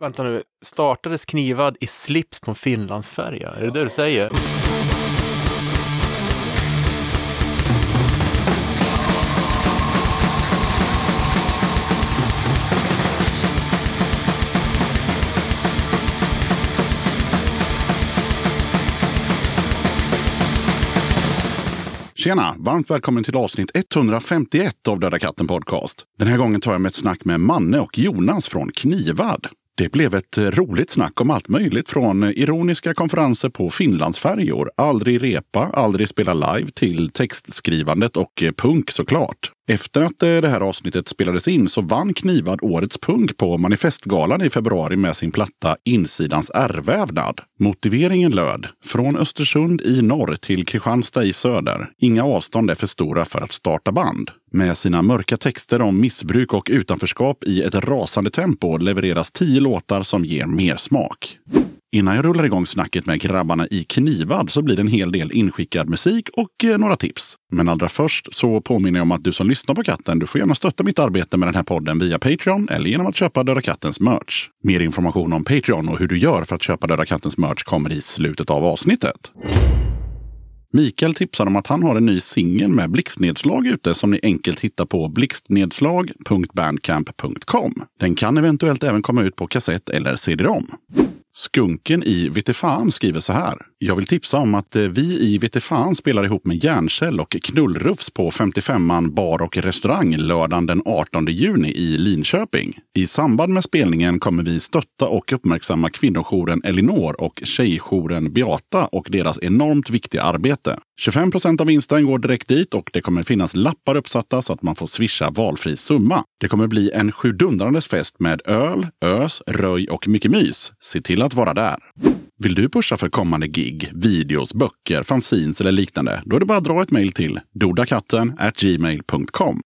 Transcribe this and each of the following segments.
Vänta nu, startades Knivad i slips på en Finlandsfärja? Är det det du säger? Tjena! Varmt välkommen till avsnitt 151 av Döda katten Podcast. Den här gången tar jag med ett snack med Manne och Jonas från Knivad. Det blev ett roligt snack om allt möjligt från ironiska konferenser på Finlandsfärjor, aldrig repa, aldrig spela live till textskrivandet och punk såklart. Efter att eh, det här avsnittet spelades in så vann Knivad Årets punk på Manifestgalan i februari med sin platta Insidans ärrvävnad. Motiveringen löd Från Östersund i norr till Kristianstad i söder. Inga avstånd är för stora för att starta band. Med sina mörka texter om missbruk och utanförskap i ett rasande tempo levereras tio låtar som ger mer smak. Innan jag rullar igång snacket med grabbarna i Knivad så blir det en hel del inskickad musik och eh, några tips. Men allra först så påminner jag om att du som lyssnar på katten, du får gärna stötta mitt arbete med den här podden via Patreon eller genom att köpa Döda Kattens merch. Mer information om Patreon och hur du gör för att köpa Döda Kattens merch kommer i slutet av avsnittet. Mikael tipsar om att han har en ny singel med blixtnedslag ute som ni enkelt hittar på blixtnedslag.bandcamp.com. Den kan eventuellt även komma ut på kassett eller cd-rom. Skunken i Vitefan skriver så här. Jag vill tipsa om att eh, vi i Vitefan spelar ihop med Järnkäll och Knullrufs på 55an bar och restaurang lördagen den 18 juni i Linköping. I samband med spelningen kommer vi stötta och uppmärksamma kvinnojouren Elinor och tjejjouren Beata och deras enormt viktiga arbete. 25 procent av vinsten går direkt dit och det kommer finnas lappar uppsatta så att man får swisha valfri summa. Det kommer bli en sjudundrandes fest med öl, ös, röj och mycket mys. Se till att vara där. Vill du pusha för kommande gig, videos, böcker, fanzines eller liknande? Då är det bara att dra ett mejl till dodakatten gmail.com.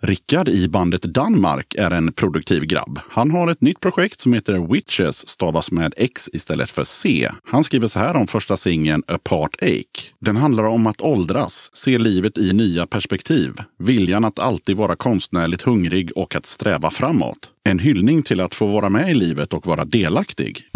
Rickard i bandet Danmark är en produktiv grabb. Han har ett nytt projekt som heter Witches, stavas med X istället för C. Han skriver så här om första singeln Apart Ache. Den handlar om att åldras, se livet i nya perspektiv, viljan att alltid vara konstnärligt hungrig och att sträva framåt. En hyllning till att få vara med i livet och vara delaktig.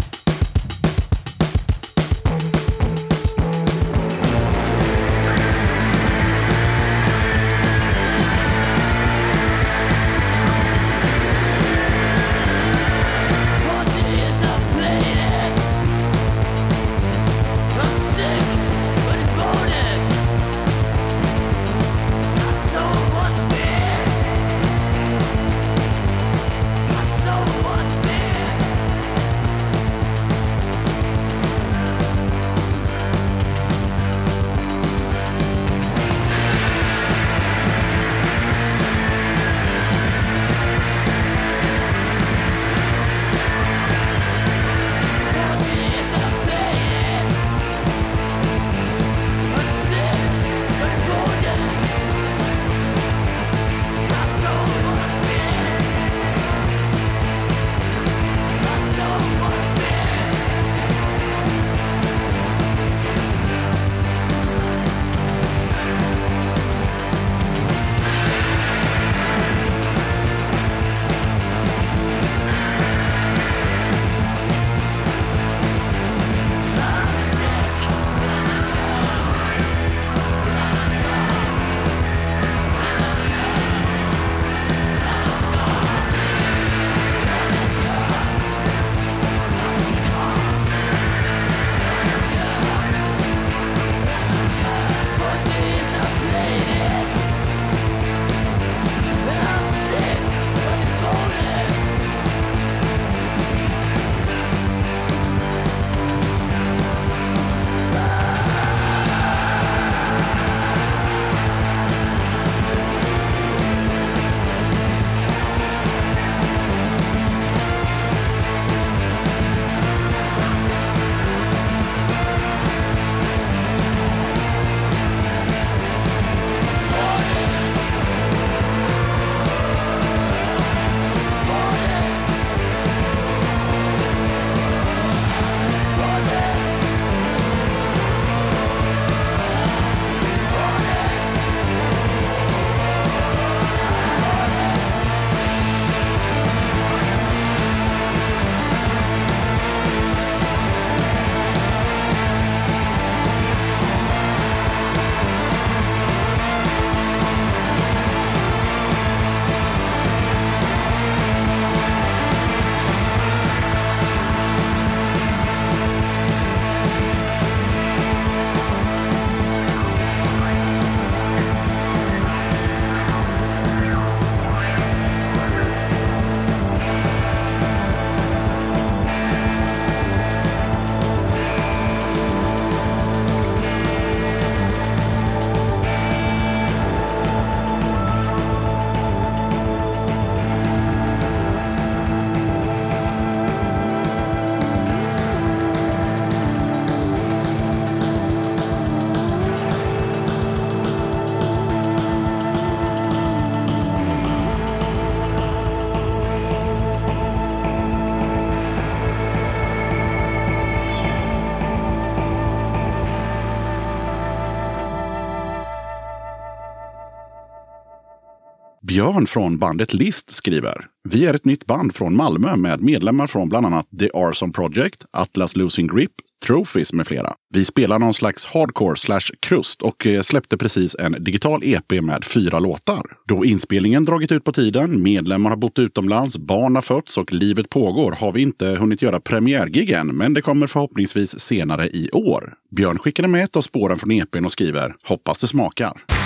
Björn från bandet List skriver. Vi är ett nytt band från Malmö med medlemmar från bland annat The Arson Project, Atlas Losing Grip, Trophies med flera. Vi spelar någon slags hardcore slash krust och eh, släppte precis en digital EP med fyra låtar. Då inspelningen dragit ut på tiden, medlemmar har bott utomlands, barn har fötts och livet pågår har vi inte hunnit göra premiärgig än, men det kommer förhoppningsvis senare i år. Björn skickade med ett av spåren från EPn och skriver “Hoppas det smakar”.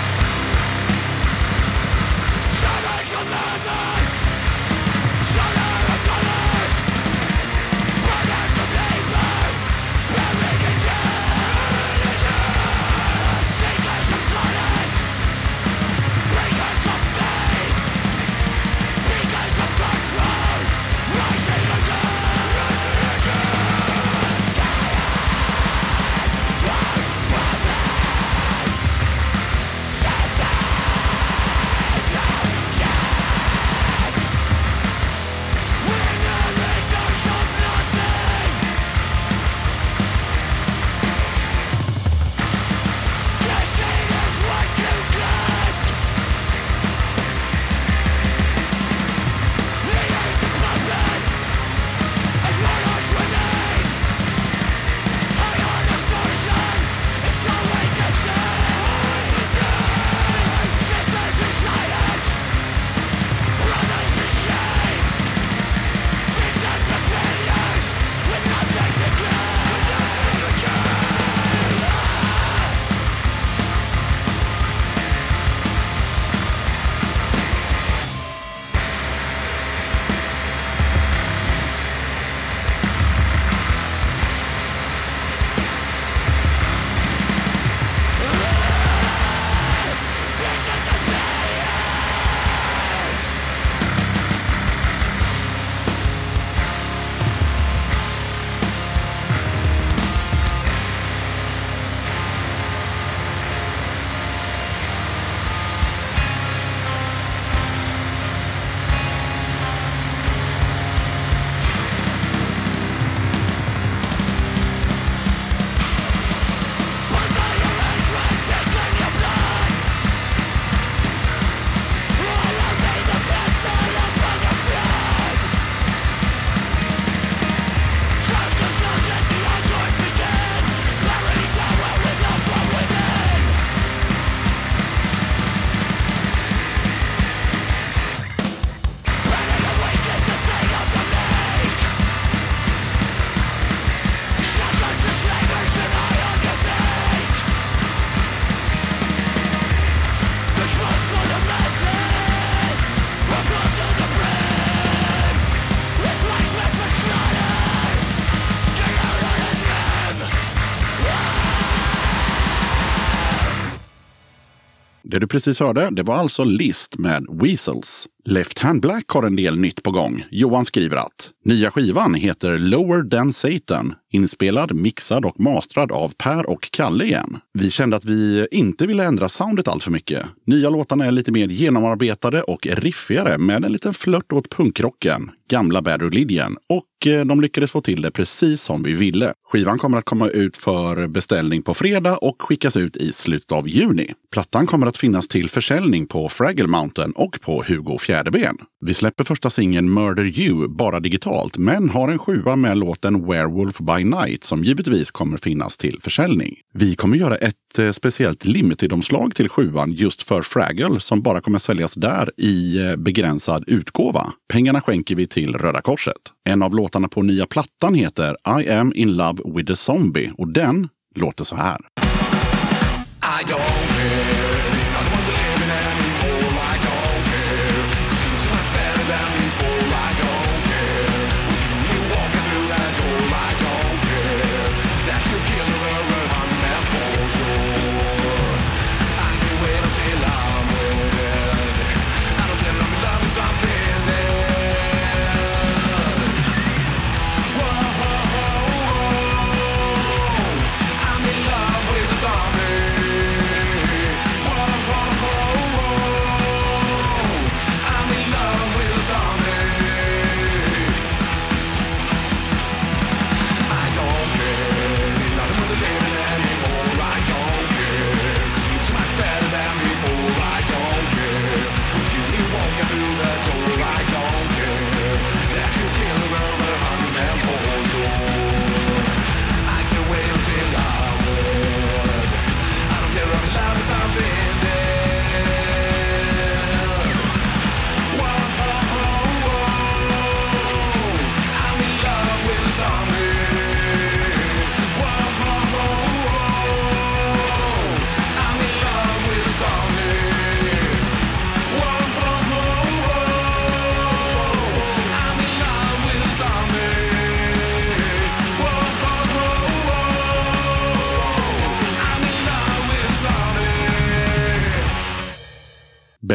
Det du precis hörde, det var alltså List med Weasels. Left Hand Black har en del nytt på gång. Johan skriver att nya skivan heter Lower Than Satan, inspelad, mixad och mastrad av Per och Kalle igen. Vi kände att vi inte ville ändra soundet allt för mycket. Nya låtarna är lite mer genomarbetade och riffigare med en liten flört åt punkrocken, gamla Bad Religion och eh, de lyckades få till det precis som vi ville. Skivan kommer att komma ut för beställning på fredag och skickas ut i slutet av juni. Plattan kommer att finnas till försäljning på Fraggle Mountain och på Hugo Fjäderben. Vi släpper första singeln Murder You bara digitalt, men har en sjua med låten Werewolf by Night som givetvis kommer finnas till försäljning. Vi kommer göra ett eh, speciellt limited-omslag till sjuan just för Fraggle som bara kommer säljas där i eh, begränsad utgåva. Pengarna skänker vi till Röda Korset. En av låtarna på nya plattan heter I am in love with a zombie och den låter så här.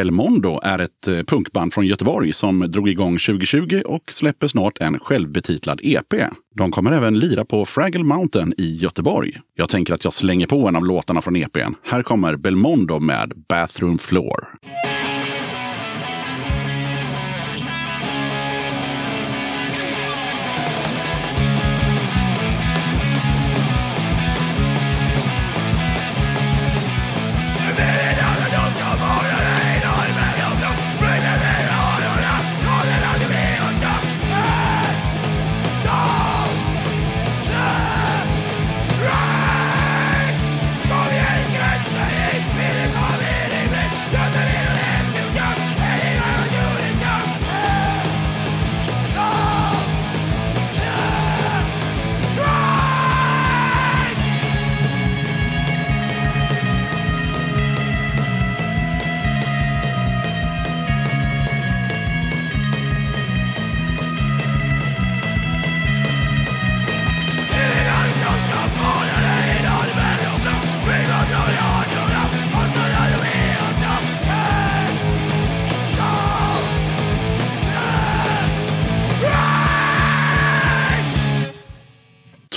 Belmondo är ett eh, punkband från Göteborg som drog igång 2020 och släpper snart en självbetitlad EP. De kommer även lira på Fraggle Mountain i Göteborg. Jag tänker att jag slänger på en av låtarna från EPn. Här kommer Belmondo med Bathroom Floor.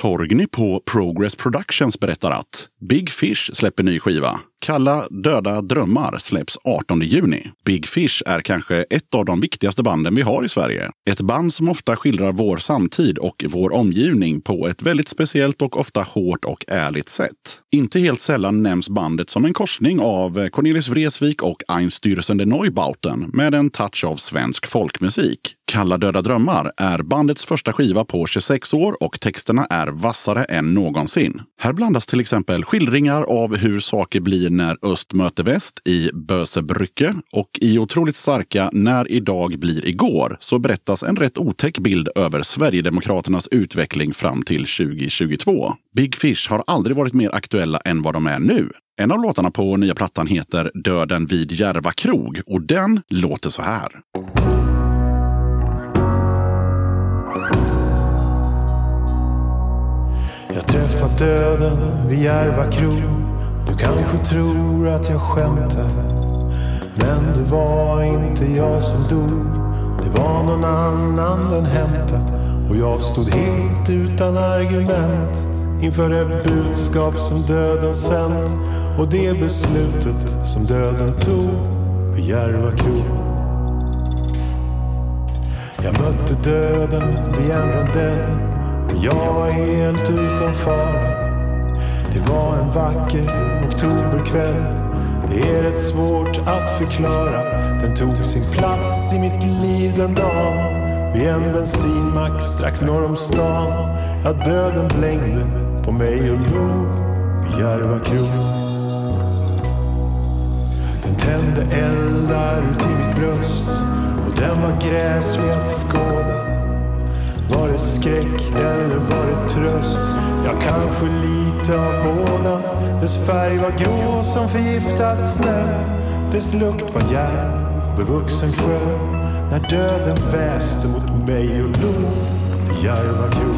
Torgny på Progress Productions berättar att Big Fish släpper ny skiva. Kalla döda drömmar släpps 18 juni. Big Fish är kanske ett av de viktigaste banden vi har i Sverige. Ett band som ofta skildrar vår samtid och vår omgivning på ett väldigt speciellt och ofta hårt och ärligt sätt. Inte helt sällan nämns bandet som en korsning av Cornelis Vreeswijk och Einstürzende Neubauten med en touch av svensk folkmusik. Kalla döda drömmar är bandets första skiva på 26 år och texterna är vassare än någonsin. Här blandas till exempel skildringar av hur saker blir när öst möter väst i Bösebrücke och i otroligt starka När idag blir igår så berättas en rätt otäck bild över Sverigedemokraternas utveckling fram till 2022. Big Fish har aldrig varit mer aktuella än vad de är nu. En av låtarna på nya plattan heter Döden vid Järva krog och den låter så här. Jag träffat döden vid Järva krog. Du kanske tror att jag skämtar. Men det var inte jag som dog. Det var någon annan den hämtat. Och jag stod helt utan argument inför det budskap som döden sänt och det beslutet som döden tog vid Järva krog. Jag mötte döden vid en rondell men jag var helt utan fara. Det var en vacker oktoberkväll. Det är rätt svårt att förklara. Den tog sin plats i mitt liv den dagen. Vid en bensinmack strax norr om stan. Ja, döden blängde på mig och log vid Järva krog. Den tände eldar ut i mitt bröst och den var gräslig att skåda. Var det skräck eller var det tröst? Ja, kanske lite av båda. Dess färg var grå som förgiftad snö. Dess lukt var järn och bevuxen sjö. När döden väste mot mig och log vid Järva krog.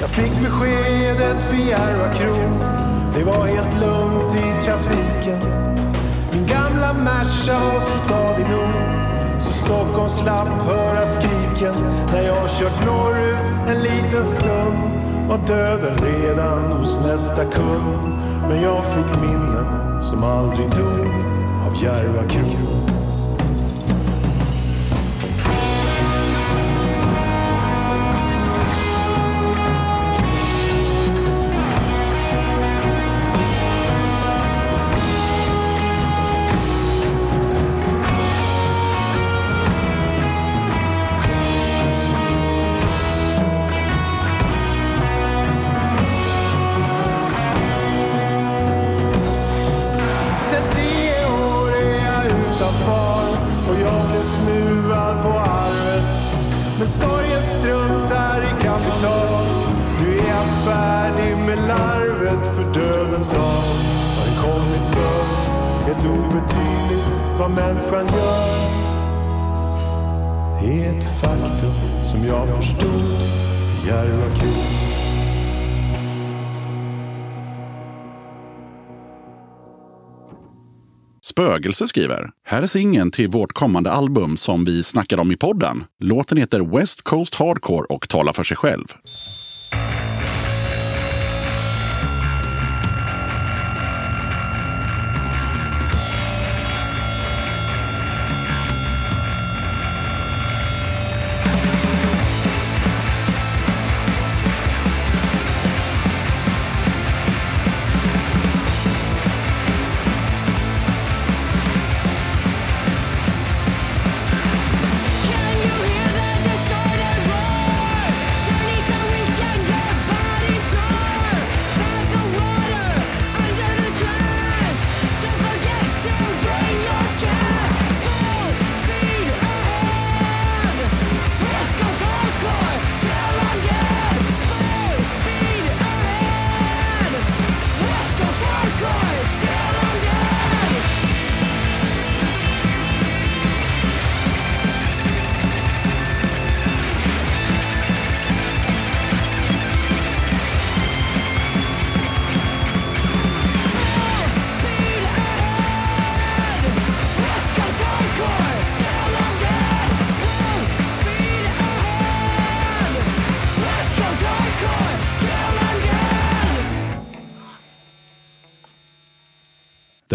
Jag fick beskedet vid Järva krog. Det var helt lugnt i trafiken. Min gamla Merca var stadig nog. Stockholm slapp höra skriken. När jag kört norrut en liten stund var döden redan hos nästa kund. Men jag fick minnen som aldrig dog av Järva krog. Obetydligt vad människan gör. Det är ett faktum som jag förstod i Järva krog. Spögelse skriver. Här är singeln till vårt kommande album som vi snackar om i podden. Låten heter West Coast Hardcore och talar för sig själv.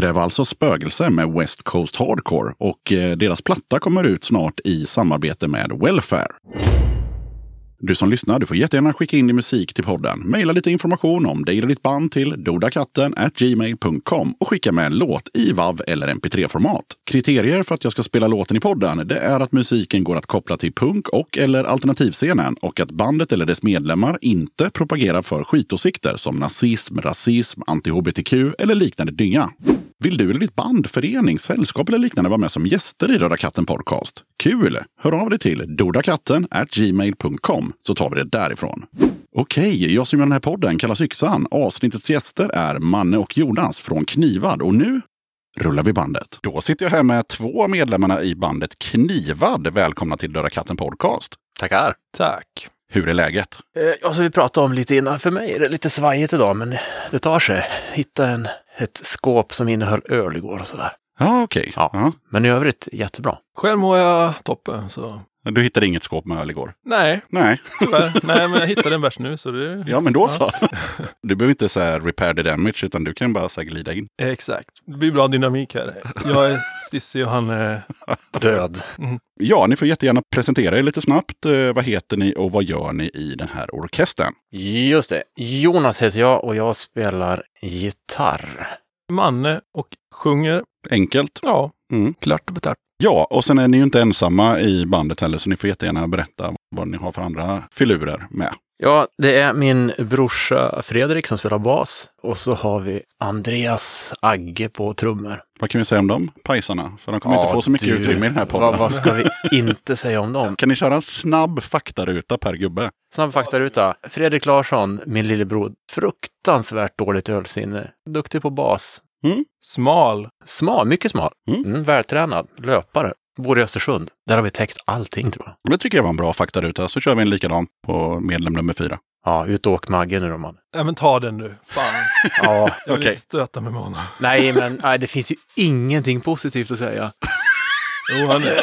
Det var alltså Spögelse med West Coast Hardcore och eh, deras platta kommer ut snart i samarbete med Welfare. Du som lyssnar, du får jättegärna skicka in din musik till podden. Maila lite information om dig eller ditt band till dodakatten gmail.com och skicka med en låt i WAV eller MP3-format. Kriterier för att jag ska spela låten i podden, det är att musiken går att koppla till punk och eller alternativscenen och att bandet eller dess medlemmar inte propagerar för skitåsikter som nazism, rasism, anti-hbtq eller liknande dynga. Vill du eller ditt band, förening, sällskap eller liknande vara med som gäster i Röda katten Podcast? Kul! Hör av dig till dodakatten gmail.com så tar vi det därifrån. Okej, jag som gör den här podden kallas Yxan. Avsnittets gäster är Manne och Jonas från Knivad och nu rullar vi bandet. Då sitter jag här med två medlemmarna i bandet Knivad. Välkomna till Döda katten Podcast. Tackar. Tack. Hur är läget? Eh, alltså vi pratade om lite innan, för mig är det lite svajigt idag, men det tar sig. Hitta en, ett skåp som innehöll öl igår och sådär. Ja, okej. Ja. Ja. Men i övrigt jättebra. Själv mår jag toppen, så Du hittade inget skåp med öl igår? nej, Nej. tyvärr. nej, men jag hittade en bärs nu, så det... Ja, men då så. Du behöver inte säga repair the damage, utan du kan bara så här glida in. Exakt. Det blir bra dynamik här. Jag är Sissi och han är... Död. Ja, ni får jättegärna presentera er lite snabbt. Eh, vad heter ni och vad gör ni i den här orkestern? Just det. Jonas heter jag och jag spelar gitarr. Manne och sjunger. Enkelt. Ja, Mm. klart och betart. Ja, och sen är ni ju inte ensamma i bandet heller, så ni får jättegärna berätta vad ni har för andra filurer med. Ja, det är min brorsa Fredrik som spelar bas. Och så har vi Andreas Agge på trummor. Vad kan vi säga om dem, pajsarna? För de kommer inte få så mycket du, utrymme i den här podden. Vad, vad ska vi inte säga om dem? Kan ni köra en snabb faktaruta per gubbe? Snabb faktaruta. Fredrik Larsson, min lillebror, fruktansvärt dåligt ölsinne. Duktig på bas. Smal. Smal, mycket smal. Mm. Mm, vältränad, löpare. Bor i Östersund. Där har vi täckt allting tror jag. Det tycker jag var en bra faktaruta. Så kör vi en likadan på medlem nummer fyra. Ja, ut och åk Magge nu då man. Ja, men ta den nu. Fan. Ja, Jag vill Okej. inte stöta mig med honom. nej men nej, det finns ju ingenting positivt att säga. Jo, han är...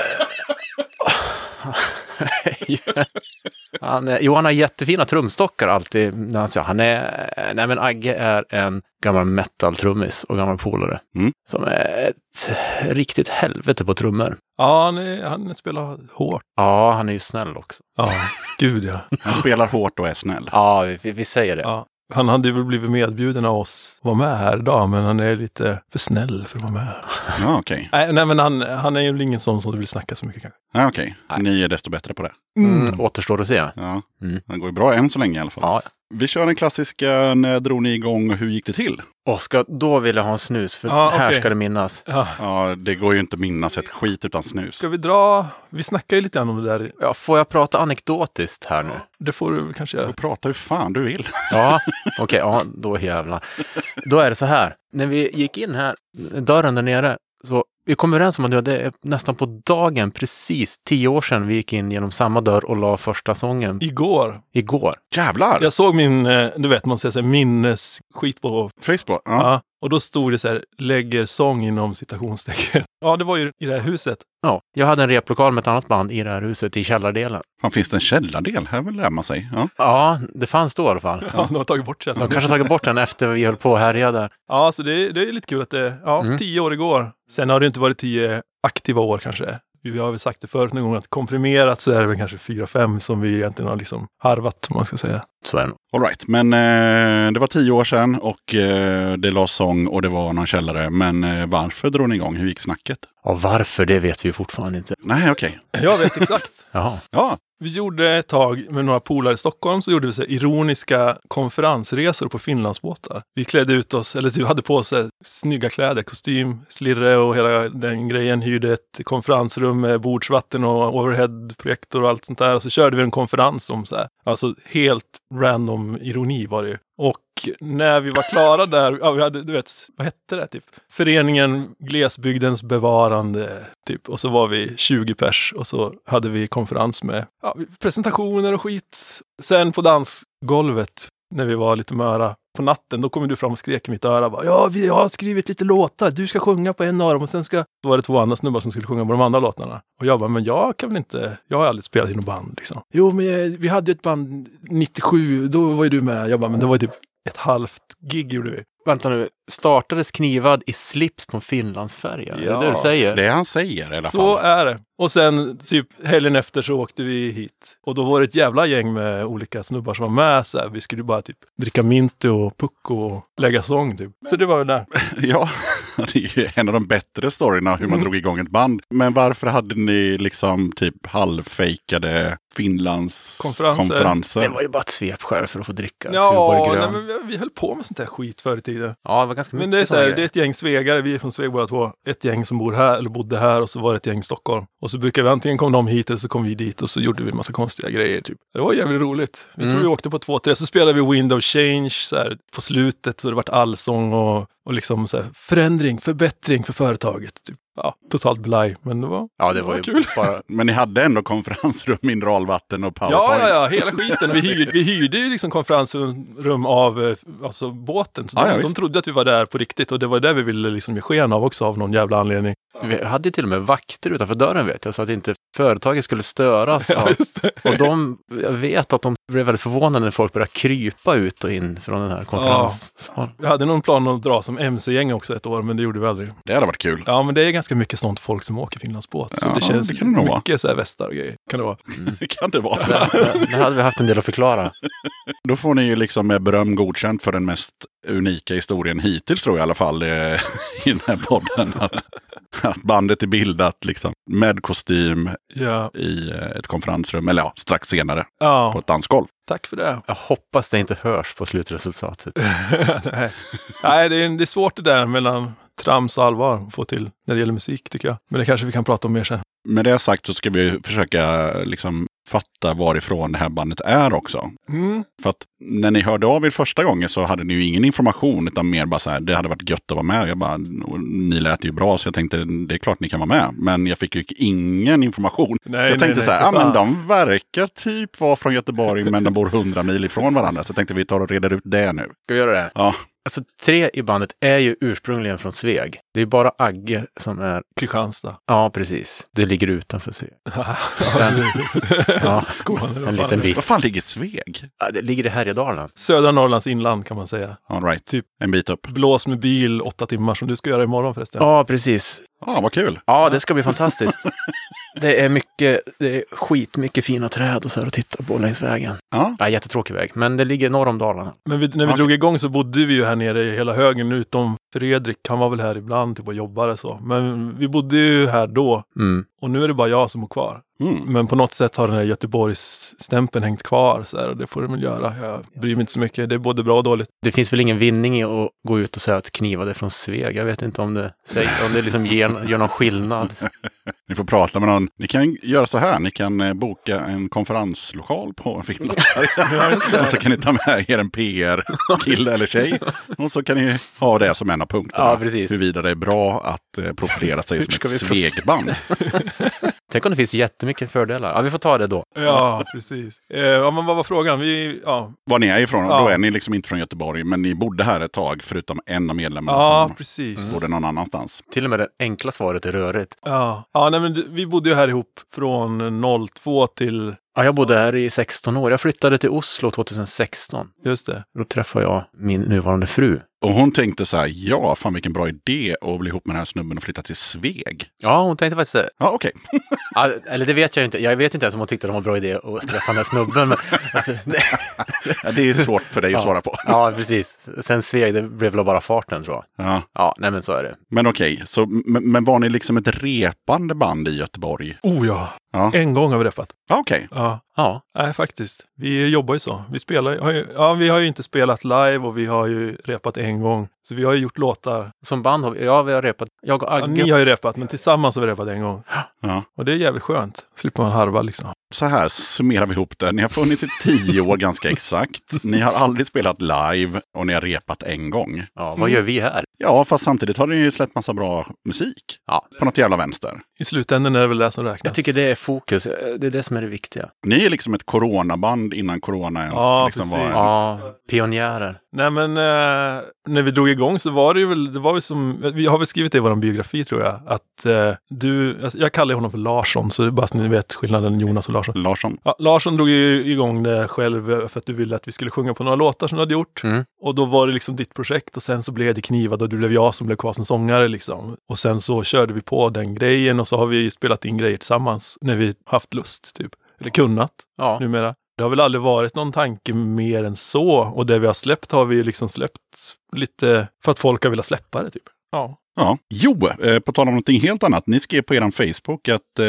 han, jo, han har jättefina trumstockar alltid. Han, är, nej men Agge är en gammal metal-trummis och gammal polare. Mm. Som är ett riktigt helvete på trummor. Ja, han, är, han spelar hårt. Ja, han är ju snäll också. Ja, gud ja. Han spelar hårt och är snäll. Ja, vi, vi säger det. ja. Han hade väl blivit medbjuden av oss att vara med här idag, men han är lite för snäll för att vara med. Ja, okej. Nej, nej men han, han är ju ingen sån som vill snacka så mycket kanske. Ja, okej. Nej. Ni är desto bättre på det. Mm. Återstår att se. Ja, Mm. det går ju bra än så länge i alla fall. Ja. Vi kör den klassiska, när drog ni igång och hur gick det till? Och ska, då vill jag ha en snus, för Ja, här okej. ska det minnas. Ja. Ja, det går ju inte att minnas ett skit utan snus. Ska vi dra? Vi snackar ju lite grann om det där. Ja, får jag prata anekdotiskt här nu? Det får du kanske göra. Prata hur fan du vill. Ja, okej, ja, då jävlar. Då är det så här. När vi gick in här, dörren där nere, så Vi kom överens om att det är nästan på dagen, precis tio år sedan vi gick in genom samma dörr och la första sången Igår, igår. Jävlar! jag såg min, eh, du vet man säger så här, minnesskit på Facebook. Ja. Ja. Och då stod det så här, lägger sång inom citationstecken. Ja, det var ju i det här huset. Ja, jag hade en replokal med ett annat band i det här huset i källardelen. Fan, finns det en källardel? Här lär man sig. Ja. Ja, det fanns då i alla fall. Ja, de har tagit bort De källaren. kanske tagit bort den efter vi höll på och härjade. Ja, så det, det är lite kul att det, ja, Mm. tio år igår. Sen har det inte varit tio aktiva år kanske. Vi har väl sagt det förut någon gång att komprimerat så är det väl kanske fyra, fem som vi egentligen har liksom harvat, om man ska säga. Så är det. All right. Men eh, det var tio år sedan och eh, det la sång och det var någon källare. Men eh, varför drog ni igång? Hur gick snacket? Och varför, det vet vi ju fortfarande inte. Nej, okej. Jag vet exakt. Jaha. Ja, vi gjorde ett tag med några polare i Stockholm så gjorde vi så här ironiska konferensresor på Finlandsbåtar. Vi klädde ut oss, eller vi hade på oss snygga kläder, kostym, slirre och hela den grejen. Hyrde ett konferensrum med bordsvatten och overheadprojektor och allt sånt där. Och så körde vi en konferens om så här, alltså helt random ironi var det ju. Och när vi var klara där, ja, vi hade, du vet, vad hette det typ? Föreningen Glesbygdens bevarande, typ. Och så var vi 20 pers och så hade vi konferens med ja, presentationer och skit. Sen på dansgolvet, när vi var lite möra på natten, då kom du fram och skrek i mitt öra. Bara, ja, vi har skrivit lite låtar. Du ska sjunga på en av dem och sen ska... Då var det två andra snubbar som skulle sjunga på de andra låtarna. Och jag bara, men jag kan väl inte... Jag har aldrig spelat i något band liksom. Jo, men eh, vi hade ju ett band 97, då var ju du med. Jag bara, men det var ju typ ett halvt gig gjorde vi. Vänta nu, startades knivad i slips på en finlandsfärja? Är det det du säger? det han säger i alla Så fall. är det. Och sen typ helgen efter så åkte vi hit. Och då var det ett jävla gäng med olika snubbar som var med. Så här. Vi skulle bara typ dricka Minty och Pucko och lägga sång typ. Så det var ju där. Ja, det är ju en av de bättre storyna hur man Mm. drog igång ett band. Men varför hade ni liksom typ halvfejkade Finlands Konferenser. konferenser? Det var ju bara ett svepskäl för att få dricka Ja, nej, men vi, vi höll på med sånt här skit förr i tiden. Ja, det var ganska Men mycket det är, så här, det är ett gäng svegare, vi är från Sveg båda två. Ett gäng som bor här, eller bodde här och så var det ett gäng i Stockholm. Och så brukar vi antingen komma de hit eller så kom vi dit och så gjorde vi en massa konstiga grejer. Typ. Det var jävligt roligt. Vi tror Mm. vi åkte på två, tre, så spelade vi Wind of Change så här, på slutet. Så det vart allsång och, och liksom så här, förändring, förbättring för företaget. Typ. Ja, totalt blaj, men det var, Ja, det var ju kul. bara... Men ni hade ändå konferensrum, mineralvatten och Ja, powerpoint? ja, ja, hela skiten. Vi hyrde, vi hyrde ju liksom konferensrum av eh, alltså, båten. Så Ja, de, ja, de trodde att vi var där på riktigt och det var det vi ville liksom ge sken av också av någon jävla anledning. Vi hade ju till och med vakter utanför dörren vet jag, så att inte företaget skulle störas. Ja, av... det. Och de, jag vet att de blev väldigt förvånade när folk började krypa ut och in från den här konferenssalen. Vi hade någon plan att dra som MC-gäng också ett år, men det gjorde vi aldrig. Det hade varit kul. Ja, men det är ganska mycket sånt folk som åker Finlandsbåt. Så Ja, det känns det kan det nog vara. mycket så här västar och grejer. Kan det vara. Det kan det vara. Där, där hade vi haft en del att förklara. Då får ni ju liksom med beröm godkänt för den mest unika historien hittills tror jag i alla fall eh, i den här podden. Att, att bandet är bildat liksom med kostym Ja, i eh, ett konferensrum, eller ja, strax senare på ja ett dansgolv. tack för det. Jag hoppas det inte hörs på slutresultatet. Nej, Nej det, är, det är svårt det där mellan trams och allvar att få till när det gäller musik tycker jag. Men det kanske vi kan prata om mer sen. Med det sagt så ska vi försöka liksom fatta varifrån det här bandet är också. Mm. För att när ni hörde av er första gången så hade ni ju ingen information utan mer bara så här, det hade varit gött att vara med. Jag bara, ni lät ju bra så jag tänkte, det är klart ni kan vara med. Men jag fick ju ingen information. Nej, så jag tänkte nej, så här, ja men de verkar typ vara från Göteborg men de bor hundra mil ifrån varandra. Så jag tänkte vi tar och reder ut det nu. Ska vi göra det? Ja, Alltså, tre i bandet är ju ursprungligen från Sveg. Det är bara Agge som är... Kristianstad. Ja, precis. Det ligger utanför Sveg. Sen, ja, Skåne. en liten bit. var fan ligger Sveg? Ja, det ligger i Härjedalen. Södra Norrlands inland kan man säga. All right, Typ. en bit upp. Blås med bil åtta timmar som du ska göra imorgon förresten. Ja, precis. Ja, vad kul. Ja, det ska bli fantastiskt. Det är mycket, det är skitmycket fina träd och så här att titta på längs vägen. Ja, Ja, jättetråkig väg, men det ligger norr om Dalarna. Men vi, när vi Ja. drog igång så bodde vi ju här nere i hela högen utom Fredrik. Han var väl här ibland typ och jobbade så. Men vi bodde ju här då Mm. och nu är det bara jag som bor kvar. Mm. Men på något sätt har den här Göteborgsstämpeln hängt kvar så här, och det får den väl göra. Jag bryr mig inte så mycket. Det är både bra och dåligt. Det finns väl ingen vinning i att gå ut och säga att knivade från Sveg. Jag vet inte om det, om det liksom ger, gör någon skillnad. Ni får prata med någon. Ni kan göra så här. Ni kan eh, boka en konferenslokal på Finlandsfärjan. och så kan ni ta med er en PR-kille eller tjej. Och så kan ni ha det som en av punkterna. Ja, precis. Huruvida det är bra att eh, profilera sig som ett svegband. Tänk om det finns jättemycket fördelar. Ja, vi får ta det då. Ja, precis. Eh, ja, men vad var frågan? Vi, ja, Var ni är ifrån. Ja. Då är ni liksom inte från Göteborg. Men ni bodde här ett tag förutom en av medlemmarna ja som precis. bodde någon annanstans. Till och med det enkla svaret är rörigt. Ja, ja nej, men vi bodde ju här ihop från 02 till, Ja, jag bodde här i 16 år. Jag flyttade till Oslo 2016. just det. Då träffade jag min nuvarande fru. Och hon tänkte så här, ja, fan vilken bra idé att bli ihop med den här snubben och flytta till Sveg. Ja, hon tänkte faktiskt det. Ja, okej. Ja, eller det vet jag inte. Jag vet inte ens om hon tyckte det var en bra idé att träffa den här snubben. Men, alltså, det, Ja, det är svårt för dig att svara på. ja, precis. Sen Sveg, det blev väl bara farten tror jag. Ja. Ja, nej men så är det. Men okej, så, men, men var ni liksom ett repande band i Göteborg? Oh ja, Ja, en gång har vi repat. ja okej. Ja, Ja, nej faktiskt. Vi jobbar ju så. Vi spelar ju- har ju, ja vi har ju inte spelat live och vi har ju repat en gång. Så vi har ju gjort låtar. som band har vi, ja, vi har repat. Jag och Ja, Agge. ni har ju repat, men tillsammans har vi repat en gång. Ja. Och det är jävligt skönt. Slipper man harva liksom. Så här summerar vi ihop det. Ni har funnits i tio år ganska exakt. Ni har aldrig spelat live och ni har repat en gång. Ja, vad gör vi här? Ja, fast samtidigt har ni ju släppt massa bra musik. Ja. På något jävla vänster. I slutändan är det väl det som räknas. Jag tycker det är fokus. Det är det som är det viktiga. Ni är liksom ett coronaband innan corona ens Ja, liksom var... precis. Ja, pionjärer. Nej men eh, när vi drog igång så var det ju väl, det var ju som, vi har väl skrivit det i vår biografi tror jag, att eh, du, alltså, jag kallar honom för Larsson, så det är bara så ni vet skillnaden Jonas och Larsson. Larsson. Ja, Larsson drog ju igång det själv för att du ville att vi skulle sjunga på några låtar som du hade gjort. Mm. Och då var det liksom ditt projekt och sen så blev det Knivad och du blev jag som blev kvar som sångare liksom. Och sen så körde vi på den grejen och så har vi spelat in grejer tillsammans när vi haft lust typ. Eller kunnat Ja, numera. Det har väl aldrig varit någon tanke mer än så. Och det vi har släppt har vi ju liksom släppt lite för att folk har velat släppa det typ. Ja. Ja. Jo, eh, på tal om någonting helt annat. Ni skrev på er Facebook att eh,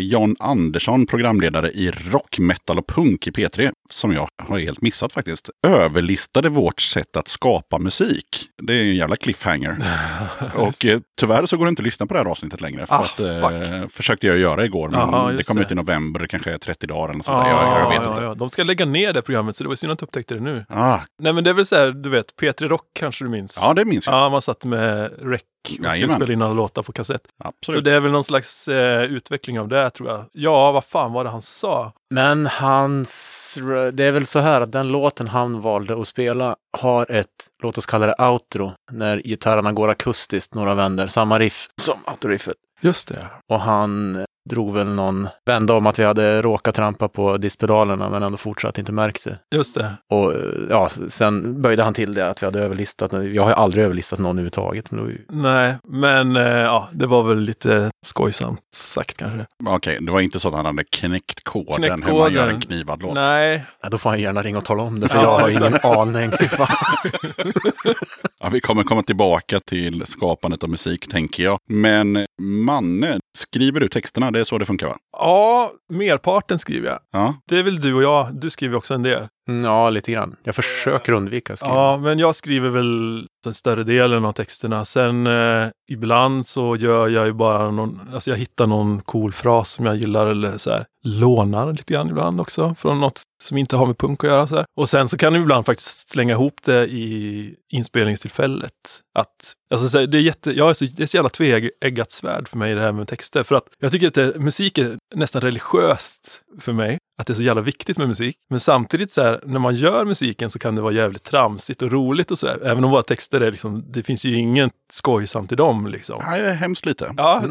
Jan Andersson, programledare i rock, metal och punk i P3, som jag har helt missat faktiskt, överlistade vårt sätt att skapa musik. Det är en jävla cliffhanger. och eh, tyvärr så går det inte att lyssna på det här avsnittet längre. För Ah, att, eh, försökte jag göra igår, men Jaha, det kom det. ut i november, kanske är 30 dagar eller något sånt där. Jag, jag vet ja, inte. ja. De ska lägga ner det programmet så det var synd att du upptäckte det nu. Ah, Nej men det är väl så här, du vet, P3 Rock kanske du minns? ja, det minns jag. Ja, man satt med rec och skulle Jajamän. spela in alla låtar på kassett. Så Absolut. det är väl någon slags eh, utveckling av det tror jag. Ja, vad fan var det han sa? men hans... Det är väl så här att den låten han valde att spela har ett, låt oss kalla det outro, när gitarrerna går akustiskt några vänder. Samma riff som outoriffet. Just det. Och han drog väl någon vända om att vi hade råkat trampa på diskpedalerna men ändå fortsatt inte märkt det. Just det. Och ja, sen böjde han till det att vi hade överlistat. Jag har ju aldrig överlistat någon överhuvudtaget. Men ju... Nej, men eh, ja, det var väl lite skojsamt sagt kanske. Okej, det var inte så att han hade knäckt koden, Knäckt hur man gör koden. en knivad låt. Nej, Ja, då får han gärna ringa och tala om det för Ja, jag har exakt. ingen aning. Ja, vi kommer komma tillbaka till skapandet av musik, tänker jag. Men Manne, skriver du texterna? Det är så det funkar, va? ja, merparten skriver jag. Ja. Det är väl du och jag. Du skriver också en del. Mm, ja, lite grann. Jag försöker undvika att skriva. Ja, men jag skriver väl den större delen av texterna. Sen eh, ibland så gör jag ju bara någon, alltså jag hittar någon cool fras som jag gillar eller så här lånar lite grann ibland också från något som inte har med punk att göra. Så här. Och sen så kan du ibland faktiskt slänga ihop det i inspelningstillfället. Att, alltså så här, det, är jätte, jag är så, det är så jävla tveeggat svärd för mig det här med texter. För att jag tycker att det, musik är nästan religiöst för mig. Att det är så jävla viktigt med musik. Men samtidigt så här, när man gör musiken så kan det vara jävligt tramsigt och roligt och så här. Även om våra texter är liksom, det finns ju inget skojsamt i dem liksom. Nej, hemskt lite. Ja,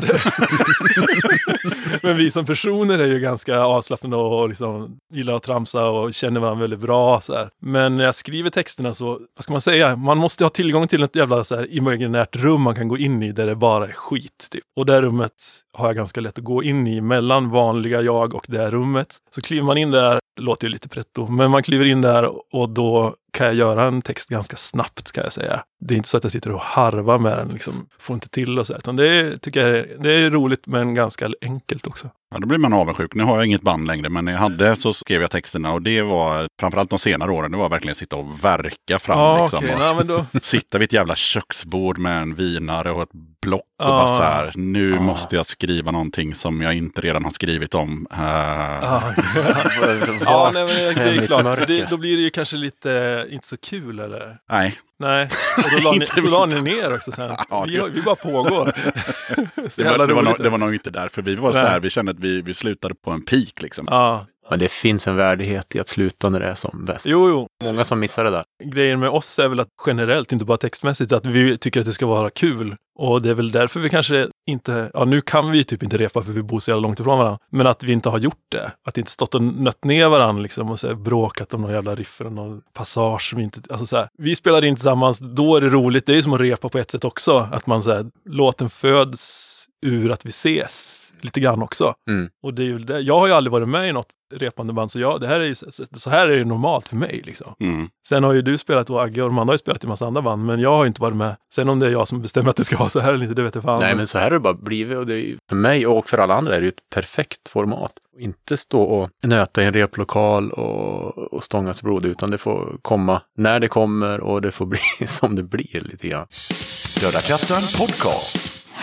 men vi som personer är ju ganska avslappnade och liksom gillar att tramsa och känner varandra väldigt bra. Så här. Men när jag skriver texterna så, vad ska man säga, man måste ha tillgång till ett jävla så här, imaginärt rum man kan gå in i där det bara är skit. Typ. Och det rummet har jag ganska lätt att gå in i mellan vanliga jag och det här rummet. Så kliver man in där, det låter ju lite pretto, men man kliver in där och då kan jag göra en text ganska snabbt kan jag säga. Det är inte så att jag sitter och harvar med den, liksom, får inte till och så. här, Utan det är, tycker jag är, det är roligt men ganska enkelt också. Ja, då blir man avundsjuk. Nu har jag inget band längre, men när jag hade så skrev jag texterna och det var framförallt de senare åren, det var verkligen att sitta och verka fram. Ja, liksom, och Ja, men då, Sitta vid ett jävla köksbord med en vinare och ett block och Ja. bara så här, nu Ja. måste jag skriva någonting som jag inte redan har skrivit om. Uh, ja, Ja, ja nej, men det, är klart. Det, då blir det ju kanske lite inte så kul eller? Nej, Nej, och då la ni, så la ni ner också sen. Ja, vi, vi bara pågår. så det var, det, var nog, det var nog inte därför. Vi var så Nej. här, vi kände att vi, vi slutade på en peak liksom. Ja, Men det finns en värdighet i att sluta när det är som bäst. jo, jo. Många som missar det där. Grejen med oss är väl att generellt, inte bara textmässigt, att vi tycker att det ska vara kul. Och det är väl därför vi kanske inte, ja nu kan vi ju typ inte repa för vi bor så jävla långt ifrån varandra. Men att vi inte har gjort det. Att inte stått och nött ner varandra liksom och så här, bråkat om någon jävla riff eller någon passage som inte, alltså så här. Vi spelar in tillsammans, då är det roligt. Det är ju som att repa på ett sätt också. Att man så här, låten föds ur att vi ses lite grann också. Mm. Och det är ju det. Jag har ju aldrig varit med i något repande band, så jag, det här är ju, så här är det normalt för mig liksom. Mm. Sen har ju du spelat och Agge och de andra har ju spelat i massa andra band, men jag har ju inte varit med. Sen om det är jag som bestämmer att det ska vara så här eller inte, det vet jag fan. Nej, men så här har det bara blivit och det är för mig och för alla andra är det ju ett perfekt format. Inte stå och nöta i en replokal och, och stångas blod, utan det får komma när det kommer och det får bli som det blir lite grann. Döda katten podcast.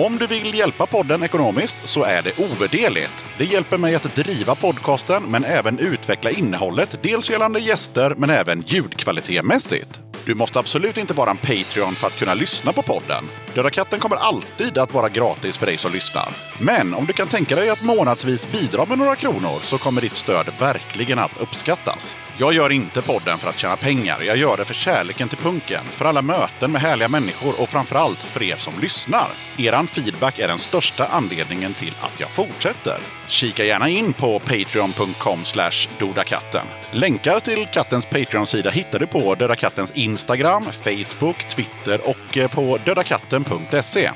Om du vill hjälpa podden ekonomiskt så är det ovärderligt. Det hjälper mig att driva podcasten men även utveckla innehållet, dels gällande gäster men även ljudkvalitetmässigt. Du måste absolut inte vara en Patreon för att kunna lyssna på podden. Döda katten kommer alltid att vara gratis för dig som lyssnar. Men om du kan tänka dig att månadsvis bidra med några kronor så kommer ditt stöd verkligen att uppskattas. Jag gör inte podden för att tjäna pengar. Jag gör det för kärleken till punken, för alla möten med härliga människor och framförallt för er som lyssnar. Eran feedback är den största anledningen till att jag fortsätter. Kika gärna in på patreon.com dodakatten. Länkar till kattens Patreon-sida hittar du på Döda Kattens Instagram, Facebook, Twitter och eh, på dödakatten.se.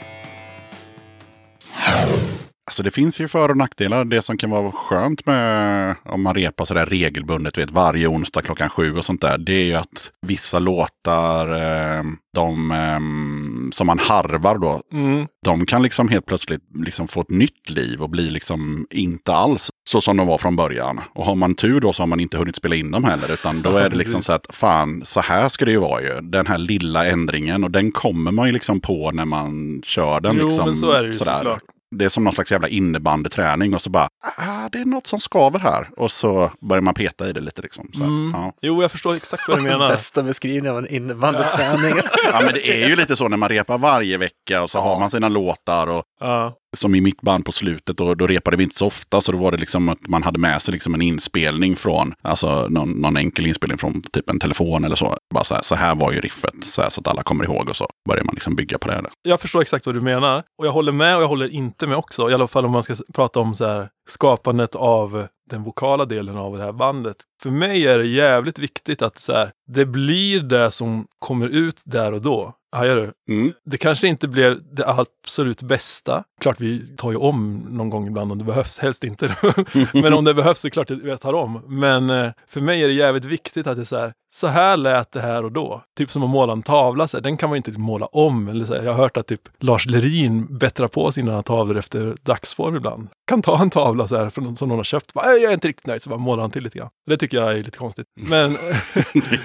Alltså det finns ju för och nackdelar. Det som kan vara skönt med om man repar sådär regelbundet, vet, varje onsdag klockan sju och sånt där. Det är ju att vissa låtar, eh, de eh, som man harvar då, Mm. de kan liksom helt plötsligt liksom få ett nytt liv och bli liksom inte alls så som de var från början. Och har man tur då så har man inte hunnit spela in dem heller, utan då är det liksom så att fan, så här ska det ju vara ju. Den här lilla ändringen och den kommer man ju liksom på när man kör den. Jo, liksom, men så är det ju sådär. såklart. Det är som någon slags jävla innebandyträning och så bara, ah, det är något som skaver här. Och så börjar man peta i det lite liksom. Så Mm. att, ja. Jo, jag förstår exakt vad du menar. Bästa beskrivningen av en innebandyträning. ja, men det är ju lite så när man repar varje vecka och så har man sina låtar och Ja. som i mitt band på slutet, och då repade vi inte så ofta, så då var det liksom att man hade med sig liksom en inspelning från, alltså någon, någon enkel inspelning från typ en telefon eller så. Bara så här, så här var ju riffet, så, här, så att alla kommer ihåg och så börjar man liksom bygga på det. Där. Jag förstår exakt vad du menar. Och jag håller med och jag håller inte med också. I alla fall om man ska prata om så här, skapandet av den vokala delen av det här bandet. För mig är det jävligt viktigt att så här, det blir det som kommer ut där och då. Hajar du? Mm. Det kanske inte blir det absolut bästa. Klart vi tar ju om någon gång ibland om det behövs, helst inte. Men om det behövs så är det klart att jag tar om. Men eh, för mig är det jävligt viktigt att det är så här, så här lät det här och då. Typ som att måla en tavla, så här, den kan man ju inte måla om. Eller så här, jag har hört att typ Lars Lerin bättrar på sina tavlor efter dagsform ibland. Kan ta en tavla så här från, som någon har köpt, bara, "Äh, jag är inte riktigt nöjd, så bara målar han till lite grann. Det tycker jag är lite konstigt. Men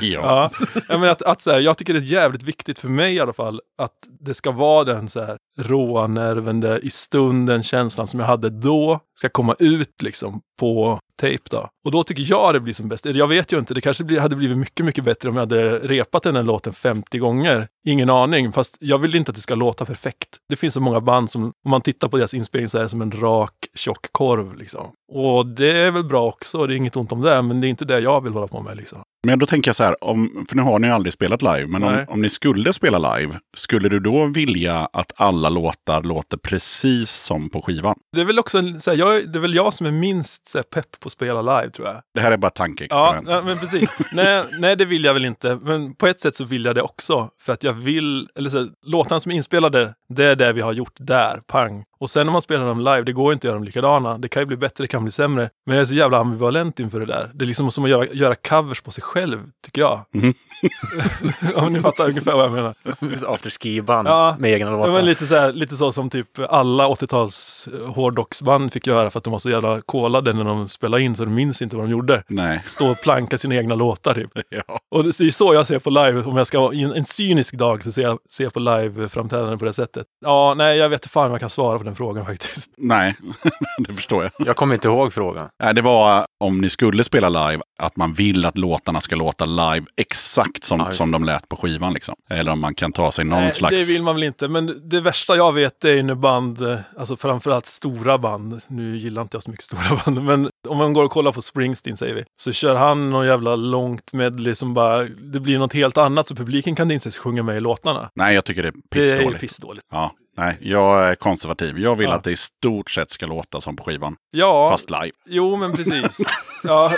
ja. Ja, ja men att, att så här, jag tycker det är jävligt viktigt för mig i alla fall att det ska vara den så här råa nerven, där i stunden känslan som jag hade då ska komma ut liksom på tape då. Och då tycker jag det blir som bäst. Jag vet ju inte, det kanske hade blivit mycket, mycket bättre om jag hade repat den här låten 50 gånger. Ingen aning, fast jag vill inte att det ska låta perfekt. Det finns så många band som, om man tittar på deras inspelning så är det som en rak, tjock korv liksom. Och det är väl bra också, det är inget ont om det, men det är inte det jag vill hålla på med liksom. Men då tänker jag så här, om, för nu har ni aldrig spelat live, men om, om ni skulle spela live, skulle du då vilja att alla låtar låter precis som på skivan? Det är väl också en, så här, jag, det är väl jag som är minst så här, pepp på att spela live tror jag. Det här är bara tankeexperiment. ja, men precis. nej, nej, det vill jag väl inte. Men på ett sätt så vill jag det också. För att jag vill, eller så, här, låtarna som är inspelade, det är det vi har gjort där, pang. Och sen när man spelar dem live, det går inte att göra dem likadana. Det kan ju bli bättre, det kan bli sämre. Men jag är så jävla ambivalent inför det där. Det är liksom som att göra, göra covers på sig själv, tycker jag. Mhm. Om ni fattar ungefär vad jag menar. Afterski-band Ja. med egna låtar. men lite, så här, lite så som typ alla 80-tals hårdrocksband fick göra för att de var så jävla kolade när de spelade in så de minns inte vad de gjorde. Nej. Stå och planka sina egna låtar typ. Ja. Och det det är så jag ser på live. Om jag ska vara en, en cynisk dag så ser jag, ser på live-framträdande på det sättet. Ja, nej, jag vet inte fan om jag kan svara på den frågan faktiskt. Nej, det förstår jag. Jag kommer inte ihåg frågan. Nej, det var om ni skulle spela live, att man vill att låtarna ska låta live exakt som, Ja, som de lät på skivan. Liksom. Eller om man kan ta sig någon Nej, slags... Det vill man väl inte. Men det värsta jag vet är ju när band, eh, alltså framförallt stora band, nu gillar inte jag så mycket stora band, men om man går och kollar på Springsteen säger vi, så kör han någon jävla långt medley som bara, det blir något helt annat så publiken kan inte ens sjunga med i låtarna. Nej, jag tycker det är Det är pissdåligt. pissdåligt. Ja, nej, jag är konservativ. Jag vill Ja. att det i stort sett ska låta som på skivan, Ja, fast live. jo men precis. ja,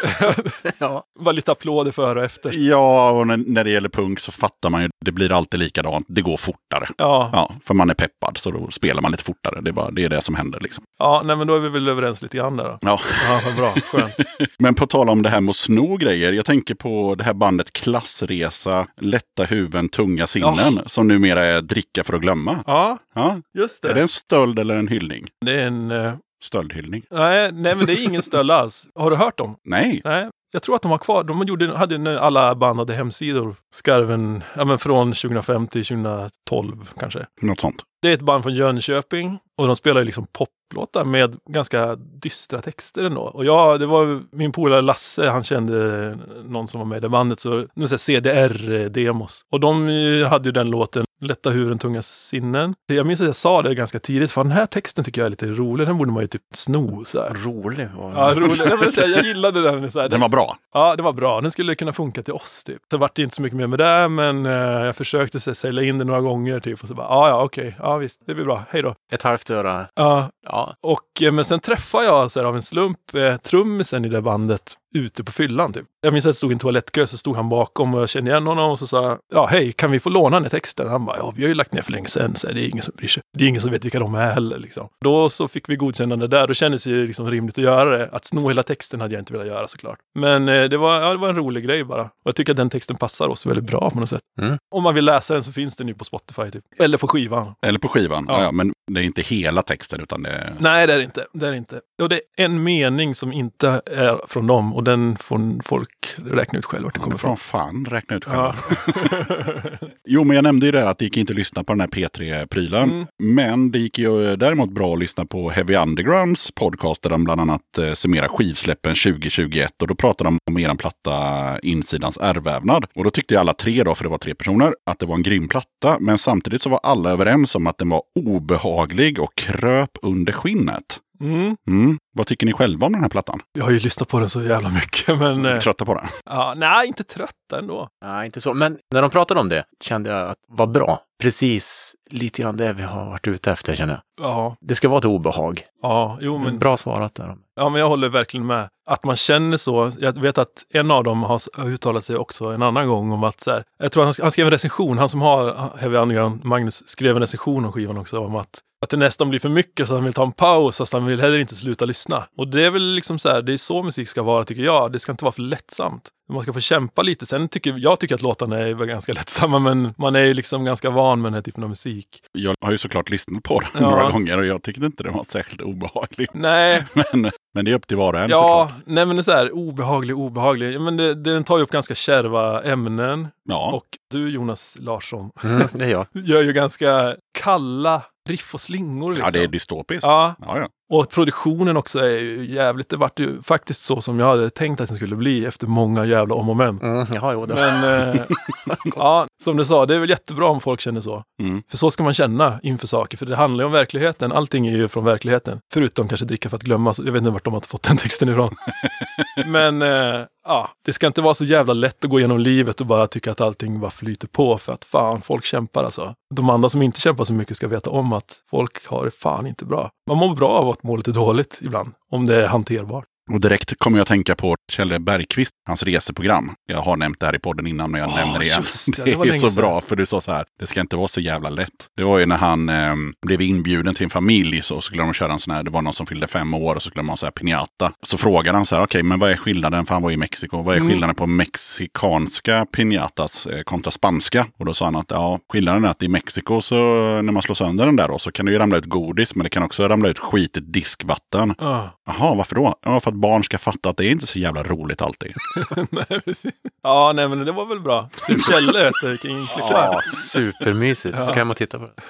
Ja. bara lite applåder före och efter. Ja, och när, när det gäller punk så fattar man ju, det blir alltid likadant. Det går fortare. Ja, Ja, för man är peppad så då spelar man lite fortare. Det är, bara, det, är det som händer liksom. ja nej men då är vi väl överens lite grann där då. Ja. Ja, vad bra, skönt. Men på tal om det här med att sno grejer. Jag tänker på det här bandet Klassresa, Lätta huvuden, tunga sinnen. Som numera är Dricka för att glömma. Ja, Ja. Just Är det det. en stöld eller en hyllning? Det är en... eh, Stöldhyllning? nej, nej, men det är ingen stöld alls. Har du hört dem? Nej. Nej, jag tror att de har kvar. De gjorde, hade när alla band hade hemsidor. Skarven, ja men från 2005 till 2012 kanske. Något sånt. Det är ett band från Jönköping och de spelar ju liksom poplåtar med ganska dystra texter ändå. Och ja, det var min polare Lasse, han kände någon som var med i det bandet, så nu säger CDR-demos. Och de eh, hade ju den låten Lätta huvuden, tunga sinnen. Jag minns att jag sa det ganska tidigt, för den här texten tycker jag är lite rolig. Den borde man ju typ sno så här. Rolig var Ja, rolig. Jag, vill säga, jag gillade den. Så här. Den var bra. Ja, det var bra. Den skulle kunna funka till oss typ. Så vart det inte så mycket mer med det, men eh, jag försökte så, här, sälja in det några gånger typ. Och så bara, ja, ja, okej, ja visst, det blir bra, hej då. Ett halvt öra. Ja, Ja, och, eh, men sen träffade jag så här, av en slump eh, trummisen i det bandet ute på fyllan typ. Jag minns att det stod i en toalettkö, så stod han bakom och jag kände igen honom och så sa ja hej, kan vi få låna den här texten? Han bara, ja vi har ju lagt ner för länge sedan, så det är ingen som bryr sig. Det är ingen som vet vilka de är heller liksom. Då så fick vi godkännande där, då kändes det liksom rimligt att göra det. Att sno hela texten hade jag inte velat göra såklart. Men eh, det, var, ja, det var en rolig grej bara. Och jag tycker att den texten passar oss väldigt bra på något sätt. Mm. Om man vill läsa den så finns den ju på Spotify typ. Eller på skivan. Eller på skivan. Ja. Ja. Ja, men det är inte hela texten utan det är... Nej, det är det inte. Det är det inte. Och det är en mening som inte är från dem och den får folk räkna ut själv vart det kommer Från ifrån. fan, räkna ut själva. Ja. Jo, men jag nämnde ju det att det gick inte att lyssna på den här P3-prylen. Mm. Men det gick ju däremot bra att lyssna på Heavy Undergrounds podcast där de bland annat eh, summerar skivsläppen 2021. Och då pratade de om eran platta Insidans ärrvävnad. Och då tyckte alla tre då, för det var tre personer, att det var en grym platta. Men samtidigt så var alla överens om att den var obehaglig och kröp under skinnet. Mm. Mm. Vad tycker ni själva om den här plattan? Jag har ju lyssnat på den så jävla mycket, men... eh, Trötta på den? Ja, nej, inte trötta ändå. nej, inte så. Men när de pratade om det kände jag att det var bra. Precis lite grann det vi har varit ute efter, känner jag. Ja, Det ska vara ett obehag. ja, jo men, Bra svarat där. ja, men jag håller verkligen med. Att man känner så. Jag vet att en av dem har uttalat sig också en annan gång om att så här, jag tror han, han skrev en recension, han som har Heavy Underground, Magnus, skrev en recension om skivan också om att att det nästan blir för mycket så han vill ta en paus fast han vill heller inte sluta lyssna. Och det är väl liksom så här, det är så musik ska vara tycker jag. Det ska inte vara för lättsamt. Man ska få kämpa lite. Sen tycker jag tycker att låtarna är ganska lättsamma men man är ju liksom ganska van med den här typen av musik. Jag har ju såklart lyssnat på den Ja. några gånger och jag tyckte inte den var särskilt obehaglig. Nej, Men, men det är upp till var och en ja, såklart. nej men det är så här obehaglig, obehaglig. Men det, den tar ju upp ganska kärva ämnen. Ja, Och du Jonas Larsson Mm, det är jag. gör ju ganska kalla riff och slingor liksom. ja det är dystopiskt. Ja, Ja, ja. Och produktionen också är ju jävligt, det vart ju faktiskt så som jag hade tänkt att den skulle bli efter många jävla om och men. Mm, jaha, jo, det Men eh, ja, som du sa, det är väl jättebra om folk känner så. Mm. För så ska man känna inför saker, för det handlar ju om verkligheten. Allting är ju från verkligheten. Förutom kanske dricka för att glömma. Så Jag vet inte vart de har fått den texten ifrån. Men eh, ja, det ska inte vara så jävla lätt att gå igenom livet och bara tycka att allting bara flyter på. För att fan, folk kämpar alltså. De andra som inte kämpar så mycket ska veta om att folk har det fan inte bra. Man mår bra av att må lite dåligt ibland. Om det är hanterbart. Och direkt kommer jag att tänka på Kjell Bergqvist, hans reseprogram. Jag har nämnt det här i podden innan, men jag Åh, nämner det igen. det, det är så sedan. bra, för du sa så här, det ska inte vara så jävla lätt. Det var ju när han eh, blev inbjuden till en familj, så skulle de köra en sån här, det var någon som fyllde fem år och så skulle ha så här piñata. Så frågade han så här, okej, men vad är skillnaden, för han var i Mexiko, vad är Mm. skillnaden på mexikanska piñatas eh, kontra spanska? Och då sa han att, ja, skillnaden är att i Mexiko så när man slår sönder den där då, så kan det ju ramla ut godis, men det kan också ramla ut skitigt diskvatten. Ah. Jaha, varför då? Ja, för att barn ska fatta att det är inte så jävla roligt alltid. nej, precis. Ja, nej, men det var väl bra. Klippa. Ja, supermysigt. Ska hem och titta på det.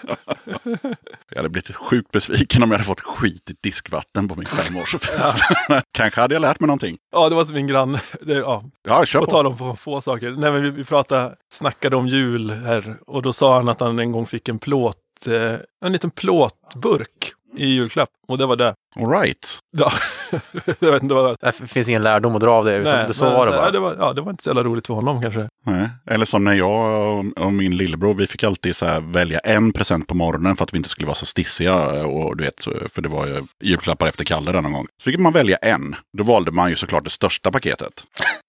Jag hade blivit sjukt besviken om jag hade fått skitigt diskvatten på min femårsfest. Kanske hade jag lärt mig någonting. Ja, det var som min granne. Det, ja, Ja, kör på på. tal om få, få saker. Nej, men vi, vi pratade, snackade om jul här och då sa han att han en gång fick en plåt, eh, en liten plåtburk i julklapp. Och det var det. All right. Ja, jag vet inte vad det var. Det finns ingen lärdom att dra av det, utan det, så men var det bara. Ja, det var, ja, det var inte så jävla roligt för honom kanske. Nej. Eller som när jag och- och min lillebror, vi fick alltid så här välja en present på morgonen för att vi inte skulle vara så stissiga. Och du vet, för det var ju julklappar efter Kalle där någon gång. Så fick man välja en. Då valde man ju såklart det största paketet.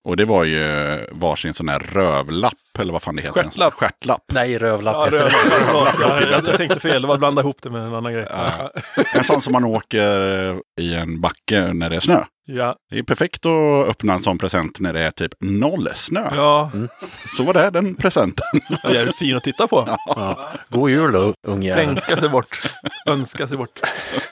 Och det var ju varsin sån här rövlapp, eller vad fan det heter. Stjärtlapp. Stjärtlapp. Nej, rövlapp Ja, heter det, det. jag, jag, jag tänkte fel, det var att blanda ihop det med en annan grej. Ja. En sån som man åker i en backe när det är snö. Ja, Det är perfekt att öppna en sån present när det är typ noll snö. ja, Så var det den presenten. ja jävligt fin att titta på. Ja. God jul då, ungjävel. Tänka sig bort, önska sig bort.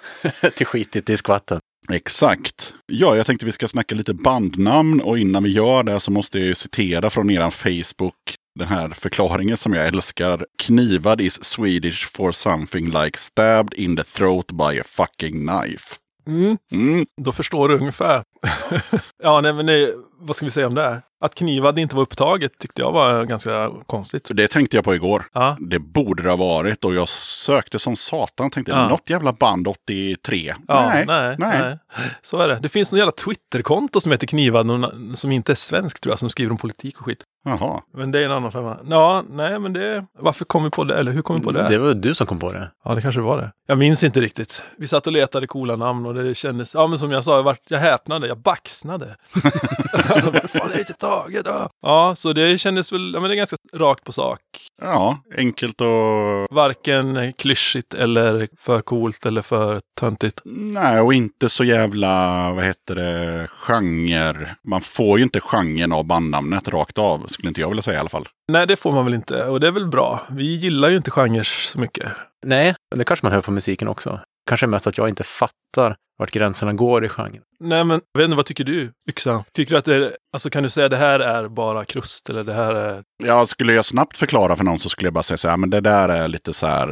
Till skitigt diskvatten. Exakt. Ja, jag tänkte vi ska snacka lite bandnamn och innan vi gör det så måste jag ju citera från eran Facebook den här förklaringen som jag älskar. Knivad is Swedish for something like stabbed in the throat by a fucking knife. Mm. Mm. Då förstår du ungefär. ja, nej, men det, vad ska vi säga om det? Att knivad inte var upptaget tyckte jag var ganska konstigt. Så det tänkte jag på igår. Ja, Det borde det ha varit och jag sökte som satan. Tänkte Ja. något jävla band 83. ja nej, nej, nej. nej, Så är det. Det finns någon jävla Twitterkonto som heter Knivad, som inte är svensk tror jag, som skriver om politik och skit. Jaha. Men det är en annan femma. Ja, nej, men det... Varför kom vi på det? Eller hur kom vi på det? Det var du som kom på det. Ja, det kanske var det. Jag minns inte riktigt. Vi satt och letade coola namn och det kändes, ja men som jag sa, jag, vart, jag häpnade, jag baxnade. Vad fan är det inte taget? Ja. ja, så det kändes väl, ja men det är ganska rakt på sak. Ja, enkelt och... Varken klyschigt eller för coolt eller för töntigt. Nej, och inte så jävla, vad heter det, genre. Man får ju inte genren av bandnamnet rakt av, skulle inte jag vilja säga i alla fall. Nej, det får man väl inte och det är väl bra. Vi gillar ju inte genrer så mycket. Nej, det kanske man hör på musiken också. Kanske mest att jag inte fattar vart gränserna går i genren. Nej, men jag vet inte, vad tycker du, Yxan? Tycker du att det är, alltså kan du säga det här är bara krust eller det här är... Ja, skulle jag snabbt förklara för någon så skulle jag bara säga så här, men det där är lite så här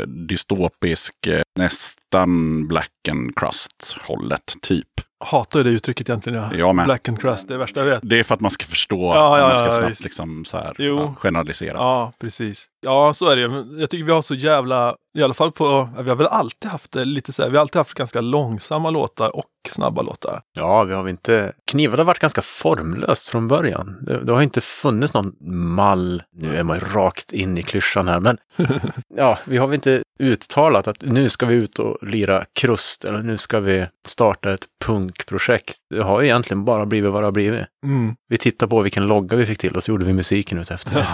eh, dystopisk, eh, nästan black and crust-hållet, typ. Hatar det uttrycket egentligen. Ja. Jag med. Black and crust, det är värsta jag vet. Det är för att man ska förstå, Ja, ja, man ska ja, snabbt visst. liksom så här, Jo. ja, generalisera. Ja, precis. Ja, så är det Jag tycker vi har så jävla, i alla fall på, vi har väl alltid haft det lite så här, vi har alltid haft ganska långsamma låtar och snabba låtar. Ja, vi har väl inte... Knivad har varit ganska formlöst från början. Det, det har inte funnits någon mall. Nu är man ju rakt in i klyschan här, men ja, vi har väl inte uttalat att nu ska vi ut och lira krust eller nu ska vi starta ett punkprojekt. Det har ju egentligen bara blivit vad det har blivit. Mm. Vi tittade på vilken logga vi fick till och så gjorde vi musiken ut efter.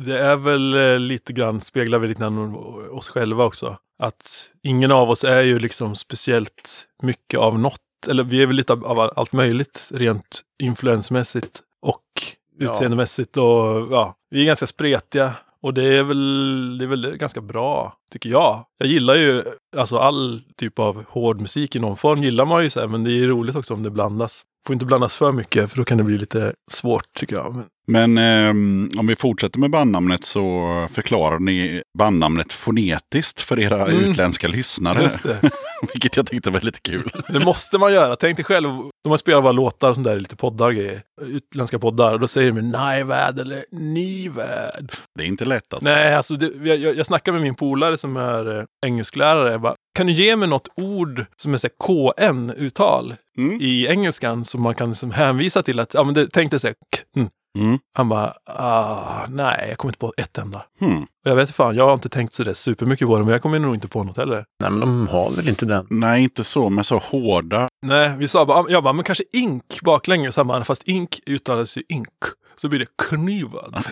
Det är väl eh, lite grann, speglar vi lite grann oss själva också. Att ingen av oss är ju liksom speciellt mycket av något. Eller vi är väl lite av, allt möjligt rent influensmässigt och utseendemässigt. Och ja, vi är ganska spretiga. Och det är väl, det är väl ganska bra, tycker jag. Jag gillar ju alltså all typ av hård musik i någon form gillar man ju så här, men det är roligt också om det blandas. Får inte blandas för mycket för då kan det bli lite svårt tycker jag. Men, Men ehm, om vi fortsätter med bandnamnet så förklarar ni bandnamnet fonetiskt för era Mm. utländska lyssnare. Vilket jag tyckte var lite kul. Det måste man göra. Tänk dig själv, de har spelat våra låtar och sånt där i lite poddar och grejer. Utländska poddar. Och då säger de Najvärd eller Nivärd. Det är inte lätt alltså. Nej, alltså det, jag, jag, snackar med min polare som är eh, engelsklärare. Jag bara, kan du ge mig något ord som är så KN-uttal Mm. i engelskan som man kan liksom hänvisa till att, ja men det, tänk dig så här, k. Mm. Han bara, ah, nej, jag kommer inte på ett enda. Hmm. Och jag vet fan, jag har inte tänkt så där supermycket på det, men jag kommer nog inte på något heller. Nej, men de har väl inte den. Nej, inte så, men så hårda. Nej, vi sa bara, jag bara, men kanske ink baklänges. Han bara, fast ink uttalas ju ink. Så blir det knivad.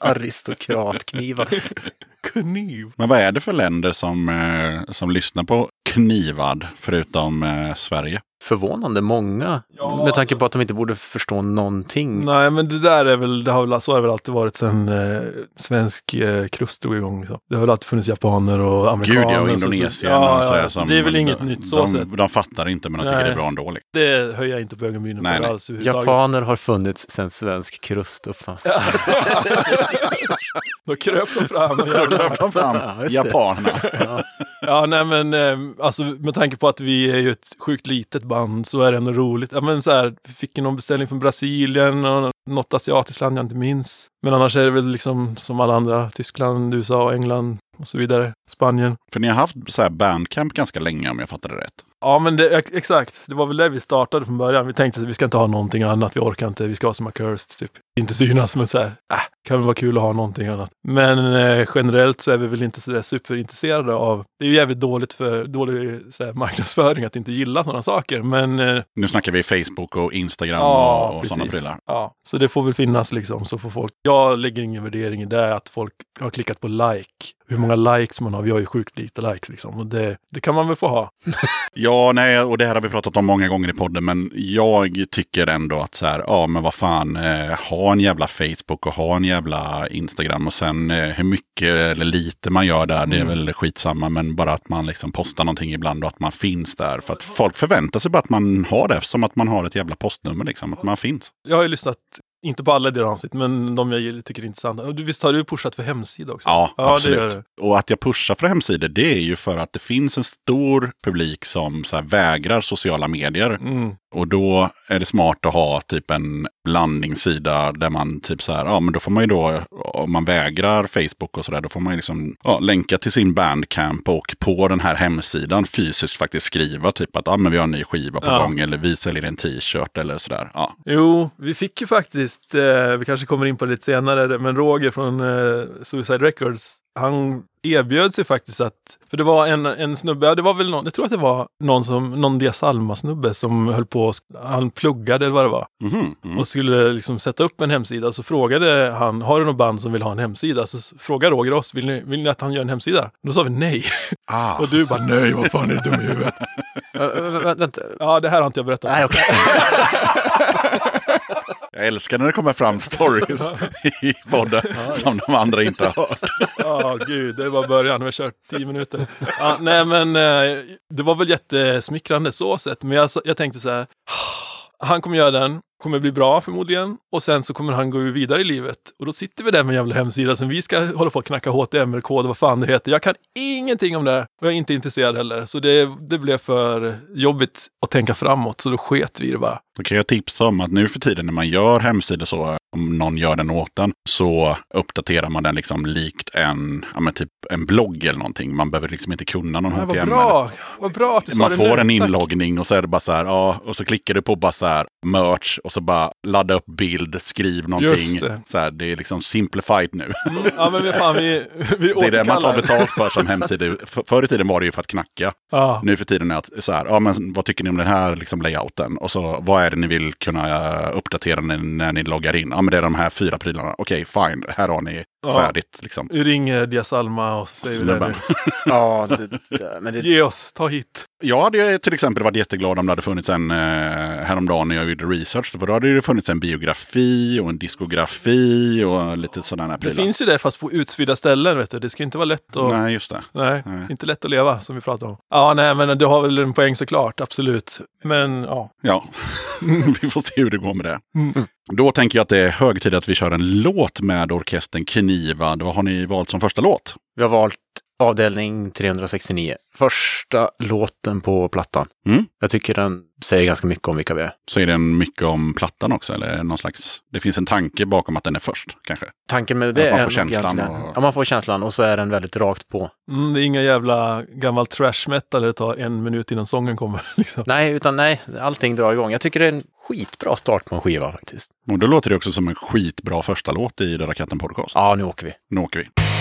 Aristokratknivar. Kniv. Men vad är det för länder som, eh, som lyssnar på knivad förutom eh, Sverige? Förvånande många. Ja, med tanke alltså- på att de inte borde förstå någonting. Nej, men det där är väl, det har väl, så har det väl alltid varit sen eh, svensk eh, krust drog igång. Liksom. Det har väl alltid funnits japaner och amerikaner. Gud ja, och så- så- Indonesien. Ja, och ja, så som- det är väl inget nytt så de, sett. de fattar inte, men de tycker Nej. det är bra ändå. Liksom. Det höjer jag inte på ögonbrynen för nej. alls. Japaner har funnits sedan svensk krust uppfanns. Då kröp de fram. och jävlar. Ta fram Ja, just det. japanerna. Ja, nej men eh, alltså med tanke på att vi är ju ett sjukt litet band så är det ändå roligt. Ja, men så här, vi fick ju någon beställning från Brasilien och något asiatiskt land jag inte minns. Men annars är det väl liksom som alla andra, Tyskland, USA, England och så vidare. Spanien. För ni har haft så här bandcamp ganska länge om jag fattar det rätt. Ja, men det, ex- exakt. Det var väl det vi startade från början. Vi tänkte att vi ska inte ha någonting annat. Vi orkar inte. Vi ska vara som Accursed, typ. Inte synas, men så här. Äh, kan väl vara kul att ha någonting annat. Men eh, generellt så är vi väl inte så där superintresserade av... Det är ju jävligt dåligt för dålig så här, marknadsföring att inte gilla sådana saker. Men eh, Nu snackar vi Facebook och Instagram Ja, och, och sådana prylar. ja, så det får väl finnas liksom. Så får folk... Jag lägger ingen värdering i det, att folk har klickat på like. Hur många likes man har. Vi har ju sjukt lite likes liksom. Och det, det kan man väl få ha. Ja, nej, och det här har vi pratat om många gånger i podden, men jag tycker ändå att så här, ja men vad fan, eh, ha en jävla Facebook och ha en jävla Instagram och sen eh, hur mycket eller lite man gör där, det är Mm. väl skitsamma, men bara att man liksom postar någonting ibland och att man finns där. För att folk förväntar sig bara att man har det, som att man har ett jävla postnummer liksom, att man finns. Jag har ju lyssnat, inte på alla av avsnitt, men de jag tycker är intressanta. Visst har du pushat för hemsida också? Ja, ja absolut. Och att jag pushar för hemsidor, det är ju för att det finns en stor publik som så vägrar sociala medier. Mm. Och då är det smart att ha typ en landningssida där man typ så här, ja men då får man ju då, om man vägrar Facebook och sådär, då får man ju liksom ja, länka till sin bandcamp och på den här hemsidan fysiskt faktiskt skriva typ att ja men vi har en ny skiva på Ja. gång eller vi säljer en t-shirt eller sådär. Ja. Jo, vi fick ju faktiskt, eh, vi kanske kommer in på det lite senare, men Roger från eh, Suicide Records, han erbjöd sig faktiskt att, för det var en, en snubbe, det var väl någon, jag tror att det var någon som, någon Dia Salma-snubbe som höll på, han pluggade eller vad det var, Mhm, mm. och skulle liksom sätta upp en hemsida. Så frågade han, har du något band som vill ha en hemsida? Så frågade Roger oss, vill ni, vill ni att han gör en hemsida? Då sa vi nej. ah. Och du bara, nej, vad fan är du dum i huvudet? Vä- vänta. Ja, det här har inte jag berättat. Nej, okej. Jag älskar när det kommer fram stories i podden som de andra inte har hört. Ja, gud, det var början. Vi har kört tio minuter. Ja, nej, men eh, det var väl jättesmickrande så sett. Men jag, jag tänkte så här, han kommer göra den, kommer bli bra förmodligen. Och sen så kommer han gå vidare i livet. Och då sitter vi där med en jävla hemsida som vi ska hålla på att knacka HTML-kod och vad fan det heter. Jag kan ingenting om det och jag är inte intresserad heller. Så det, det blev för jobbigt att tänka framåt, så då sket vi i det bara. Då kan jag tipsa om att nu för tiden när man gör hemsidor så, om någon gör den åt en, så uppdaterar man den liksom likt en, ja men typ en blogg eller någonting. Man behöver liksom inte kunna någon Men vad HTML. bra! Vad bra att du sa Man det får nu. en Tack. inloggning och så är det bara så här, ja, och så klickar du på bara så här merch och så bara ladda upp bild, skriv någonting. Det. Så här, det är liksom simplified nu. Ja, men vi, fan, vi, vi Det är det man tar betalt för som hemsida. För- Förr i tiden var det ju för att knacka. Ja. Nu för tiden är det så här, ja men vad tycker ni om den här liksom, layouten? Och så vad är det ni vill kunna eh, uppdatera när, när ni loggar in? Ja men det är de här fyra prylarna. Okej, fine, här har ni Ja. färdigt. Liksom. Vi ringer Dia Salma och säger det. Ja, det, det, men det, Ge oss, ta hit. Jag hade till exempel varit jätteglad om det hade funnits en, eh, häromdagen när jag gjorde research, för då hade det funnits en biografi och en diskografi och lite sådana här Det prylar. finns ju det fast på utspridda ställen. Vet du. Det ska inte vara lätt att... Nej, just det. Nej, Nej. inte lätt att leva som vi pratade om. Ja, nej, men du har väl en poäng såklart, absolut. Men ja, Ja, vi får se hur det går med det. Mm. Då tänker jag att det är hög tid att vi kör en låt med orkestern Knivad. Vad har ni valt som första låt? Vi har valt avdelning 369. Första låten på plattan. Mm. Jag tycker den säger ganska mycket om vilka vi är. Så är den mycket om plattan också? Eller någon slags... Det finns en tanke bakom att den är först, kanske? Tanken med det Att man är får känslan och- Ja, man får känslan och så är den väldigt rakt på. mm, det är inga jävla gammal trash metal där det tar en minut innan sången kommer. Liksom. Nej, utan nej, allting drar igång. Jag tycker det är en skitbra start på en skiva faktiskt. Och då låter det också som en skitbra första låt i Döda katten podcast. Ja, nu åker vi. Nu åker vi.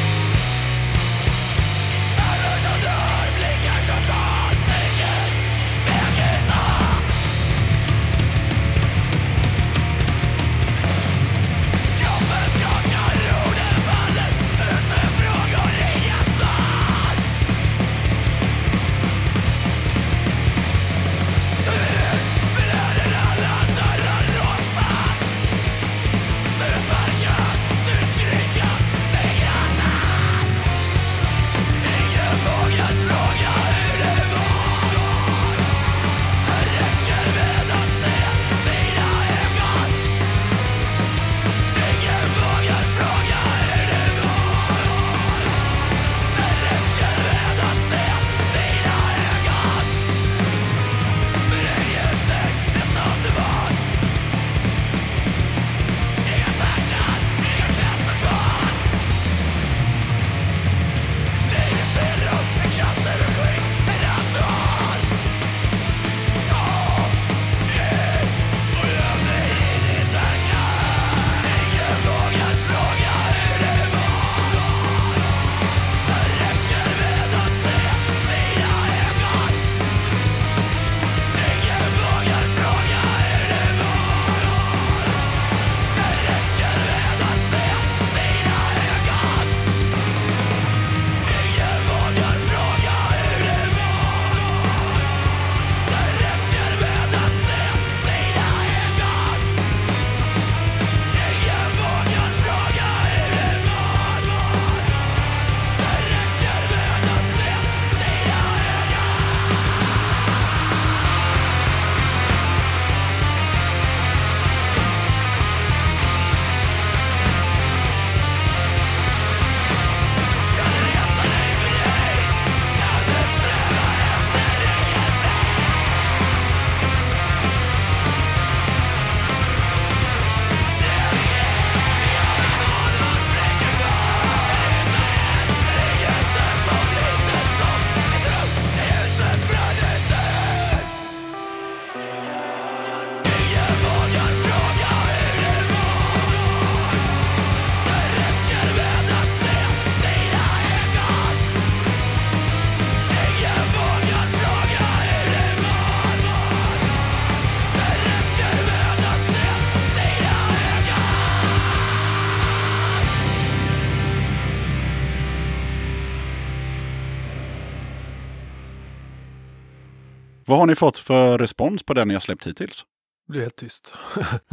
Har ni fått för respons på den ni har släppt hittills? Det blir helt tyst.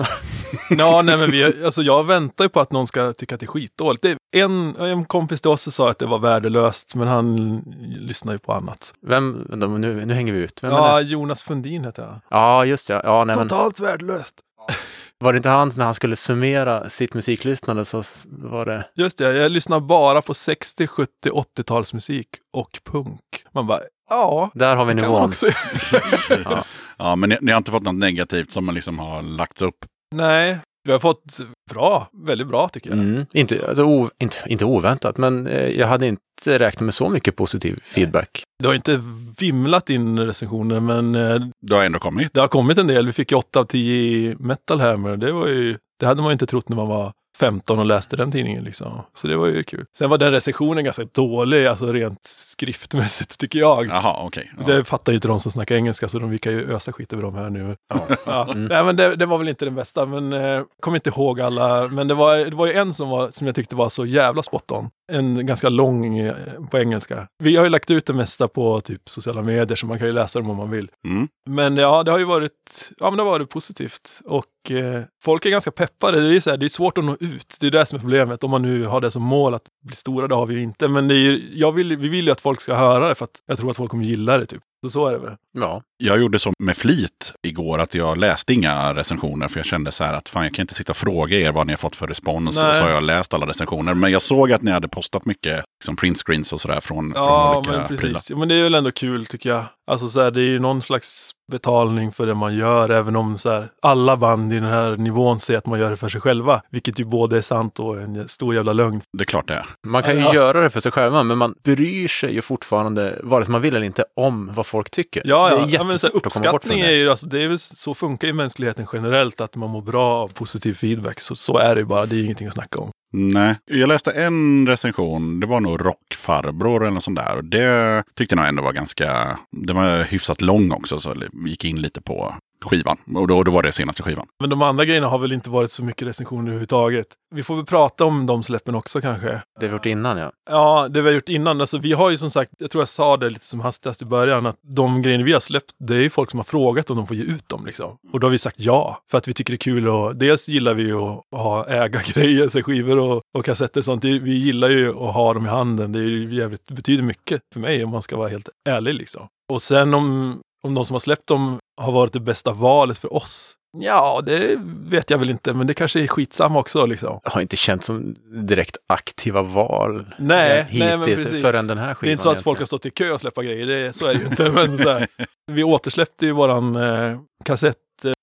ja, nej, men vi, alltså jag väntar ju på att någon ska tycka att det är skitdåligt. Det en, en kompis till oss sa att det var värdelöst, men han lyssnar ju på annat. Vem, nu, nu hänger vi ut. Vem är Ja, det? Jonas Fundin heter jag. Ja, just det. Ja, nej, men, Totalt värdelöst. var det inte han när han skulle summera sitt musiklyssnande så var det... Just det, jag lyssnar bara på 60, 70, 80-talsmusik och punk. Man bara, ja, Där har vi man nivån. också. Ja. Ja, men ni, ni har inte fått något negativt som liksom har lagts upp? Nej, vi har fått bra, väldigt bra tycker jag. Mm, inte, alltså, o, inte, inte oväntat, men eh, jag hade inte räknat med så mycket positiv feedback. Det har inte vimlat in recensioner, men eh, Det har ändå kommit. det har kommit en del. Vi fick ju 8 av 10 i Metal Hammer. Det, var ju, det hade man ju inte trott när man var 15 och läste den tidningen. Liksom. Så det var ju kul. Sen var den recensionen ganska dålig, alltså rent skriftmässigt tycker jag. Jaha, okej. Ja. Det fattar ju inte de som snackar engelska, så de kan ju ösa skit över dem här nu. Ja. Ja. Mm. Nej, men det, det var väl inte den bästa, men eh, kommer inte ihåg alla. Men det var, det var ju en som, var, som jag tyckte var så jävla spot on. En ganska lång eh, på engelska. Vi har ju lagt ut det mesta på typ sociala medier så man kan ju läsa dem om man vill. Mm. Men ja, det har ju varit, ja, men det har varit positivt. Och eh, folk är ganska peppade. Det är, så här, det är svårt att nå ut. Det är det som är problemet. Om man nu har det som mål att bli stora, det har vi ju inte. Men ju- jag vill, vi vill ju att folk ska höra det för att jag tror att folk kommer gilla det. Typ. Så så är det väl. Ja, Jag gjorde så med flit igår att jag läste inga recensioner för jag kände så här att fan jag kan inte sitta och fråga er vad ni har fått för respons. Nej. Och så har jag läst alla recensioner. Men jag såg att ni hade postat mycket liksom printscreens och sådär från, Ja, från olika men prylar. precis. Ja, men det är väl ändå kul tycker jag. Alltså så här, det är ju någon slags betalning för det man gör, även om så här, alla band i den här nivån säger att man gör det för sig själva. Vilket ju både är sant och en stor jävla lögn. Det är klart det är. man kan ju Ja. göra det för sig själva, men man bryr sig ju fortfarande, vare sig man vill eller inte, om vad folk tycker. Ja, det ja. är ja men så här, uppskattning är ju, alltså, det är väl så funkar ju mänskligheten generellt, att man mår bra av positiv feedback. Så, så är det ju bara, det är ju ingenting att snacka om. Nej, jag läste en recension. Det var nog Rockfarbror eller något sånt där. Och det tyckte jag nog ändå var ganska... Det var hyfsat lång också, så gick in lite på skivan. Och då, då var det senaste skivan. Men de andra grejerna har väl inte varit så mycket recensioner överhuvudtaget. Vi får väl prata om de släppen också kanske. Det har vi gjort innan, ja. Ja, det vi har gjort innan. Alltså, vi har ju som sagt, jag tror jag sa det lite som hastigast i början, att de grejerna vi har släppt, det är ju folk som har frågat om de får ge ut dem. Liksom. Och då har vi sagt ja, för att vi tycker det är kul och dels gillar vi ju att ha äga grejer, så skivor och, och kassetter och sånt. Vi gillar ju att ha dem i handen. Det är ju jävligt, betyder mycket för mig om man ska vara helt ärlig liksom. Och sen om, om de som har släppt dem har varit det bästa valet för oss. Ja, det vet jag väl inte, men det kanske är skitsamma också liksom. Jag har inte känt som direkt aktiva val Nej, eh, nej, men hittills precis. förrän den här skivan. Det är inte så att folk har egentligen. stått i kö och släppa grejer, det, så är det ju inte. Men så här, vi återsläppte ju våran eh, kassett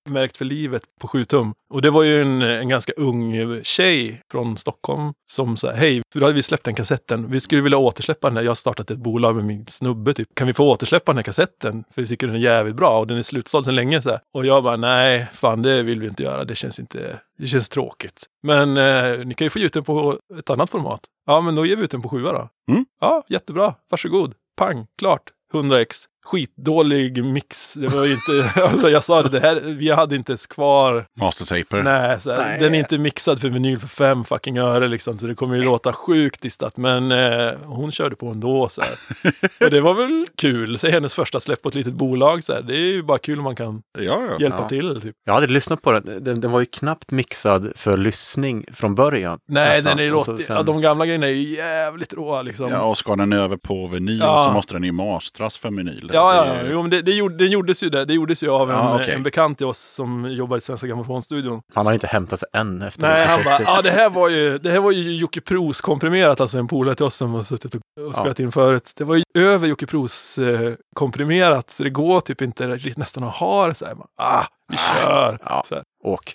Märkt för livet på 7 tum. Och det var ju en, en ganska ung eh, tjej från Stockholm som sa hej, då hade vi släppt den kassetten. Vi skulle vilja återsläppa den här. Jag har startat ett bolag med min snubbe typ. Kan vi få återsläppa den här kassetten? För vi tycker den är jävligt bra och den är slutsåld sedan länge. Så här. Och jag bara nej, fan det vill vi inte göra. Det känns inte, det känns tråkigt. Men eh, ni kan ju få ge ut den på ett annat format. Ja, men då ger vi ut den på sjua då. Mm. Ja, jättebra. Varsågod. Pang, klart. 100x. Skitdålig mix. Det var ju inte, alltså jag sa det, det här, vi hade inte ens kvar Mastertaper. Nej, så här, Nej. den är inte mixad för vinyl för fem fucking öre liksom, så det kommer ju låta sjukt distat. Men eh, hon körde på ändå så här. Och det var väl kul. Så hennes första släpp på ett litet bolag så här. Det är ju bara kul om man kan Ja, ja. hjälpa Ja. till. Typ. Jag hade lyssnat på den. den. Den var ju knappt mixad för lyssning från början. Nej, nästan. den är låt, sen- ja, de gamla grejerna är ju jävligt råa liksom. Ja, och ska den över på vinyl Ja. så måste den ju mastras för vinyl. Ja, Det ja, ja. Jo, men det, det, gjorde, det gjordes ju det. Det gjordes ju av en, Ja, okej. en bekant till oss som jobbar i Svenska Grammofonstudion. Han har inte hämtat sig än efter Nej, det han bara, ja det här var ju, det här var ju Jocke Pros komprimerat, alltså en polare till oss som har suttit och, och spelat in förut. Det var ju över Jocke Pros eh, komprimerat, så det går typ inte nästan att ha det så här. Man, Ah, vi kör! Ja. Så, här. Åk.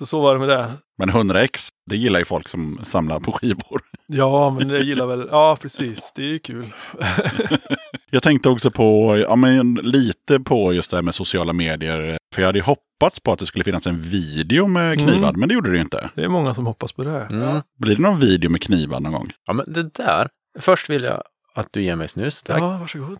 så så var det med det. Men 100x, det gillar ju folk som samlar på skivor. Ja, men det gillar väl, ja precis, det är ju kul. Jag tänkte också på, ja men lite på just det här med sociala medier. För jag hade ju hoppats på att det skulle finnas en video med Mm. knivad, men det gjorde det ju inte. Det är många som hoppas på det. Mm. Blir det någon video med knivad någon gång? Ja, men det där. Först vill jag att du ger mig snus. Tack. Ja, varsågod.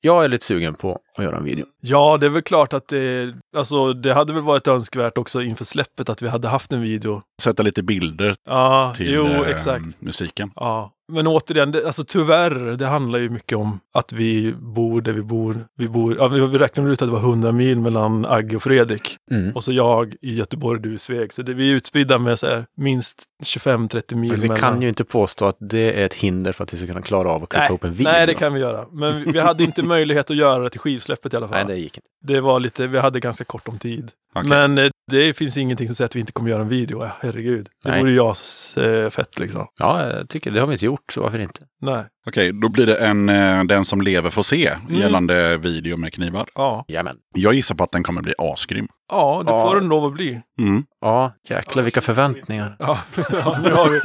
Jag är lite sugen på att göra en video. Ja, det är väl klart att det, alltså det hade väl varit önskvärt också inför släppet att vi hade haft en video. Sätta lite bilder Ja, till jo, eh, exakt. musiken. Ja, men återigen, det, alltså tyvärr, det handlar ju mycket om att vi bor där vi bor. Vi, bor, ja, vi, räknade ut att det var 100 mil mellan Agge och Fredrik. Mm. Och så jag i Göteborg och du i Sveg. Så det, vi är utspridda med så här, minst 25-30 mil Fast vi mellan. kan ju inte påstå att det är ett hinder för att vi ska kunna klara av att klippa ihop en video. nej, det kan vi göra. Men vi, hade inte möjlighet att göra det till skivsläppet i alla fall. Nej, det gick inte. Det var lite, vi hade ganska kort om tid. Okej. Men eh, det finns ingenting som säger att vi inte kommer göra en video. Herregud. Det Nej. vore ju eh, fett liksom. Ja, jag tycker det har vi inte gjort, så varför inte? Nej. Okej, då blir det en eh, Den som lever får se Mm. gällande video med knivar. Ja, Jajamän. Jag gissar på att den kommer bli asgrym. Ja det Ja. får den lov att bli. Mm. Ja, jäklar vilka förväntningar. Ja, ja nu, har vi,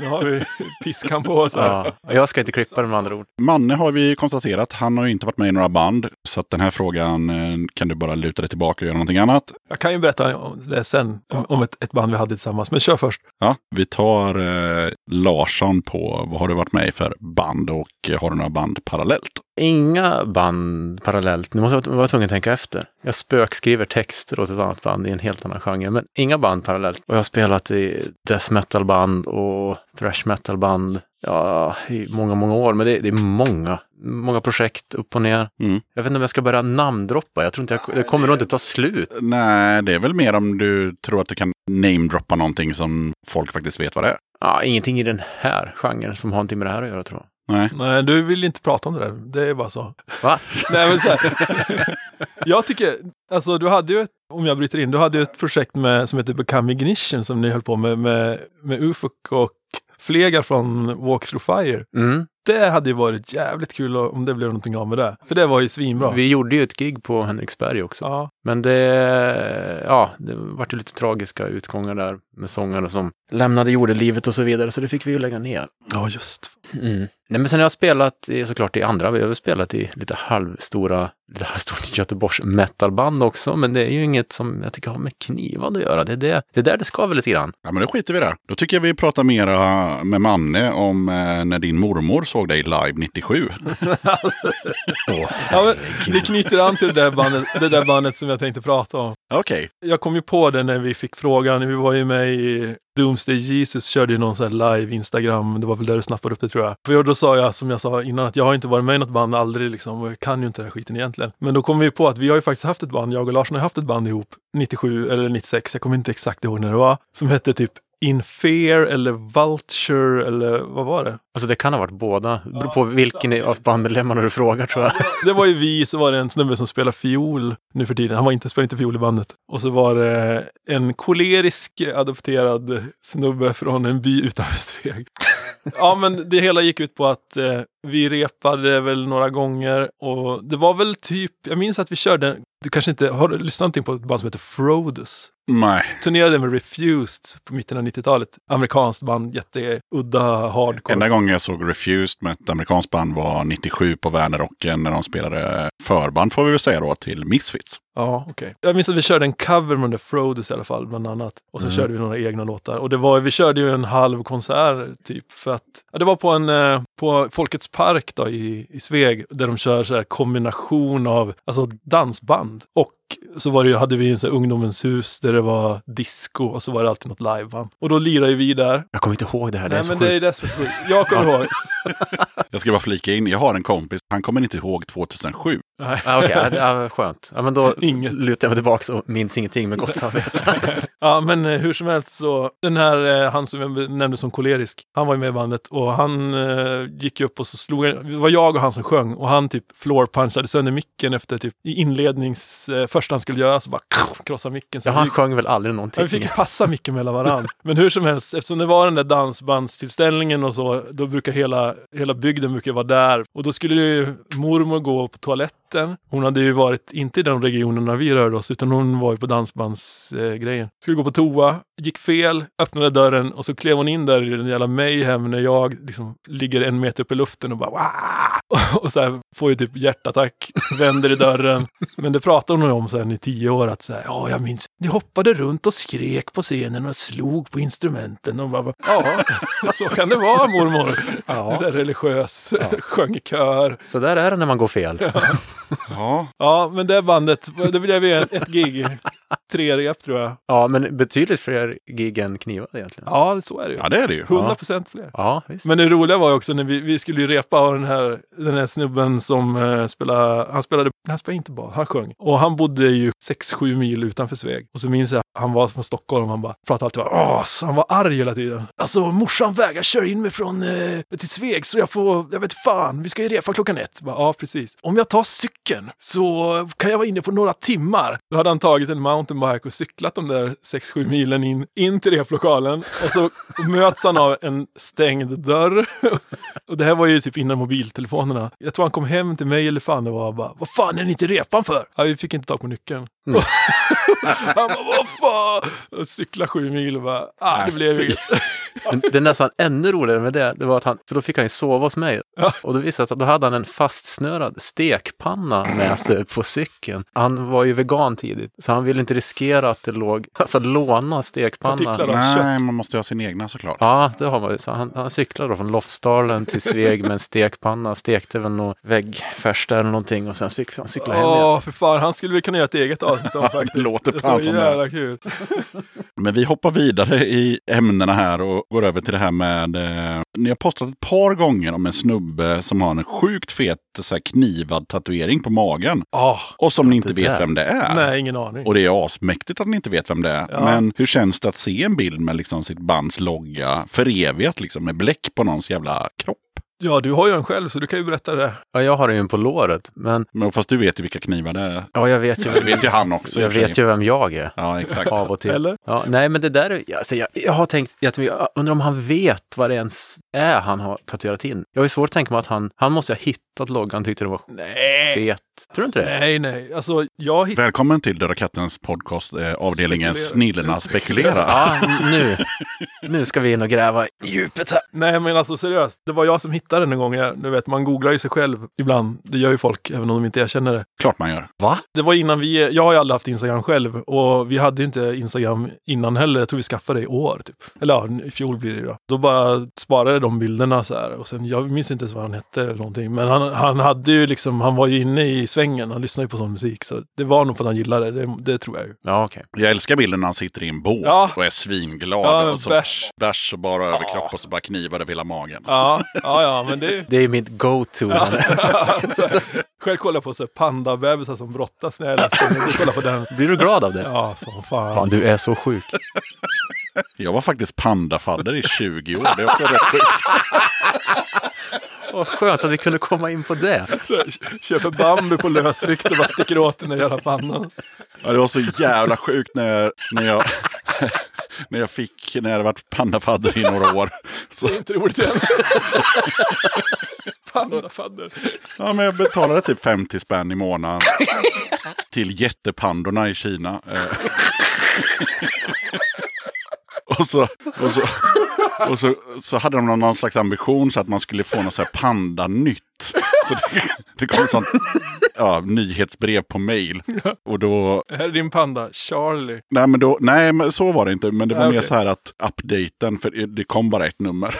nu har vi piskan på oss här. Ja, jag ska inte klippa det med andra ord. Manne har vi konstaterat, han har ju inte varit med i några band. Så att den här frågan eh, kan du bara luta dig tillbaka och göra någonting annat. Jag kan ju berätta om det sen, om, om ett, ett band vi hade tillsammans. Men kör först. Ja, vi tar eh, Larsson på vad har du varit med i för band och eh, har du några band parallellt? Inga band parallellt. Nu måste jag vara tvungen att tänka efter. Jag spökskriver texter åt ett annat band i en helt annan genre, men inga band parallellt. Och jag har spelat i death metal band och thrash metal band. Ja, i många, många år, men det, det är många, många projekt upp och ner. Mm. Jag vet inte om jag ska börja namndroppa. Jag tror inte jag, det kommer nog inte ta slut. Nej, det är väl mer om du tror att du kan namedroppa någonting som folk faktiskt vet vad det är. Ja, ingenting i den här genren som har någonting med det här att göra tror jag. Nej. Nej, du vill inte prata om det där. Det är bara så. Va? Nej, men så här. Jag tycker, alltså du hade ju ett, om jag bryter in, du hade ju ett projekt med, som heter Become Ignition som ni höll på med, med, med Ufuk och Flegar från Walk Through Fire. Mm. Det hade ju varit jävligt kul om det blev någonting av med det. För det var ju svinbra. Vi gjorde ju ett gig på Henriksberg också. Ja, Men det, ja, det vart ju lite tragiska utgångar där med sångare som lämnade jordelivet och så vidare, så det fick vi ju lägga ner. ja, just. Mm. Nej, men sen har jag spelat i, såklart i andra, vi har väl spelat i lite halvstora, lite halvstort Göteborgs metalband också, men det är ju inget som jag tycker har med knivande att göra. Det är, det, det är där det skaver lite grann. Ja, men då skiter vi där. Då tycker jag vi pratar mera med Manne om eh, när din mormor såg dig live 97. Ja, men, vi knyter an till det där, bandet, det där bandet som jag tänkte prata om. Okej. Jag kom ju på det när vi fick frågan. Vi var ju med i Doomsday Jesus, körde ju någon sån här live Instagram. Det var väl där du snappade upp det tror jag. För då sa jag, som jag sa innan, att jag har inte varit med i något band aldrig liksom. Och jag kan ju inte den här skiten egentligen. Men då kom vi på att vi har ju faktiskt haft ett band, jag och Larsson har haft ett band ihop 97 eller 96, jag kommer inte exakt ihåg när det var. Som hette typ In Fear eller Vulture eller vad var det? Alltså det kan ha varit båda, det beror på vilken av bandmedlemmarna du frågar tror jag. Det var ju vi, så var det en snubbe som spelar fiol nu för tiden. Han var inte, spelade inte fiol i bandet. Och så var det en kolerisk adopterad snubbe från en by utanför Sveg. Ja, men det hela gick ut på att eh, vi repade väl några gånger och det var väl typ, jag minns att vi körde, du kanske inte har du lyssnat någonting på ett band som heter Frodus? Nej. Turnerade med Refused på mitten av 90-talet. Amerikanskt band, jätteudda hardcore. Enda gången jag såg Refused med ett amerikanskt band var 97 på Värnerrocken när de spelade förband får vi väl säga då till Misfits. Ja, okej. Jag minns att vi körde en cover med The Frodus i alla fall, bland annat. Och så Mm. körde vi några egna låtar. Och det var, vi körde ju en halv konsert, typ. För att, ja, det var på en, eh, på Folkets Park då i, i Sveg, där de kör så här kombination av, alltså dansband. Och så var det, ju- hade vi en så här ungdomens hus där det var disco och så var det alltid något liveband. Och då lirade vi där. Jag kommer inte ihåg det här, det Nej, är så men det är sjukt. det är sjukt. Jag kommer ihåg. Jag ska bara flika in, jag har en kompis, han kommer inte ihåg 2007. Nej. Ja, Okej, det- ja, skönt. Ja, men då Inget. lutar jag mig tillbaka och minns ingenting med gott samvete. Ja, men eh, hur som helst så, den här, eh, han som jag nämnde som kolerisk, han var ju med i bandet och han eh, gick upp och så slog det var jag och han som sjöng och han typ floorpunchade sönder micken efter typ i inlednings, eh, första han skulle göra så bara krossade micken. Så Ja, han vi, sjöng väl aldrig ja, någonting. vi fick passa micken mellan varandra. Men hur som helst, eftersom det var den där dansbandstillställningen och så, då brukar hela, hela bygden brukar vara där. Och då skulle ju mormor gå på toaletten. Hon hade ju varit, inte i de regionerna vi rörde oss, utan hon var ju på dansbandsgrejen. Eh, skulle gå på toa, gick fel, öppnade dörren och så klev hon in där i den jävla mayhem när jag liksom ligger en meter upp i luften och bara Wah! Och så här får ju typ hjärtattack, vänder i dörren. Men det pratar hon om sen i tio år att så här, ja jag minns, ni hoppade runt och skrek på scenen och slog på instrumenten. Och bara, ja, så kan det vara mormor. Ja. Så religiös, sjöng i kör. Så där är det när man går fel. Ja, Ja, men det bandet, det blev ju ett gig. Tre rep tror jag. Ja, men betydligt fler gig än knivar egentligen. Ja, så är det ju. ja det är det ju. 100 procent fler. Ja, visst. Men det roliga var ju också när vi, vi skulle ju repa och den här, den här snubben som uh, spelade, han spelade, han spelade inte bas, han sjöng. Och han bodde ju 6-7 mil utanför Sveg. Och så minns jag, han var från Stockholm, han bara pratade alltid bara, Åh, så han var arg hela tiden. Alltså morsan vägrar köra in mig från eh, till Sveg så jag får, jag vet fan, vi ska ju repa klockan ett. Bara, ja, precis. Om jag tar cykeln så kan jag vara inne på några timmar. Då hade han tagit en mountainbike och cyklat de där 6-7 milen in, in till replokalen. Och så möts han av en stängd dörr. Och det här var ju typ innan mobiltelefonerna. Jag tror han kom hem till mig eller fan det var och bara, vad fan är ni inte repan för? Ja, vi fick inte tag på nyckeln. han bara, vad fan? Och cykla sju mil och bara, ah, det blev inget. det, är nästan ännu roligare med det, det var att han, för då fick han ju sova hos mig. Ja. Och då visade det sig att då hade han en fastsnörad stekpanna med sig på cykeln. Han var ju vegan tidigt, så han ville inte riskera att det låg, alltså låna stekpanna. Av Nej, man måste ju ha sin egna såklart. Ja, det har man ju. Så han, han cyklade då från Lofsdalen till Sveg med en stekpanna, stekte väl någon väggfärs där eller någonting och sen fick han cykla hem igen. Åh, för fan. Han skulle vi kunna göra ett eget avsnitt om faktiskt. låter det är fan så som det. jävla kul. Men vi hoppar vidare i ämnena här och går över till det här med... Eh, ni har postat ett par gånger om en snubbe som har en sjukt fet så knivad tatuering på magen. Åh, Och som ni inte vet där. vem det är. nej, ingen aning. Och det är asmäktigt att ni inte vet vem det är. Ja. Men hur känns det att se en bild med liksom sitt bands logga förevigat liksom med bläck på någons jävla kropp? Ja, du har ju en själv så du kan ju berätta det. Ja, jag har ju på låret, men Men fast du vet ju vilka knivar det är. ja, jag vet ju Det vet ju han också. jag vet ju vem jag är. Ja, exakt. Av och till. Eller? Ja, nej, men det där är, alltså, jag, jag har tänkt, jag, jag undrar om han vet vad det ens är han har tatuerat in. Jag har ju svårt att tänka mig att han, han måste ha hittat loggan, tyckte den var Nej. fet. Tror du inte det? Nej, nej. Alltså, jag hittade... Välkommen till Döda kattens podcast, eh, avdelningen Spekulera. Snillena spekulerar. Ja, nu, nu ska vi in och gräva i djupet här. Nej, men alltså seriöst. Det var jag som hittade den en gång. Jag, du vet, man googlar ju sig själv ibland. Det gör ju folk, även om de inte erkänner det. Klart man gör. Va? Det var innan vi... Jag har ju aldrig haft Instagram själv och vi hade ju inte Instagram innan heller. Jag tror vi skaffade det i år, typ. Eller ja, i fjol blir det ju då. Då bara sparade de bilderna så här. Och sen, jag minns inte ens vad han hette eller någonting. Men han, han hade ju liksom, han var ju inne i svängen. Han lyssnade ju på sån musik. Så det var nog för att han gillade det. Det, det tror jag ju. Ja, okej. Jag älskar bilden när han sitter i en båt Ja. och är svinglad. Ja, och så bärs. bärs och bara överkropp och så bara knivar över hela magen. Ja, ja, ja, men det... Det är mitt go-to. alltså, själv kollar jag på så pandabebisar som brottas när jag läser kollar på den. Blir du glad av det? Ja, som fan. Fan, du är så sjuk. Jag var faktiskt pandafadder i 20 år. Det är också rätt sjukt. Vad skönt att vi kunde komma in på det. Så, köper Bambi på lösvikt och bara sticker åt den i hela pannan. Ja, det var så jävla sjukt när jag, när jag, när jag fick, när jag hade varit pandafadder i några år. Så, Det är inte roligt igen. Pandafadder. ja, men jag betalade typ 50 spänn i månaden till jättepandorna i Kina. Eh. Och så, och så, och så, så hade de någon, någon slags ambition så att man skulle få något så här pandanytt. Så det, det kom ett sånt ja, nyhetsbrev på mail. Och då, Här är din panda, Charlie. nej men, då, nej men så var det inte. Men det var Nej, mer okej. så här att updaten, för det kom bara ett nummer.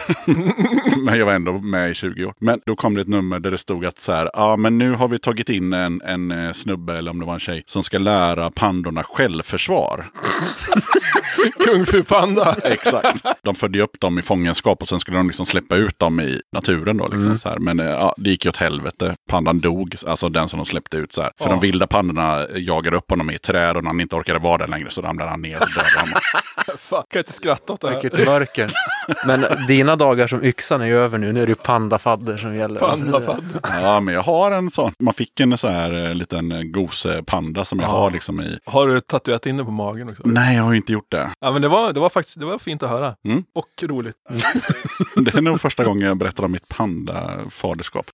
men jag var ändå med i 20 år. Men då kom det ett nummer där det stod att så här, ja men nu har vi tagit in en, en eh, snubbe, eller om det var en tjej, som ska lära pandorna självförsvar. Kung Fu Panda. Exakt. De födde upp dem i fångenskap och sen skulle de liksom släppa ut dem i naturen då. Liksom, så här. Men eh, ja, det gick ju åt helvete. Pandan dog, alltså den som de släppte ut. Så här. För Ja. de vilda pandorna jagade upp honom i ett träd och när han inte orkade vara där längre så ramlade han ner och dödade honom. Fan, kan jag inte skratta åt det här. mörker. Men dina dagar som yxan är ju över nu. Nu är det ju pandafadder som gäller. Pandafadder. Ja, men jag har en sån. Man fick en så här eh, liten eh, gosepanda som jag har liksom i... Har du tatuerat in det på magen också? Nej, jag har inte gjort det. Ja, men det var, det var faktiskt det var fint att höra. Mm. Och roligt. Det är nog första gången jag berättar om mitt pandafaderskap.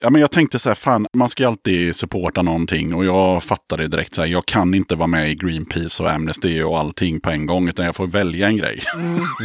Ja, men jag tänkte så här, fan, man ska ju alltid supporta någonting och jag fattade direkt så här, jag kan inte vara med i Greenpeace och Amnesty och allting på en gång, utan jag får välja en grej.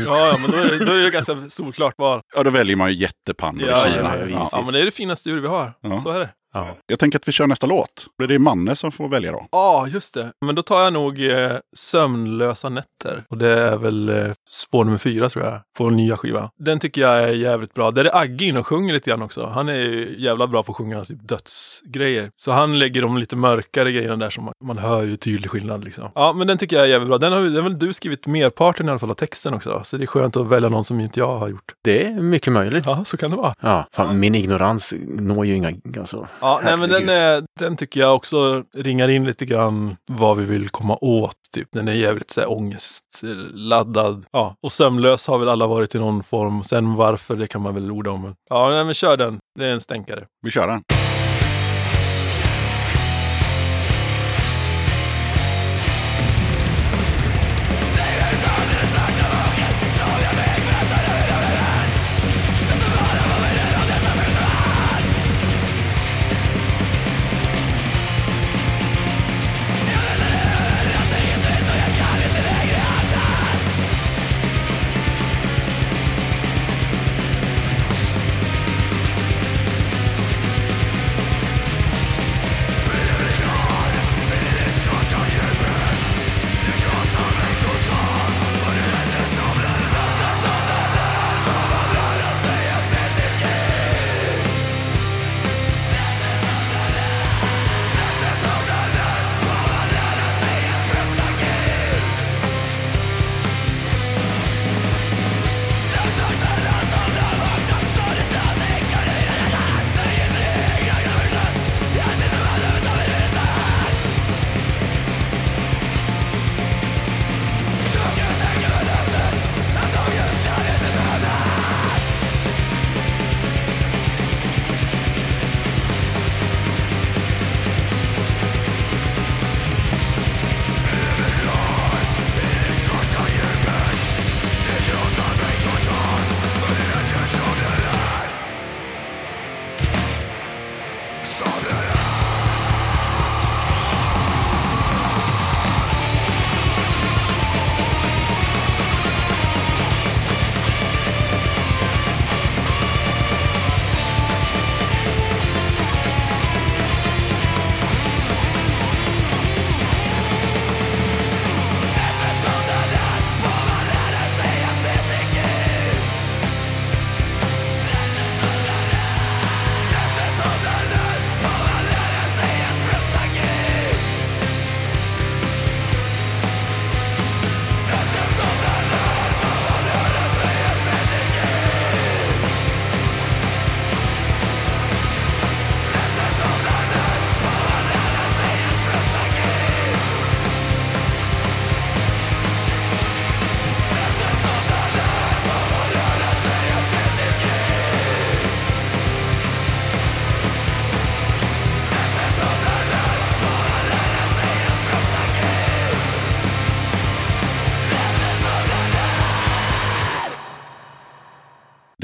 Ja, ja men då är, det, då är det ganska solklart var. Ja, då väljer man ju jättepandor Ja, i Kina. ja, ja, Ja. Men det är det finaste djur vi har. Så är det. Ja. Jag tänker att vi kör nästa låt. Det är Manne som får välja då. Ja, just det. Men då tar jag nog eh, Sömnlösa nätter. Och det är väl eh, spår nummer fyra tror jag, på en nya skiva. Den tycker jag är jävligt bra. Där är Agge in och sjunger lite grann också. Han är ju jävla bra på att sjunga typ dödsgrejer. Så han lägger de lite mörkare grejerna där som man, man hör ju tydlig skillnad liksom. Ja, men den tycker jag är jävligt bra. Den har, den har väl du skrivit merparten i alla fall av texten också. Så det är skönt att välja någon som inte jag har gjort. Det är mycket möjligt. Ja. Ja, så kan det vara. fan, min ignorans når ju inga... Alltså, Ja, nej, men den, är, den tycker jag också ringar in lite grann vad vi vill komma åt. Typ. Den är jävligt så här, ångestladdad. Ja, och sömnlös har väl alla varit i någon form. Sen varför, det kan man väl orda om. Ja, nej, men kör den. Det är en stänkare. Vi kör den.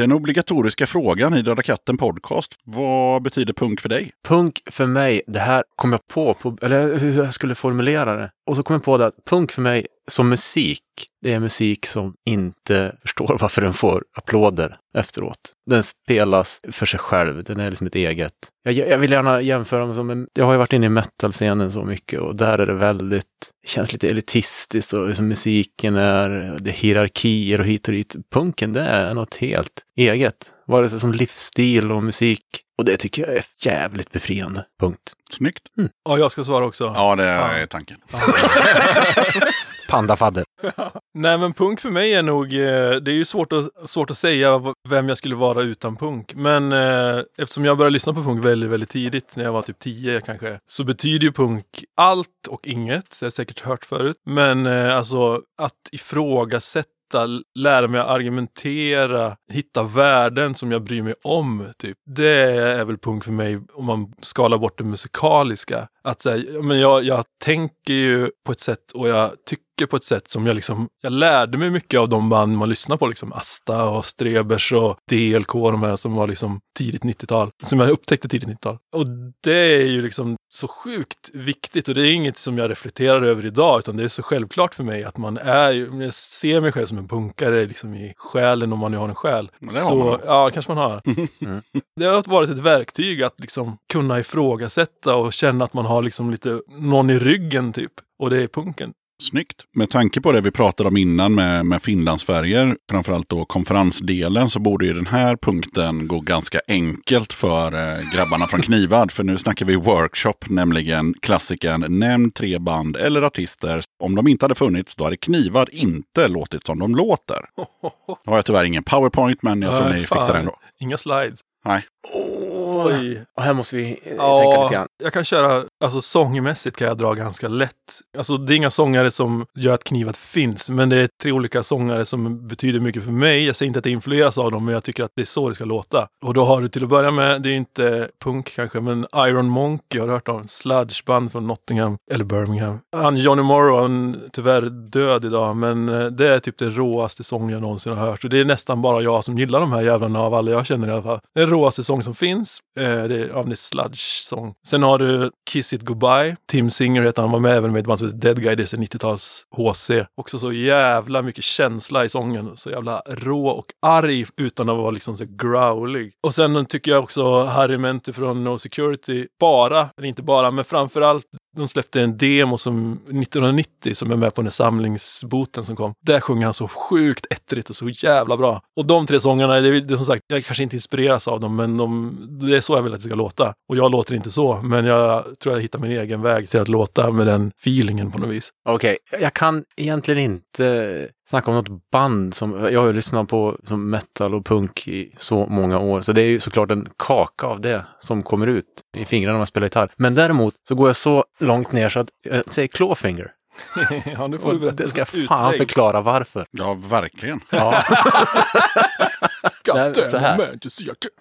Den obligatoriska frågan i Döda katten podcast. Vad betyder punk för dig? Punk för mig, det här kom jag på, på, eller hur jag skulle formulera det. Och så kom jag på det att punk för mig som musik, det är musik som inte förstår varför den får applåder efteråt. Den spelas för sig själv, den är liksom ett eget. Jag, jag vill gärna jämföra med som en, jag har ju varit inne i metal-scenen så mycket och där är det väldigt, det känns lite elitistiskt och liksom musiken är, det är hierarkier och hit och dit. Punken, det är något helt eget. Vare sig som livsstil och musik. Och det tycker jag är jävligt befriande. Punkt. Snyggt. Ja, jag ska svara också. Ja, det är tanken. Pandafadder. Nej, men punk för mig är nog, eh, det är ju svårt att, svårt att säga vem jag skulle vara utan punk. Men eh, eftersom jag började lyssna på punk väldigt, väldigt tidigt, när jag var typ 10 kanske, så betyder ju punk allt och inget. Det har jag säkert hört förut. Men eh, alltså att ifrågasätta lära mig att argumentera, hitta värden som jag bryr mig om. Typ. Det är väl punk för mig om man skalar bort det musikaliska. Att säga, men jag, jag tänker ju på ett sätt och jag tycker på ett sätt som jag liksom, jag lärde mig mycket av de band man lyssnar på, liksom Asta och Strebers och DLK, de här som var liksom tidigt 90-tal, som jag upptäckte tidigt 90-tal. Och det är ju liksom så sjukt viktigt och det är inget som jag reflekterar över idag, utan det är så självklart för mig att man är jag ser mig själv som en punkare liksom i själen om man nu har en själ. Men det har så, man. ja, kanske man har. Det har varit ett verktyg att liksom kunna ifrågasätta och känna att man har liksom lite någon i ryggen typ. Och det är punken. Snyggt. Med tanke på det vi pratade om innan med, med Finlandsfärger, framförallt då konferensdelen, så borde ju den här punkten gå ganska enkelt för eh, grabbarna från Knivad. För nu snackar vi workshop, nämligen klassikern Nämn tre band eller artister. Om de inte hade funnits, då hade Knivad inte låtit som de låter. Nu har jag tyvärr ingen powerpoint, men jag tror ni fan. fixar det ändå. Inga slides. Nej. Oj. Och här måste vi eh, Ja. tänka lite grann. Jag kan köra, alltså sångmässigt kan jag dra ganska lätt. Alltså det är inga sångare som gör att Knivat finns, men det är tre olika sångare som betyder mycket för mig. Jag säger inte att jag influeras av dem, men jag tycker att det är så det ska låta. Och då har du till att börja med, det är inte punk kanske, men Iron Monkey har du hört om. Sludgeband från Nottingham, eller Birmingham. Han Johnny Morrow, han är tyvärr död idag, men eh, det är typ den råaste sång jag någonsin har hört. Och det är nästan bara jag som gillar de här jävlarna av alla jag känner i alla fall. Det är den råaste sång som finns. Eh, det är av en sludge-sång. Sen har du Kiss It Goodbye. Tim Singer heter han, han var med även med ett band som heter Dead Guy, det är 90-tals HC. Också så jävla mycket känsla i sången. Så jävla rå och arg utan att vara liksom så growlig. Och sen tycker jag också Harry Mente från No Security, bara, eller inte bara, men framförallt de släppte en demo som 1990 som är med på den samlingsboten som kom. Där sjunger han så sjukt ettrigt och så jävla bra. Och de tre sångarna, det är, det är som sagt, jag kanske inte inspireras av dem, men de, det är så jag vill att det ska låta. Och jag låter inte så, men jag tror jag hittar min egen väg till att låta med den feelingen på något vis. Okej, jag kan egentligen inte snacka om något band som jag har lyssnat på som metal och punk i så många år. Så det är ju såklart en kaka av det som kommer ut i fingrarna när man spelar gitarr. Men däremot så går jag så långt ner så att jag säger clawfinger. ja, nu Och det ska jag fan förklara varför. Ja, verkligen. Ja,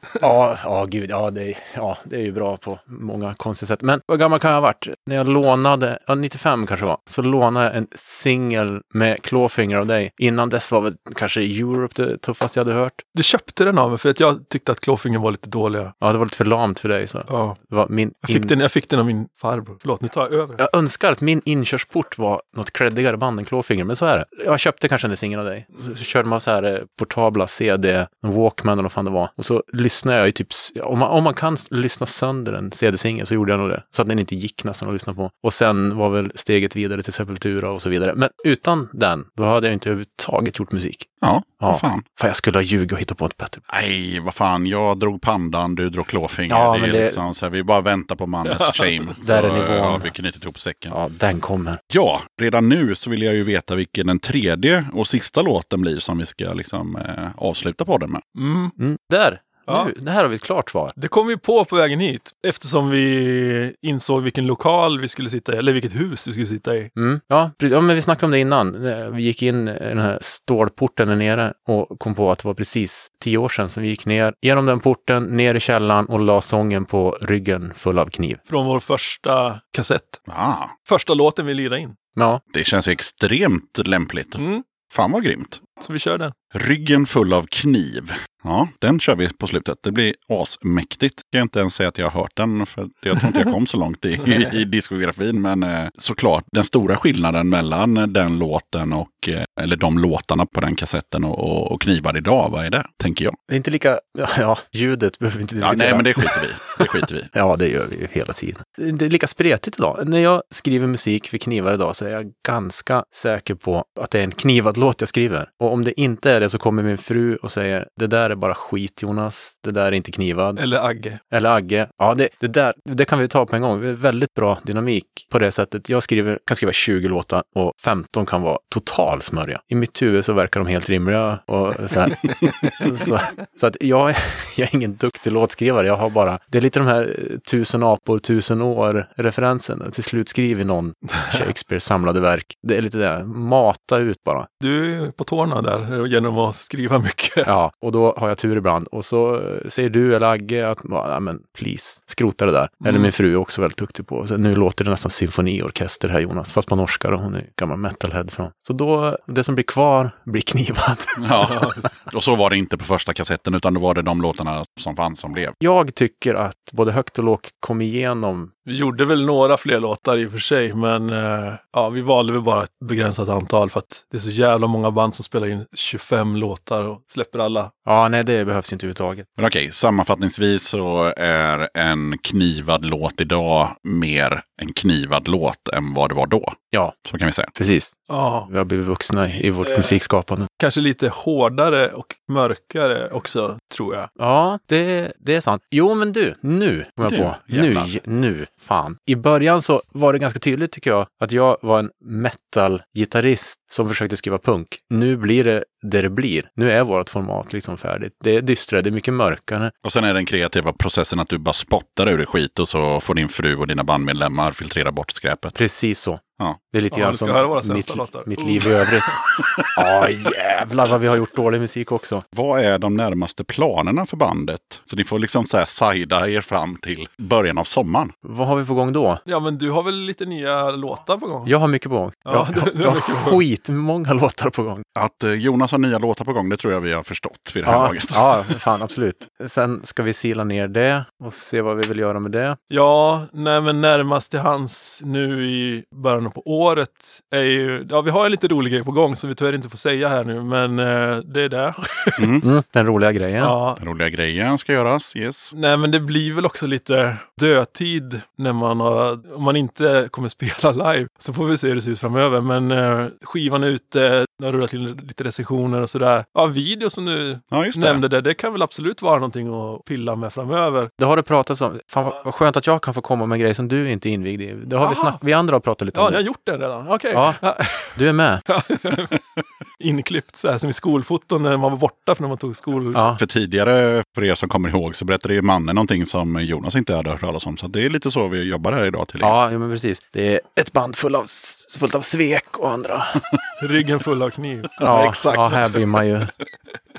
Ja, ja gud, ja det, är, ja det är ju bra på många konstiga sätt. Men vad gammal kan jag ha varit? När jag lånade, ja 95 kanske var, så lånade jag en singel med clawfinger av dig. Innan dess var väl kanske Europe det tuffaste jag hade hört. Du köpte den av mig för att jag tyckte att Clawfinger var lite dåliga. Ja, det var lite för lamt för dig. Så. Ja. Det var min Jag fick, in- den, jag fick den av min farbror. Förlåt, nu tar jag över. Jag önskar att min inkörsport var något creddigare band än Clawfinger, men så är det. Jag köpte kanske en singel av dig. Så, så körde man så här eh, portabla CD, en Walkman eller vad fan det var. Och så lyssnade jag i typ, om man, om man kan lyssna sönder en CD-singel så gjorde jag nog det. Så att den inte gick nästan att lyssna på. Och sen var väl steget vidare till Sepultura och så vidare. Men utan den, då hade jag inte överhuvudtaget gjort musik. Ja, Ja. vad fan. För jag skulle ha ljugit och hittat på ett bättre. Nej, vad fan. Jag drog pandan, du drog klåfinger. Ja, det är det- liksom så här, vi bara väntar på mannens shame. Där är Så, nivån. Ja, vi knyter ihop säcken. Ja. Ja, den kommer. redan nu så vill jag ju veta vilken den tredje och sista låten blir som vi ska liksom eh, avsluta podden med. Mm. Mm. Där! Ja. Nu, det här har vi ett klart svar. Det kom vi på på vägen hit eftersom vi insåg vilken lokal vi skulle sitta i, eller vilket hus vi skulle sitta i. Mm. Ja, precis. ja, men vi snackade om det innan. Eh, Vi gick in i den här stålporten där nere och kom på att det var precis tio år sedan som vi gick ner genom den porten, ner i källaren och la sången på ryggen full av kniv. Från vår första kassett. Ah, Första låten vi lirade in. Ja, det känns ju extremt lämpligt. Mm. Fan vad grymt. Så vi kör den. Ryggen full av kniv. Ja, den kör vi på slutet. Det blir asmäktigt. Jag kan inte ens säga att jag har hört den, för jag tror inte jag kom så långt i, i, i diskografin. Men eh, såklart, den stora skillnaden mellan den låten och, eh, eller de låtarna på den kassetten och, och, och Knivar idag, vad är det? Tänker jag. Det är inte lika, ja, ja ljudet behöver vi inte Ja, diskutera. nej, men det skiter vi. Det skiter vi. Ja, det gör vi ju hela tiden. Det är inte lika spretigt idag. När jag skriver musik för knivar idag så är jag ganska säker på att det är en knivad låt jag skriver. Och om det inte är det så kommer min fru och säger det där är bara skit Jonas, det där är inte knivad. Eller Agge. Eller Agge. Ja, det, det där, det kan vi ta på en gång. Väldigt bra dynamik på det sättet. Jag skriver, kan skriva 20 låtar och 15 kan vara total smörja. I mitt huvud så verkar de helt rimliga och så här. så, så att jag, jag är ingen duktig låtskrivare. Jag har bara, det är lite de här eh, tusen apor, tusen år-referensen. Till slut skriver någon Shakespeare samlade verk. Det är lite det, mata ut bara. Du är på tårna där genom att skriva mycket. Ja, och då har jag tur ibland. Och så eh, säger du eller Agge att, ja men please, skrota det där. Eller Mm. min fru är också väldigt duktig på. Så nu låter det nästan symfoniorkester här Jonas, fast på norska då. Hon är gammal metalhead från. Så då, det som blir kvar blir knivat. Ja. Och så var det inte på första kassetten, utan då var det de låtarna som fanns som blev. Jag tycker att både högt och lågt kom igenom. Vi gjorde väl några fler låtar i och för sig, men eh, ja, vi valde väl bara ett begränsat antal för att det är så jävla många band som spelar in 25 låtar och släpper alla. Ja, nej, det behövs inte överhuvudtaget. Men okej, sammanfattningsvis så är en knivad låt idag mer en knivad låt än vad det var då. Ja, Så kan vi säga. precis. Ja, Vi har blivit vuxna i vårt Eh. musikskapande. kanske lite hårdare och mörkare också, tror jag. Ja, det, det är sant. Jo, men du, nu kom jag Du, på. Nu, jävlar. nu, fan. I början så var det ganska tydligt tycker jag att jag var en metal-gitarrist som försökte skriva punk. Nu blir det det det blir. Nu är vårt format liksom färdigt. Det är dystrare, det är mycket mörkare. Och sen är den kreativa processen att du bara spottar ur dig skit och så får din fru och dina bandmedlemmar filtrera bort skräpet. Precis så. Ja. Det är lite Ja, grann som höra våra mitt, mitt Oh. liv i övrigt. Ja, jävlar vad vi har gjort dålig musik också. Vad är de närmaste planerna för bandet? Så ni får liksom så här sajda er fram till början av sommaren. Vad har vi på gång då? Ja, men du har väl lite nya låtar på gång? Jag har mycket på gång. Ja, jag, du- du har jag mycket har skitmånga låtar på gång. Att eh, Jonas har nya låtar på gång, det tror jag vi har förstått vid det här Ja, laget. ja, fan absolut. Sen ska vi sila ner det och se vad vi vill göra med det. Ja, nej men närmast till hans nu i början på året är ju, ja vi har en lite rolig grej på gång som vi tyvärr inte får säga här nu, men eh, det är det. Mm, den roliga grejen. Ja. Den roliga grejen ska göras, yes. Nej men det blir väl också lite dödtid när man har, om man inte kommer spela live. Så får vi se hur det ser ut framöver. Men eh, skivan är ute, det har rullat in lite recensioner och sådär. Ja, video som du Ja, just det. nämnde där, det kan väl absolut vara någonting att pilla med framöver. Det har det pratats om. Fan vad- skönt att jag kan få komma med en grej som du inte är invigd i. Det har vi, snack, vi andra har pratat lite Ja, om ni har gjort den redan? Okej. Ja. Du är med. Inklippt så här som i skolfoton när man var borta för när man tog skol... Ja. För tidigare, för er som kommer ihåg, så berättade ju mannen någonting som Jonas inte hade hört talas om. Så det är lite så vi jobbar här idag till er. Ja, men precis. Det är ett band full av, fullt av svek och andra. Ryggen full av kniv. Ja, exakt. Ja, här blir man ju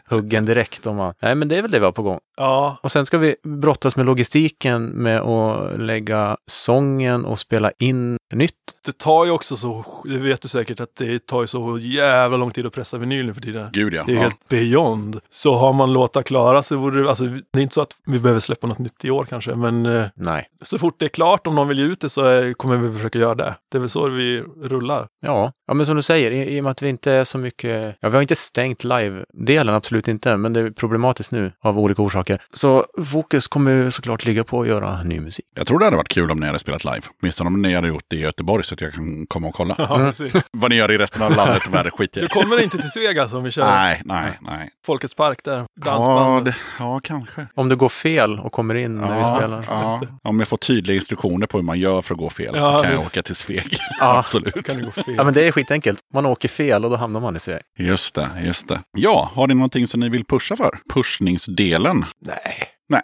huggen direkt om man... Nej, men det är väl det vi har på gång. Ja, Och sen ska vi brottas med logistiken med att lägga sången och spela in nytt. det tar ju också så, det vet du säkert, att det tar ju så jävla lång tid att pressa vinyl nu för tiden. Gud ja. Det är ja. helt beyond. Så har man låtar klara så vore det, alltså det är inte så att vi behöver släppa något nytt i år kanske, men eh, Nej. så fort det är klart, om någon vill ge ut det så är, kommer vi försöka göra det. Det är väl så vi rullar. Ja. ja, men som du säger, i, i och med att vi inte är så mycket... Ja, vi har inte stängt live-delen, absolut inte, men det är problematiskt nu av olika orsaker. Så fokus kommer ju såklart ligga på att göra ny musik. Jag tror det hade varit kul om ni hade spelat live. Åtminstone om ni hade gjort det i Göteborg så att jag kan komma och kolla. Ja, precis. Vad ni gör i resten av landet är det skit i. Du kommer inte till Svega som vi kör Nej, nej, nej. Folkets park där, Ja, dansbandet. det, ja, kanske. Om det går fel och kommer in när vi spelar. Ja, om jag får tydliga instruktioner på hur man gör för att gå fel Ja, så kan det- jag åka till Sveg. Ja. Absolut. Kan det gå fel? Ja, men det är skitenkelt. Man åker fel och då hamnar man i Sveg. Just det, just det. Ja, har ni någonting som ni vill pusha för? Pushningsdelen? Nej. Nej.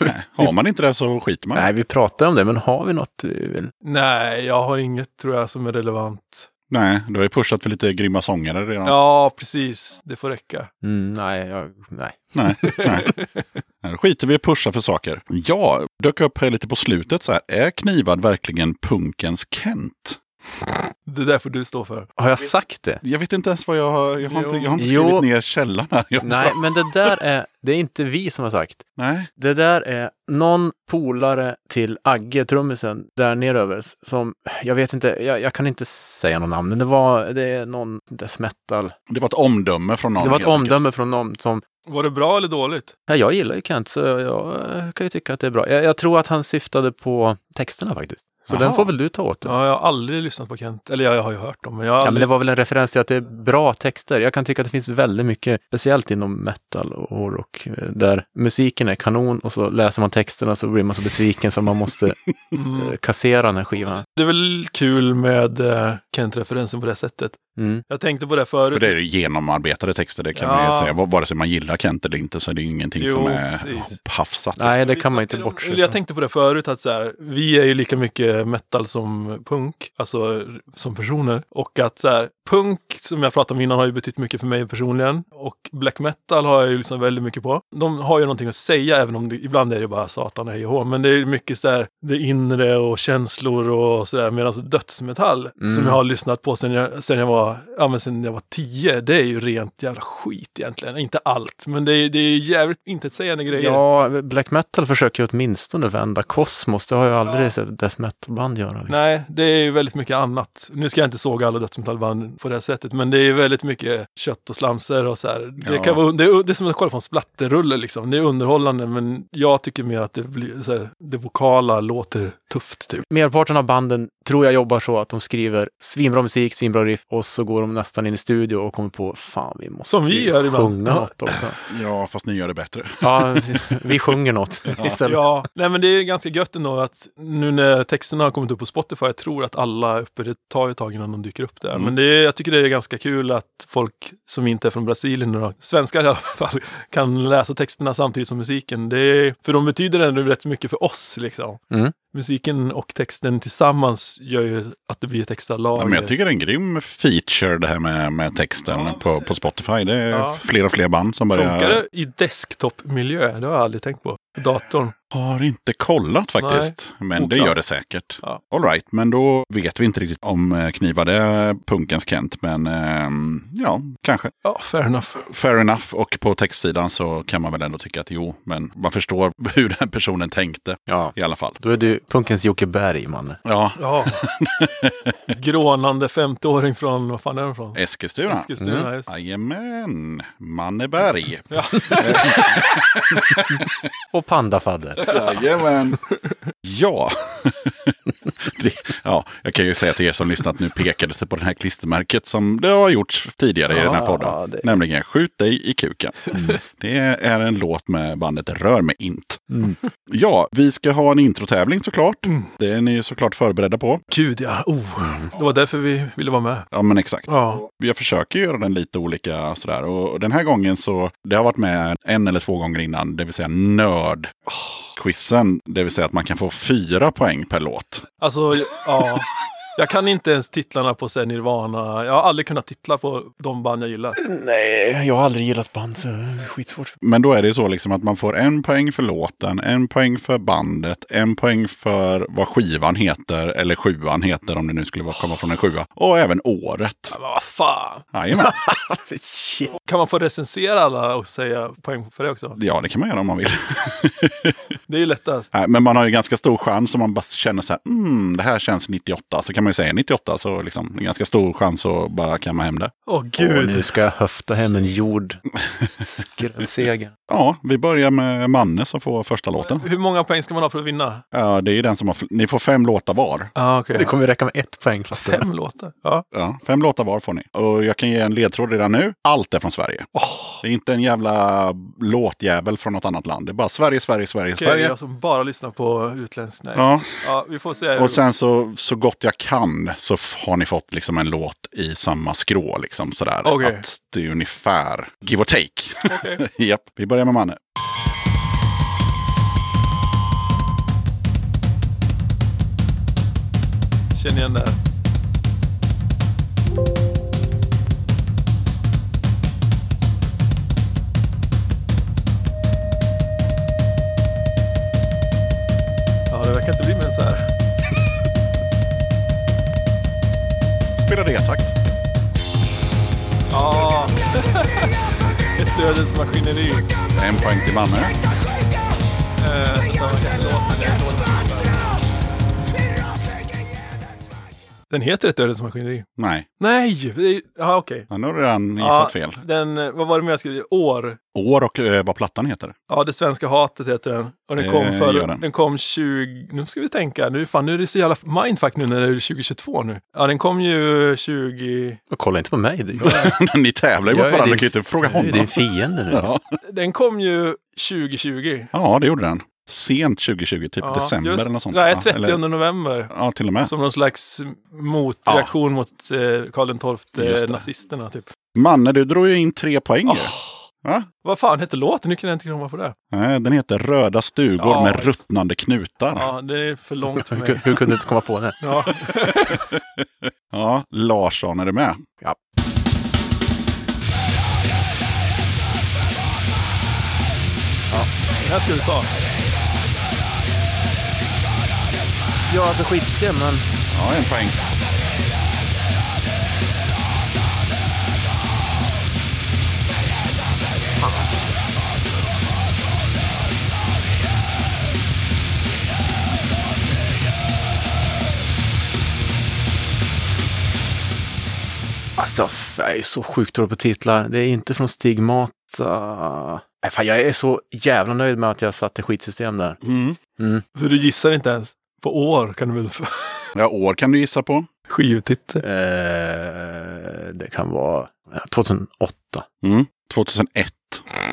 Nej. Har man inte det så skiter man. Nej, vi pratar om det, men har vi något vi vill? Nej, jag har inget tror jag som är relevant. Nej, du har ju pushat för lite grymma sångare redan. Ja, precis. Det får räcka. Mm, nej, jag, nej. Nej, nej. Då skiter vi i att pusha för saker. Ja, dök upp här lite på slutet så här. Är Knivad verkligen punkens Kent? Det där får du stå för. Har jag sagt det? Jag vet inte ens vad jag har... Jag har inte, jag har inte Jo. skrivit ner källan här. Jag, Nej, men det där är, det är inte vi som har sagt. Nej. Det där är någon polare till Agge, trummisen, där neröver, som, jag vet inte, jag, jag kan inte säga någon namn, men det var, det är någon death metal. Det var ett omdöme från någon. Det var ett helt enkelt. omdöme från någon som, Var det bra eller dåligt? ja, jag gillar ju Kent, så jag kan ju tycka att det är bra. Jag, jag tror att han syftade på texterna faktiskt. Så Jaha. den får väl du ta åt dig. Ja, jag har aldrig lyssnat på Kent. Eller jag, jag har ju hört dem, men jag har Ja, men aldrig... det var väl en referens till att det är bra texter. Jag kan tycka att det finns väldigt mycket, speciellt inom metal och hårdrock, eh, där musiken är kanon och så läser man texterna så blir man så besviken så man måste Mm. kassera den här skivan. Det är väl kul med eh, Kent-referensen på det sättet. Mm. Jag tänkte på det förut. För det är genomarbetade texter, det kan Ja. man ju säga. Vare sig man gillar Kent eller inte så är det ju ingenting Jo, som är precis. hafsat. Nej, det kan man inte bortse eller Jag tänkte på det förut att så här, vi är ju lika mycket metal som punk, alltså som personer. Och att så här, punk, som jag pratade om innan, har ju betytt mycket för mig personligen. Och black metal har jag ju liksom väldigt mycket på. De har ju någonting att säga, även om det, ibland är det bara satan och hej och. Men det är mycket så här, det inre och känslor och sådär. Medan dödsmetall, Mm. som jag har lyssnat på sen jag, sen jag var, ja men sen jag var tio, det är ju rent jävla skit egentligen. Inte allt, men det är, det är jävligt intetsägande grejer. Ja, black metal försöker ju åtminstone vända kosmos. Det har jag aldrig sett ett death metal-band göra. Liksom. Nej, det är ju väldigt mycket annat. Nu ska jag inte såga alla dödsmetallband på det sättet, men det är ju väldigt mycket kött och slamser och så här. Det, Ja. kan vara, det, är, det är som att kolla på en splatterrulle liksom. Det är underhållande, men jag tycker mer att det, blir, så här, det vokala låter tufft typ. Merparten av banden tror jag jobbar så att de skriver svinbra musik, svinbra riff och så går de nästan in i studio och kommer på fan vi måste Som vi gör ibland. sjunga Ja. något också. Ja, fast ni gör det bättre. Ja, vi sjunger något istället. Ja, nej men det är ganska gött ändå att nu när texterna har kommit upp på Spotify, jag tror att alla uppe, det tar ju ett tag innan de dyker upp där. Mm. Men det är, jag tycker det är ganska kul att folk som inte är från Brasilien, då, svenskar i alla fall, kan läsa texterna samtidigt som musiken. Det är, för de betyder ändå rätt mycket för oss liksom. Mm. Musiken och texten tillsammans gör ju att det blir ett extra lag. Ja, men jag tycker det är en grym feature det här med, med texten Ja. på, på Spotify. Det är Ja. fler och fler band som börjar... Funkar det i desktop-miljö? Det har jag aldrig tänkt på. Datorn. Har inte kollat faktiskt. Men det Oklart. gör det säkert. Ja. All right, men då vet vi inte riktigt om eh, knivade punkens Kent. Men ehm, ja, kanske. Ja, fair enough. Fair enough. Och på textsidan så kan man väl ändå tycka att jo, men man förstår hur den personen tänkte Ja, i alla fall. då är du punkens Jocke Berg, man. Ja, Ja. Grånande 50-åring från, vad fan är de från? Eskilstuna. Eskilstuna, Mm. just. Jajamän, Manneberg. Ja. Och Pandafadder. Jajamän. ja. Det, ja, jag kan ju säga till er som lyssnat nu pekades det på det här klistermärket som det har gjorts tidigare i den här podden. det- Nämligen Skjut dig i kuken. Det är en låt med bandet Rör mig int. Mm. Ja, vi ska ha en introtävling såklart. Det är ni såklart förberedda på. Gud ja, oh. det var därför vi ville vara med. Ja, men exakt. Ja, Jag försöker göra den lite olika sådär. Och den här gången så, det har varit med en eller två gånger innan, det vill säga nörd. Quizen, det vill säga att man kan få fyra poäng per låt. alltså ja. Jag kan inte ens titlarna på så här, Nirvana. Jag har aldrig kunnat titla på de band jag gillar. Nej, jag har aldrig gillat band så det är skitsvårt. Men då är det så liksom att man får en poäng för låten, en poäng för bandet, en poäng för vad skivan heter, eller sjuan heter om det nu skulle vara- komma från en sjua. Och även året. Men vad fan. Jajamän. Shit. Kan man få recensera alla och säga poäng för det också? Ja, det kan man göra om man vill. Det är ju lättast. Men man har ju ganska stor chans om man bara känner så här, mm, det här känns 98. Så kan man ju säga 98, så liksom, det är ganska stor chans att bara kamma hem det. Åh Och gud. nu ska jag höfta hem en jord. Ja, vi börjar med Manne som får första låten. Hur många poäng ska man ha för att vinna? Ja, det är den som har, ni får fem låtar var. Ja, okej. Det kommer räcka med ett poäng. Fem låtar? Ja. Ja, fem låtar var får ni. Och jag kan ge en ledtråd redan nu. Allt är från Sverige. Det är inte en jävla låtjävel från något annat land. Det är bara Sverige, Sverige, Sverige, Okej, Sverige. jag som bara lyssnar på utländskt. Nej. Ja, ja, vi får se. och sen så, så gott jag kan så har ni fått liksom en låt i samma skrå. Liksom sådär. Okej. Att det är ungefär give or take. Okej. Japp, vi börjar med Manne. Känner igen det här. Ja, det verkar inte bli mer än så här. spelar D-takt. Ja. Ett dödens maskineri. En poäng till Manne. Eh, Den heter Ett dödens maskineri. Nej, Nej! det är- Ja, okej. ja, nu har du redan gissat Ja, fel. Den, eh, vad var det mer jag skrev? År. År och eh, vad plattan heter. Ja, Det svenska hatet heter den. Och den kom Eh, för, gör den. den. kom 20, nu ska vi tänka, nu, fan, nu är det så jävla mindfuck nu när det är 2022 nu. Ja, den kom ju 20, Och kolla inte på mig. Ni tävlar ju Jag mot varandra, du kan ju inte fråga Jag är honom. din fiende nu. Ja. den kom ju 2020. ja, det gjorde den. Sent 2020, typ Ja, december just- eller något sånt. Nej, va? 30 Eller, november. ja, till och med. Som någon slags motreaktion mot eh, Karl XII, Just eh, det. typ. Manne, du drog ju in tre poäng. Åh, Va? vad fan hette låten? Nu kan jag inte komma på det. Nej, Den heter Röda stugor Ja, med just- ruttnande knutar. Ja. Ja, det är för långt för Hur, mig. hur kunde du inte komma på det? Ja. Larsson, är du med? Ja. Den här ska du ta. Ja, alltså skitsystem, men... Ja, en poäng. Alltså, jag är så sjukt dålig på titlar. Det är inte från Stigmata. Nej, fan, jag är så jävla nöjd med att jag satte skitsystem där. Mm. Så du gissar inte ens på år kan du väl få Ja, år kan du gissa på. skivtitel. Eh, det kan vara ja, 2008. Mm. 2001.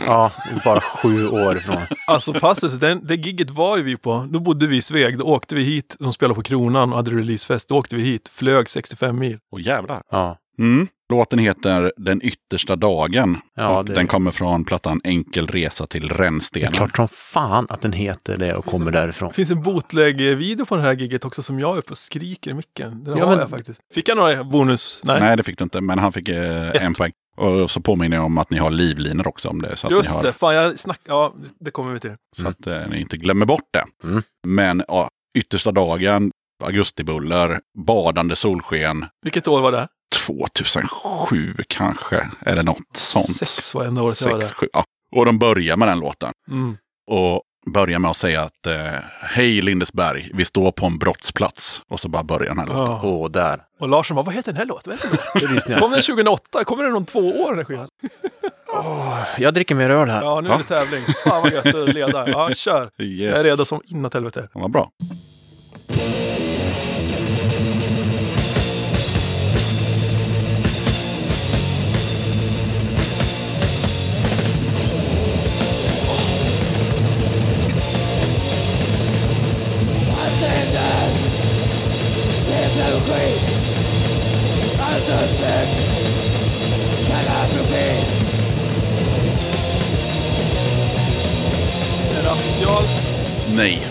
Ja, bara sju år ifrån. Alltså Passus, den, det gigget var ju vi på. Då bodde vi i Sveg. Då åkte vi hit. De spelade på Kronan och hade releasefest. Då åkte vi hit. Flög 65 mil. Åh jävlar. Ja, Mm. Låten heter Den yttersta dagen. Ja, och det- Den kommer från plattan Enkel resa till det är rännstenen. klart som fan att den heter det och kommer därifrån. Det finns en bootleg-video på det här gigget också som jag är uppe och skriker i micken. Den Ja, har men- jag faktiskt. Fick jag några bonus? Nej. Nej. det fick du inte, men han fick eh, en poäng. Och så påminner jag om att ni har livlinor också om det. Så att ni Just har, det, fan jag snack... Ja, det kommer vi till. Så att eh, ni inte glömmer bort det. Mm. Men ja, yttersta dagen, augustibuller, badande solsken, Vilket år var det? 2007 kanske, eller något sånt. Sex var enda året jag var där. sju, ja. Och de börjar med den låten. Mm. Och börjar med att säga att eh, Hej Lindesberg, vi står på en brottsplats. Och så bara börjar den här låten. Ja. Åh, där. Och Larsson bara, vad heter den här låten? Heter den då? Det lyssnar jag. Kom den 2008? Kommer den om två år den här skivan? Jag dricker mer öl här. Ja, nu är det tävling. Fan vad gött att leda. Ja, kör. Yes. Jag är redo som inåt helvete. Ja, Vad bra. Är det asocial? Nej.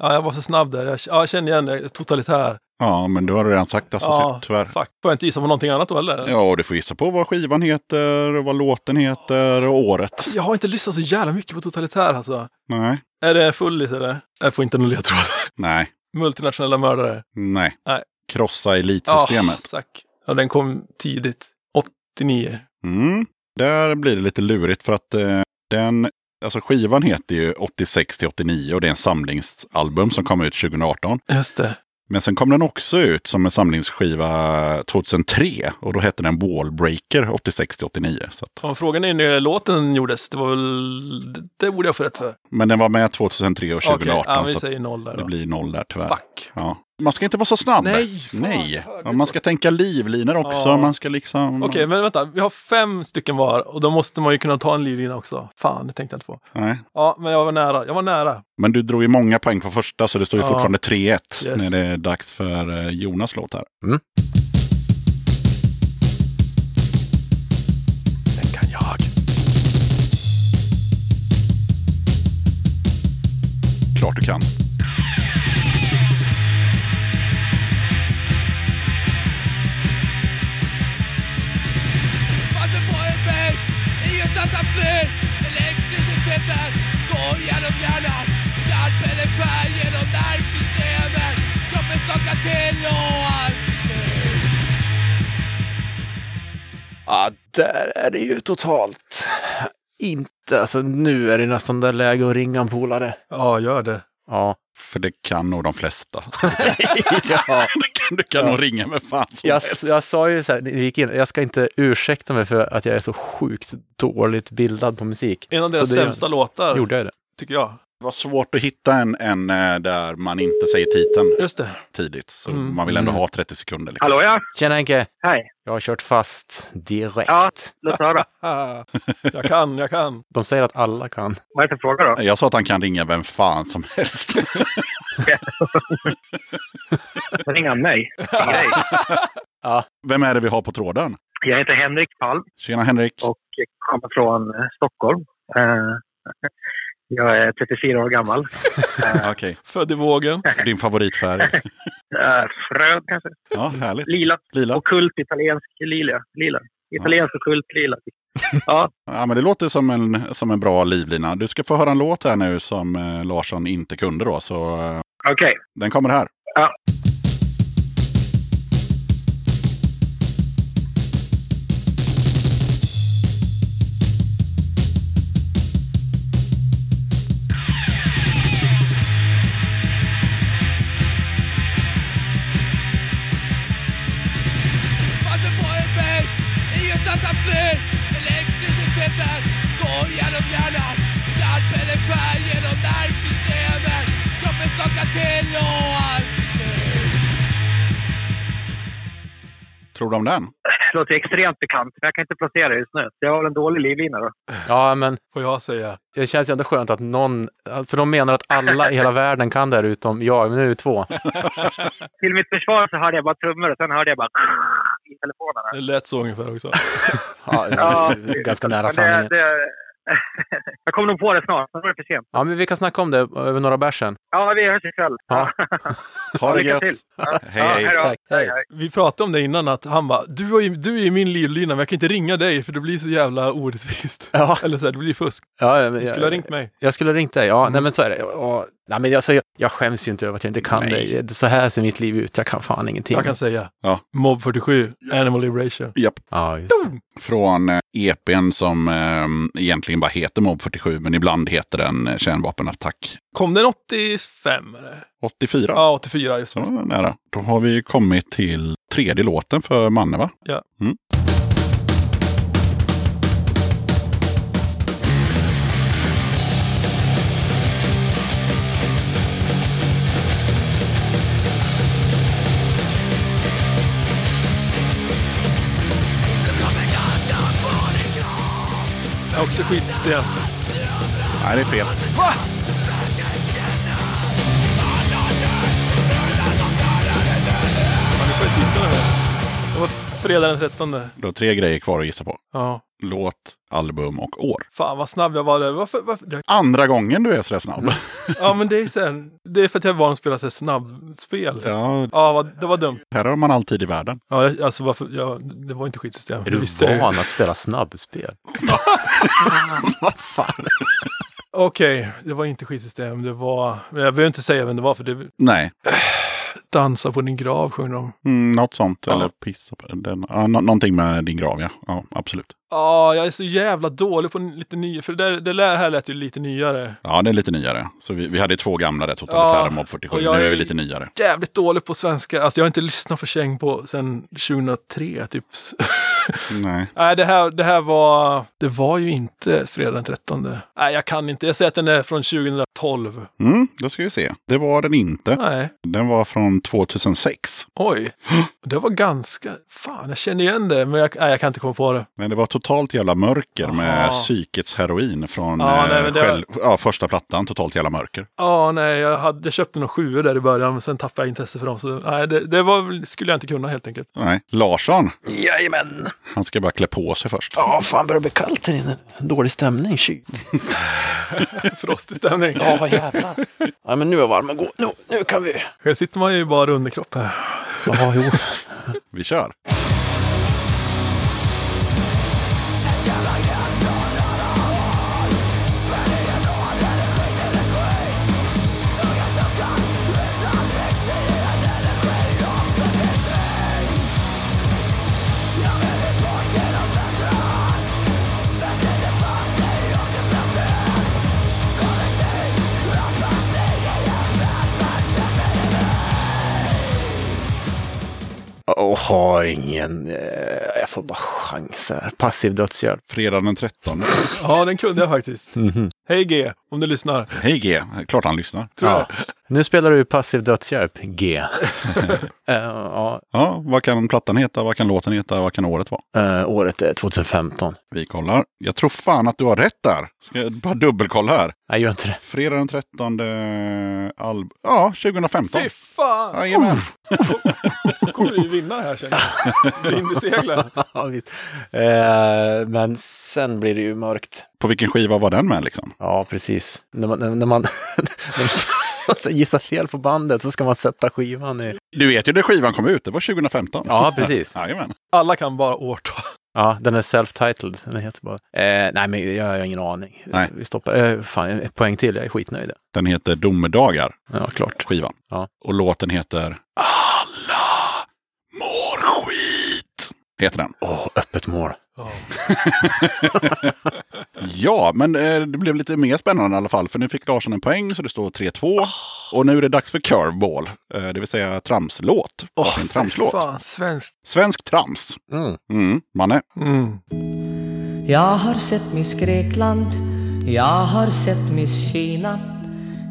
Ja, jag var så snabb där. Jag, ja, jag känner igen det. Totalitär. Ja, men du har redan sagt alltså, Ja, tyvärr. fuck. Får jag inte gissa på någonting annat då eller? Ja, och du får gissa på vad skivan heter, vad låten heter och året. Alltså, jag har inte lyssnat så jävla mycket på totalitär alltså. Nej, Är det fullis eller? Jag får inte någon ledtråd. nej, Multinationella mördare. nej. Nej. Krossa elitsystemet. Ah, sack. Ja, den kom tidigt. 89. Mm. Där blir det lite lurigt för att eh, den, alltså skivan heter ju 86 till 89 och det är en samlingsalbum som kom ut 2018. Just det. Men sen kom den också ut som en samlingsskiva 2003 och då hette den Wallbreaker 86 till 89. Så att, Ja, frågan är när låten gjordes. Det var väl... Det borde jag få rätt för. men den var med 2003 och 2018 Okej, ja, vi säger noll där det då. blir noll där tyvärr. Fuck. Ja. Man ska inte vara så snabb. Nej, fan, Nej. man ska tänka livlinor också. Ja. Man ska liksom... Okej, men vänta. Vi har fem stycken var och då måste man ju kunna ta en livlina också. Fan, det tänkte jag inte på. Nej. Ja, men jag var nära. Jag var nära. Men du drog ju många poäng på första så det står ju Ja. fortfarande 3-1 Yes. när det är dags för eh, Jonas låt här. Den kan jag. Klart du kan. Daphne, elektriciteten går genom hjärnan. Hjärtpellen skär genom nervsystemet. Kroppen skakar till och allt Ja, där är det ju totalt inte. Alltså nu är det nästan där läge att ringa en polare. Ja, gör det. Ja. För det kan nog de flesta. ja. det kan, du kan Ja. nog ringa med fan som Jag, helst. jag sa ju så här, ni gick in, jag ska inte ursäkta mig för att jag är så sjukt dåligt bildad på musik. En av Så deras det sämsta låtar, Gjorde jag det? tycker jag. Det var svårt att hitta en, en eh, där man inte säger titeln Just det. tidigt. Så Mm. man vill ändå Mm. ha 30 sekunder. Liksom. Hallå ja, Tjena Henke! hej. Jag har kört fast direkt. Ja. Låt höra. Jag kan, jag kan. De säger att alla kan. Vad är det för fråga då? Jag sa att han kan ringa vem fan som helst. Ringa mig. Ingen grej. Vem är det vi har på tråden? Jag heter Henrik Palm Tjena Henrik. och kommer från eh, Stockholm. Eh, Jag är 34 år gammal. Okej, Född i vågen. din favoritfärg? Eh, Fröd kanske. Ja, härligt. Lila. Lila. Okult italiensk lila. lila. Italiensk okult lila. Ja, Ja, men det låter som en, som en bra livlina. Du ska få höra en låt här nu som eh, Larsson inte kunde då. Så eh, okej. den kommer här. Ja. Tror du om den? Det låter extremt bekant, men jag kan inte placera det just nu. Jag har en dålig livlina då. Ja, men Får jag säga. det känns ju ändå skönt att någon, för de menar att alla i hela världen kan det här utom jag, men nu är det två. Till mitt försvar så hörde jag bara trummor och sen hörde jag bara i telefonen. Det lät så ungefär också. Ja, Ja, ganska nära Men det, sanningen. det, jag kommer nog på det snart, men det för sent. Ja, men vi kan snacka om det över några bärsen. Ja, vi hörs ikväll. Ja. Ha det gött! till. Ja. Hej, Ja, hej. Tack, hej. Hej, hej. Vi pratade om det innan att han bara, du ju- du är ju min livlina men jag kan inte ringa dig för det blir så jävla orättvist. Ja, Eller så här, det blir fusk. ja men Du skulle ha ringt mig. Jag skulle ha ringt dig, ja. Nej, men så är det. Ja, nej, men alltså, jag, skäms ju inte över att jag inte kan Nej. det. Så här ser mitt liv ut. Jag kan fan ingenting. Jag kan säga. Ja. Mob 47, Animal Liberation. Japp. Ja. Från eh, EPn som eh, egentligen bara heter Mob 47, men ibland heter den eh, Kärnvapenattack Kom den 85? Eller? 84. Ja, 84 just Så det. nära. Då har vi kommit till tredje låten för Manne, va? Ja. Mm. Också skitsystem. Nej, det är fel. Ja, nu får jag gissa det här. Det var fredag den 13. Du har tre grejer kvar att gissa på. Ja. Låt, album och år. Fan vad snabb jag var där. Varför, varför? det- Andra gången du är sådär snabb. Ja, men det är, så här, det är för att jag är van att spela så snabbspel. Ja, Ja, vad- det var dumt. här har man alltid i världen. Ja, alltså varför, ja, det var inte skitsystem. Är Det du van att spela snabbspel? Vad fan? Okej, det var inte skitsystem. Det var, men jag behöver inte säga vem det var för det Nej, Dansa på din grav sjunger de. mm, något sånt. Ja. Eller pissa på den. Ja, nå- någonting med din grav, ja. Ja, absolut. Ja, jag är så jävla dålig på lite nya, för det, där, det där här lät ju lite nyare. Ja, det är lite nyare. Så vi, vi hade två gamla där, Totalitära Ja, Mob 47. och jag Nu är är- vi lite nyare. Jävligt dålig på svenska. Alltså jag har inte lyssnat på Käng på sedan 2003 typ. Nej. Nej, det här, det här var... Det var ju inte fredag den 13. Nej, jag kan inte. Jag säger att den är från 2012. Mm, då ska vi se. Det var den inte. Nej, Den var från 2006. oj. Det var ganska... Fan, jag känner igen det, men jag, nej, jag kan inte komma på det. Men det var totalt jävla mörker med Aha. psykets heroin från Ja, eh, nej, men det var- själv, ja, första plattan. Totalt jävla mörker. Ja, nej, jag, hade, jag köpte några sjuor där i början, men sen tappade jag intresse för dem. Så nej, det, det var, skulle jag inte kunna helt enkelt. Nej. Larsson, Jajamän. han ska bara klä på sig först. Ja, fan börjar bli kallt här inne. Dålig stämning, kyl. Frostig stämning. Ja, vad jävlar. Ja, men nu är varmen god. Nu, nu kan vi. Här sitter man ju bara underkropp här. Ja, jo. Vi kör. Jag har ingen, eh, jag får bara chansa här. Passiv dödshjälp. Fredag den 13. Ja, den kunde jag faktiskt. Mhm. Hej G, om du lyssnar. Hej G, klart han lyssnar. Tror Ja. Nu spelar du passiv dödshjälp, G. Eh, ja, Ja, vad kan plattan heta, vad kan låten heta, vad kan året vara? eh, året är 2015. Vi kollar. Jag tror fan att du har rätt där. Ska jag bara dubbelkolla här. Nej, gör inte det. Fredag den 13. Alb ja, 2015. Fy fan! Jajamän. kommer vi vinna här känner jag. Vind i seglen. Ja, visst. Eh, men sen blir det ju mörkt. På vilken skiva var den med liksom? Ja, precis. När man, när, när man man gissar fel på bandet så ska man sätta skivan i... Du vet ju när skivan kom ut, det var 2015. Ja, precis. Jajamän. Alla kan bara årtal. Ja, den är self-titled. Den heter bara... Eh, nej, men jag har ingen aning. Nej. Vi stoppar. Eh, fan, ett poäng till. Jag är skitnöjd. Den heter Domedagar, Ja, klart. skivan. Ja. Och låten heter Alla mår skit. Heter den. Åh, öppet mål. Ja. Ja, men eh, det blev lite mer spännande i alla fall. För nu fick Larsson en poäng så det står 3-2. Och nu är det dags för curveball. Eh, det vill säga tramslåt. Åh, en tramslåt. fan, svenskt. Svensk trams. Mm. Mm, Manne. Mm. Jag har sett Miss Grekland, jag har sett Miss Kina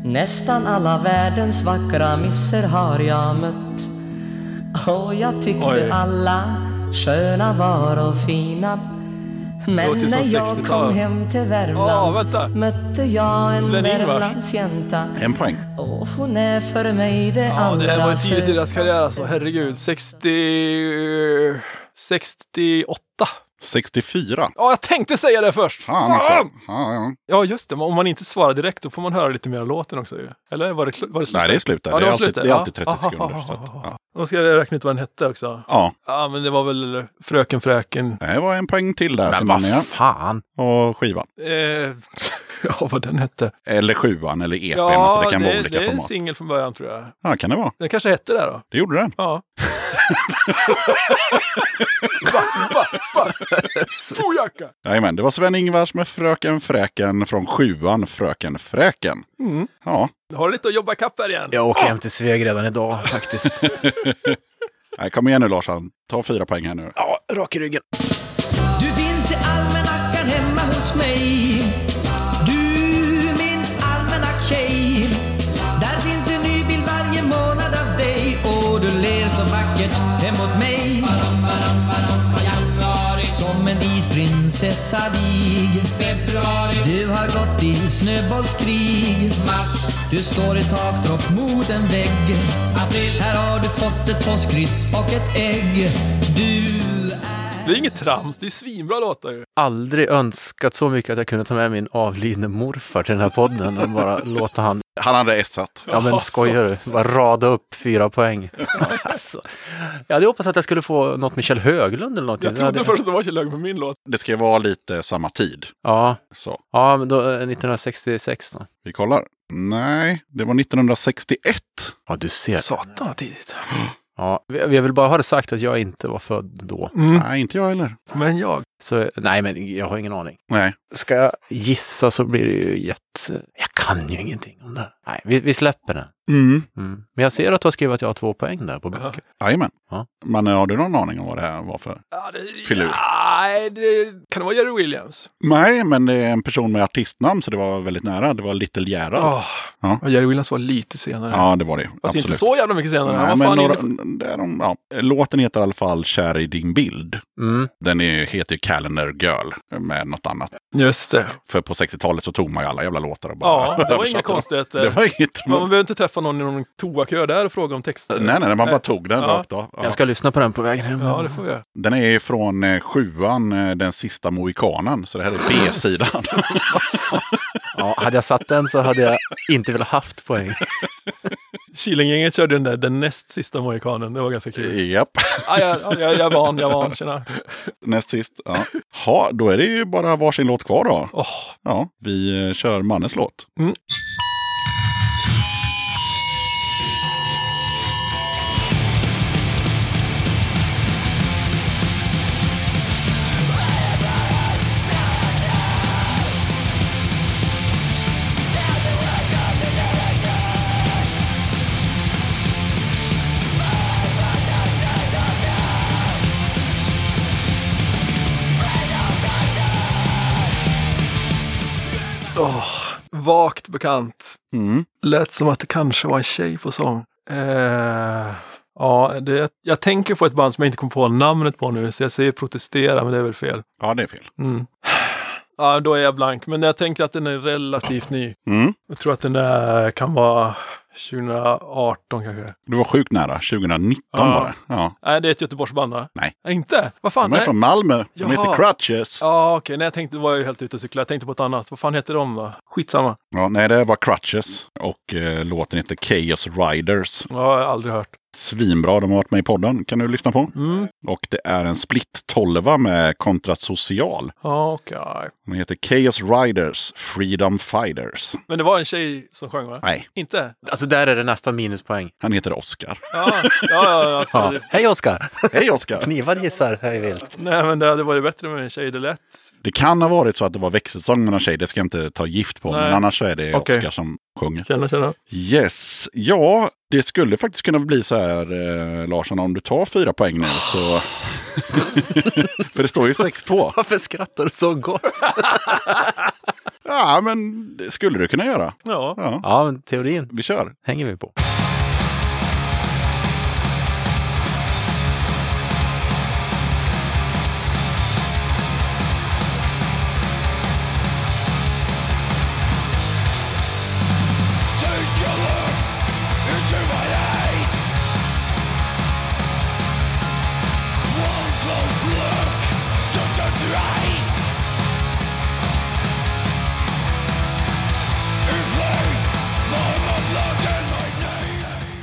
Nästan alla världens vackra misser har jag mött Och jag tyckte Oj. alla sköna var och fina Men när jag 60-tal. kom hem till Värmland vänta. mötte jag en. Värmlandsjänta En poäng. Och hon är för mig det Ja, allra det här var tidigt i deras karriär alltså. Herregud. 60... 68. 64. Ja, jag tänkte säga det först. Fan också. Ja, ja. Ja, just det. Om man inte svarar direkt, då får man höra lite mer av låten också ju. Eller var det, var det slut? Nej, det är slut där. Ja, det, är var alltid, det är Ja. alltid 30 Aha, sekunder. aha, ja. Ska jag räkna ut vad den hette också. ja, Ja, men det var väl Fröken Fräken. det var en poäng till där Men vad fan. Och skivan. Eh, ja, vad den hette. Eller sjuan eller EPn. alltså det kan vara det, olika det är en format. singel från början tror jag. Ja, kan det vara. Den kanske hette det då. Det gjorde den. Ja. Fojaka! Jajamän, det var Sven-Ingvars med Fröken Fräken från sjuan Fröken Fräken. Mm. Ja, Har du lite att jobba ikapp här igen? Jag åker hem till Sveg redan idag faktiskt. Nej, kom igen nu Larsson. Ta fyra poäng här nu. ja, rak i ryggen. Du finns i almanackan hemma hos mig så vackert emot mig. Som en isprinsessa vig Du har gått i snöbollskrig. Du står i takdropp mot en vägg. Här har du fått ett påskkryss och ett ägg. Du är Det är inget trams, det är svinbra låtar ju. Aldrig önskat så mycket att jag kunde ta med min avlidne morfar till den här podden och bara låta han, Han hade essat. ja men Ja, skojar du, bara rada upp fyra poäng. Alltså, jag hade hoppats att jag skulle få något med Kjell Höglund eller någonting. Jag trodde hade, först att det var Kjell Högh med min låt. Det ska ju vara lite samma tid. Ja, Så, ja men då, eh, 1966 då. vi kollar. Nej, det var 1961. Ja, du ser. Satan vad tidigt. Ja, vi- jag vill bara ha det sagt att jag inte var född då. Mm. Nej, inte jag heller. Men jag. Så nej, men jag har ingen aning. Nej, Ska jag gissa så blir det ju jätte... Jag kan ju ingenting om det. Nej, vi, vi släpper det. Mm. Mm. Men jag ser att du har skrivit att jag har två poäng där på boken. Jajamän. Ja. Men har du någon aning om vad det här var för? Ja, det, Filur. Nej, det, kan det vara Jerry Williams? Nej, men det är en person med artistnamn så det var väldigt nära. Det var Little Gerhard. Oh, Ja. Jerry Williams var lite senare. Ja, det var det. Fast Absolut. inte så jävla mycket senare. Nej, men några, det de, ja. Låten heter i alla fall Kär i din bild. Mm. Den är, heter ju Calendar Girl med något annat. Just det. För på 60-talet så tog man ju alla jävla låtar och bara Ja, det var inga konstigheter. Det var inget. Man behöver inte träffa någon i någon toakö där och fråga om texter. Nej, nej, man bara tog den Ja. rakt av. Ja. Jag ska lyssna på den på vägen hem. Ja, det får jag. Den är från eh, sjuan, eh, Den sista mohikanen. Så det här är B-sidan. Ja, hade jag satt den så hade jag inte velat haft poäng. Killinggänget körde den där, den näst sista mohikanen. Det var ganska kul. Japp, Ja, jag, ja, jag, jag är van, jag är van. Tjena. näst sist. Ja. Ha, då är det ju bara varsin låt kvar då. Åh, Ja, vi eh, kör Mannes låt. Thank Åh, vagt bekant. Mm. Lät som att det kanske var en tjej på sång. Eh, ja, det, jag tänker på ett band som jag inte kommer på namnet på nu, så jag säger protestera, men det är väl fel. Ja, det är fel. Mm. Ja, då är jag blank, men jag tänker att den är relativt ny. Mm. Jag tror att den är, kan vara 2018 kanske. Du var sjukt nära. 2019 Ja. var det. Ja. Nej, det är ett Göteborgsband va? Nej. Inte? Vad fan? De är nej. från Malmö. De Jaha. heter Crutches. Ja, okej. Nej, jag tänkte, var jag ju helt ute och cyklade. Jag tänkte på ett annat. Vad fan heter de då? Skitsamma. Ja, nej, det var Crutches. Och eh, låten heter Chaos Riders. Ja, jag har aldrig hört. Svinbra, de har varit med i podden. Kan du lyssna på. Mm. Och det är en split 12 med Kontrast Social. Ja, okej. Den heter Chaos Riders Freedom Fighters. Men det var en tjej som sjöng va? Nej, Inte? Alltså där är det nästan minuspoäng. han heter Oscar. Ja, ja, ja. Alltså, Ja. det- Hej Oskar! Hej Oscar! Knivad gissar hej vilt. Nej, men det hade varit bättre med en tjej. Det lät... Det kan ha varit så att det var växelsång mellan tjej. Det ska jag inte ta gift på. Nej. Men annars så är det Okej. Oscar som sjunger. Känna, känna. Yes, ja, det skulle faktiskt kunna bli så här, eh, Larsson, om du tar fyra poäng nu så... För det står ju 6-2. Varför skrattar du så gott? Ja, men det skulle du kunna göra. Ja. Ja, Ja, teorin vi kör. hänger vi på.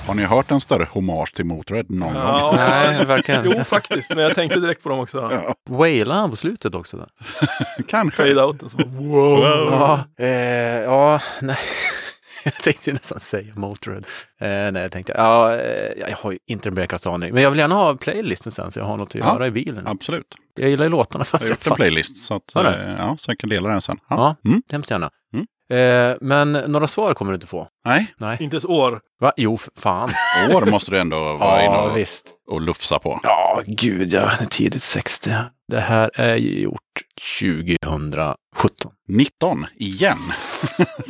Har ni hört en större hommage till Motörhead någon gång? ja. Nej, verkligen. Jo, faktiskt. Men jag tänkte direkt på dem också. Ja, Wailade han på slutet också? Där? kanske. Fade outen. Så bara, wow. Ja, eh, ja, nej. Jag tänkte nästan säga Motörhead. Eh, nej, jag tänkte, ja, eh, jag har ju inte en blekaste aning. Men jag vill gärna ha playlisten sen så jag har något att Ja, göra i bilen. Absolut. Jag gillar ju låtarna Jag fast har jag gjort en playlist så, att, Har eh, ja, så jag kan dela den sen. Ja. Ja, Mm. hemskt gärna. Mm. Eh, men några svar kommer du inte få. Nej, Nej. Inte ens år. Va? Jo, fan. år måste du ändå vara inne Ja, och, visst. och lufsa på. Ja, gud ja. Tidigt 60. Det här är ju gjort 2017. 19 igen.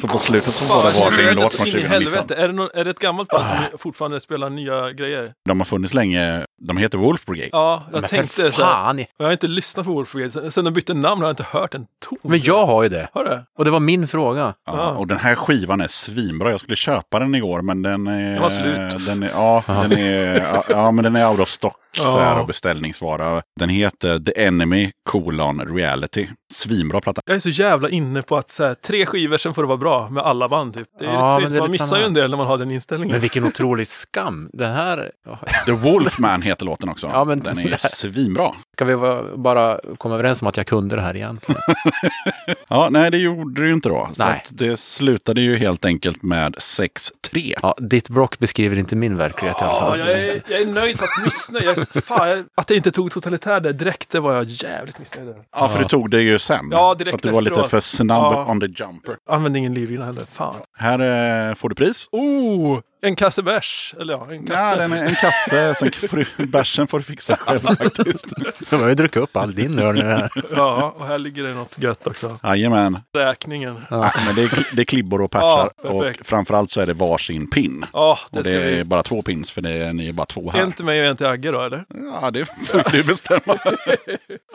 så på slutet så var det varsin låt från in i 2019. helvete. Är det, nå- är det ett gammalt band som fortfarande spelar nya grejer? De har funnits länge. De heter Wolf Brigade. Ja, jag Men tänkte för så här. Jag har inte lyssnat på Wolf Brigade. Sen- Sen de bytte namn har jag inte hört en ton. Men jag har ju det. Har du? Och det var min fråga. Ja, Ja. och den här skivan är svinbra. Jag skulle köpa den igår men den är... Den var slut. Den är, ja, den är, ja, ja, men den är out of stock så här, Ja. och beställningsvara. Den heter The Enemy colon reality. Svinbra platta. Jag är så jävla inne på att så här, tre skivor sen får det vara bra med alla band typ. Det är Ja, lite men fint. det är Man missar samma. ju en del när man har den inställningen. Men vilken otrolig skam. Den här... ja, The Wolfman heter låten också. Ja, men- den är svinbra. Ska vi bara komma överens om att jag kunde det här igen? Ja, nej det gjorde det ju inte då. Nej. det slutade ju helt enkelt med 6-3. Ja, ditt Brock beskriver inte min verklighet i alla Ja, fall. jag, är, jag är nöjd fast missnöjd. Jag, fan, att jag inte tog totalitär där direkt, det var jag jävligt missnöjd över. Ja, för du tog det ju sen. Ja, direkt För att du var lite för snabb Ja. on the jumper. Använde ingen livlina heller. Fan. Här eh, får du pris. Oh, en kasse bärs. Eller ja, en kasse. den är en kasse. Sen får du, bärsen får du fixa själv faktiskt. Jag har ju druckit upp all din öl nu. Ja, och här ligger det något gött också. Jajamän. Räkningen. Ja, men det, är, det är klibbor och patchar. Ja, och framförallt så är det varsin pin. Ja, det Och det är vi. bara två pins för det är, ni är bara två här. En till mig och en till Agge då, eller? Ja, det får du bestämma.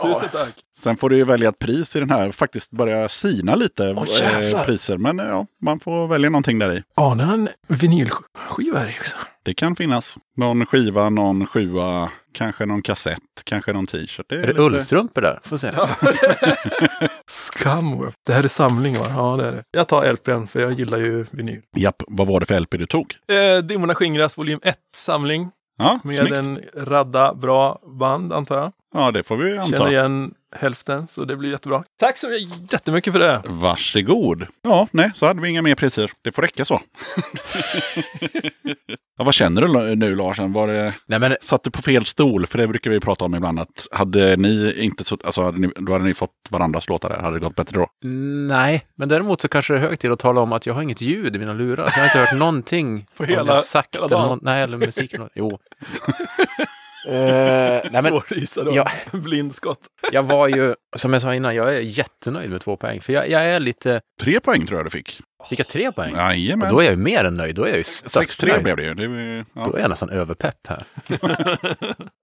Tusen tack. Sen får du ju välja ett pris i den här. Faktiskt börja sina lite eh, jävlar. priser. Men ja, man får välja någonting där i. Anar han vinylskiva här också? Det kan finnas. Någon skiva, någon sjua, kanske någon kassett, kanske någon t-shirt. Det är Är det lite- ullstrumpor där? Får se. Scumweb. Det här är samling va? Ja, det är det. Jag tar LPn för jag gillar ju vinyl. Japp, vad var det för LP du tog? Eh, Dimmorna skingras volym 1 samling. Ja, Med snyggt. en radda bra band antar jag. Ja, det får vi Känner anta. igen hälften så det blir jättebra. Tack så jättemycket för det. Varsågod. Ja, nej, så hade vi inga mer priser. Det får räcka så. ja, vad känner du nu Larsen? Var det, Nej, men satt du på fel stol? För det brukar vi prata om ibland. Att hade ni inte så, alltså, hade ni, då hade ni fått varandras låtar där. Hade det gått bättre då? nej, men däremot så kanske det är hög tid att tala om att jag har inget ljud i mina lurar. Jag har inte hört någonting. På hela- jag sagt hela eller dagen. någon, Nej, eller musiken. Jo. Eh, nej, men Svår att gissa då. Ja. Blindskott. jag var ju, som jag sa innan, jag är jättenöjd med två poäng. För jag, jag är lite, Tre poäng tror jag du fick. Vilka tre poäng? Och Jajamän. då är jag ju mer än nöjd. Då är jag ju 6-3 störtnöjd. blev det ju. Det, ja. Då är jag nästan överpepp här.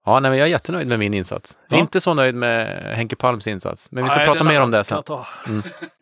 ja, nej, men jag är jättenöjd med min insats. Ja. Inte så nöjd med Henke Palms insats. Men vi ska Nej, prata mer om det sen. ta.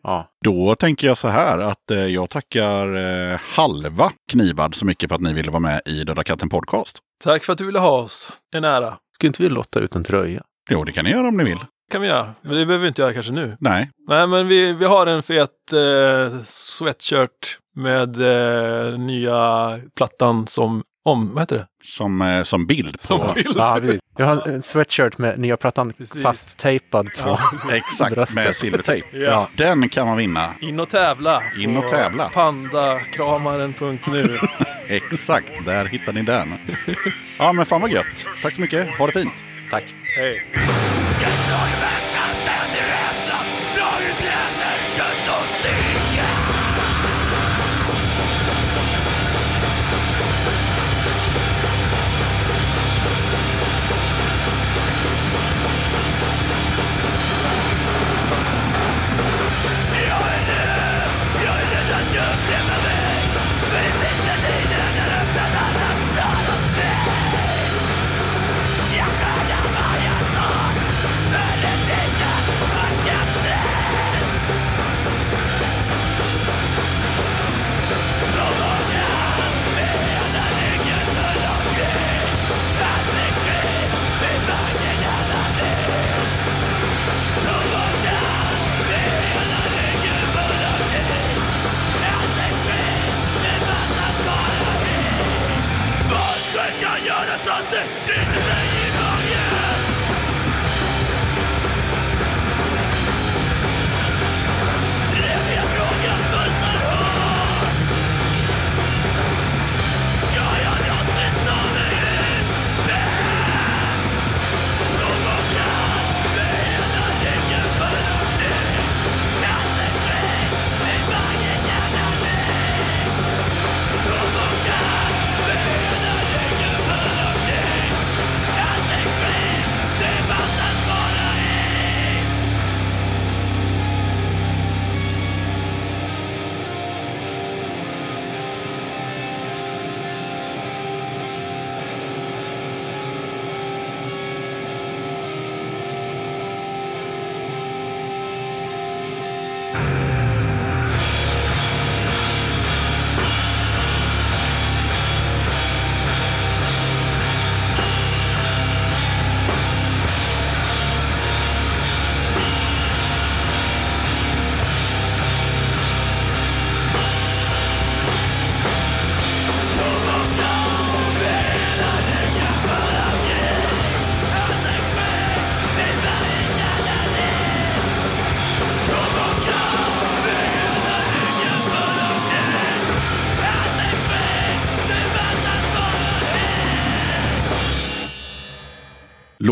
Ja. Då tänker jag så här att eh, jag tackar eh, halva Knivad så mycket för att ni ville vara med i Döda katten podcast. Tack för att du ville ha oss. En ära. Skulle inte vi lotta ut en tröja? Jo, det kan ni göra om ni vill. Kan vi göra. Men det behöver vi inte göra kanske nu. Nej, Nej, men vi, vi har en fet eh, sweatshirt med eh, nya plattan som om, vad heter det? som, eh, som bild på... Som bild. Ja. Jag har en sweatshirt med nya plattan Precis. fasttejpad på. Exakt, Bröstet. med silvertejp. Ja. Den kan man vinna. In och tävla. In och tävla. Pandakramaren.nu. Exakt, där hittar ni den. Ja, men fan vad gött. Tack så mycket. Ha det fint. Tack. Hej. can your about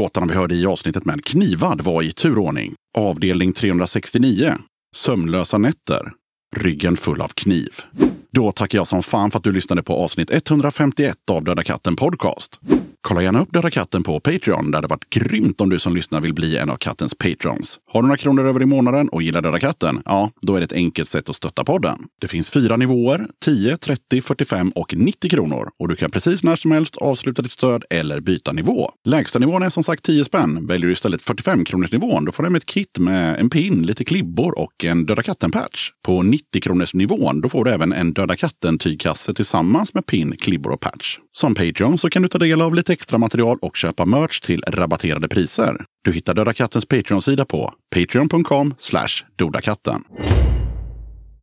Låtarna vi hörde i avsnittet med Knivad var i turordning. Avdelning 369. Sömnlösa nätter. Ryggen full av kniv. Då tackar jag som fan för att du lyssnade på avsnitt 151 av Döda katten Podcast. Kolla gärna upp Döda katten på Patreon. Där det varit grymt om du som lyssnar vill bli en av kattens patrons. Har du några kronor över i månaden och gillar Döda katten? Ja, då är det ett enkelt sätt att stötta podden. Det finns fyra nivåer, 10, 30, 45 och 90 kronor. Och du kan precis när som helst avsluta ditt stöd eller byta nivå. Lägsta nivån är som sagt 10 spänn. Väljer du istället 45 kronors nivån, då får du med ett kit med en pin, lite klibbor och en Döda katten-patch. På 90 kronors nivån, då får du även en Döda katten-tygkasse tillsammans med pin, klibbor och patch. Som Patreon så kan du ta del av lite extra material och köpa merch till rabatterade priser. Du hittar Döda kattens Patreon-sida på patreon.com dodakatten.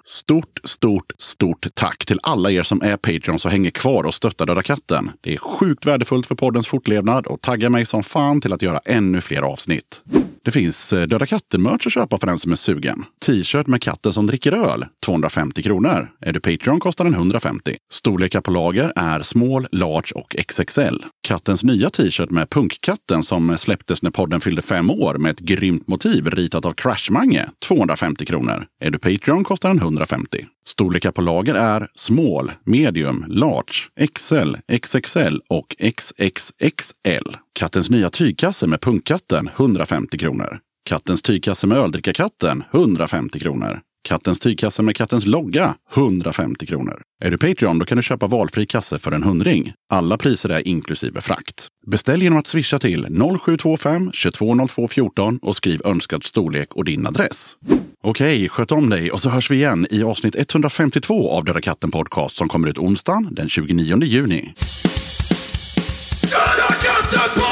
Stort, stort, stort tack till alla er som är Patreons och hänger kvar och stöttar Döda katten. Det är sjukt värdefullt för poddens fortlevnad och taggar mig som fan till att göra ännu fler avsnitt. Det finns eh, Döda katten-merch att köpa för den som är sugen. T-shirt med katten som dricker öl, 250 kronor. Är du Patreon kostar den 150. Storlekar på lager är small, large och XXL. Kattens nya t-shirt med punkkatten som släpptes när podden fyllde fem år med ett grymt motiv ritat av Crashmange, 250 kronor. Är du Patreon kostar den 100. 150. Storlekar på lager är small, medium, large, XL, XXL och XXXL. Kattens nya tygkasse med punkkatten 150 kronor. Kattens tygkasse med öldrickarkatten 150 kronor. Kattens tygkasse med kattens logga 150 kronor. Är du Patreon då kan du köpa valfri kasse för en hundring. Alla priser är inklusive frakt. Beställ genom att swisha till 0725 220214 och skriv önskad storlek och din adress. Okej, sköt om dig och så hörs vi igen i avsnitt 152 av Döda katten podcast som kommer ut onsdagen den 29 juni. Döda katten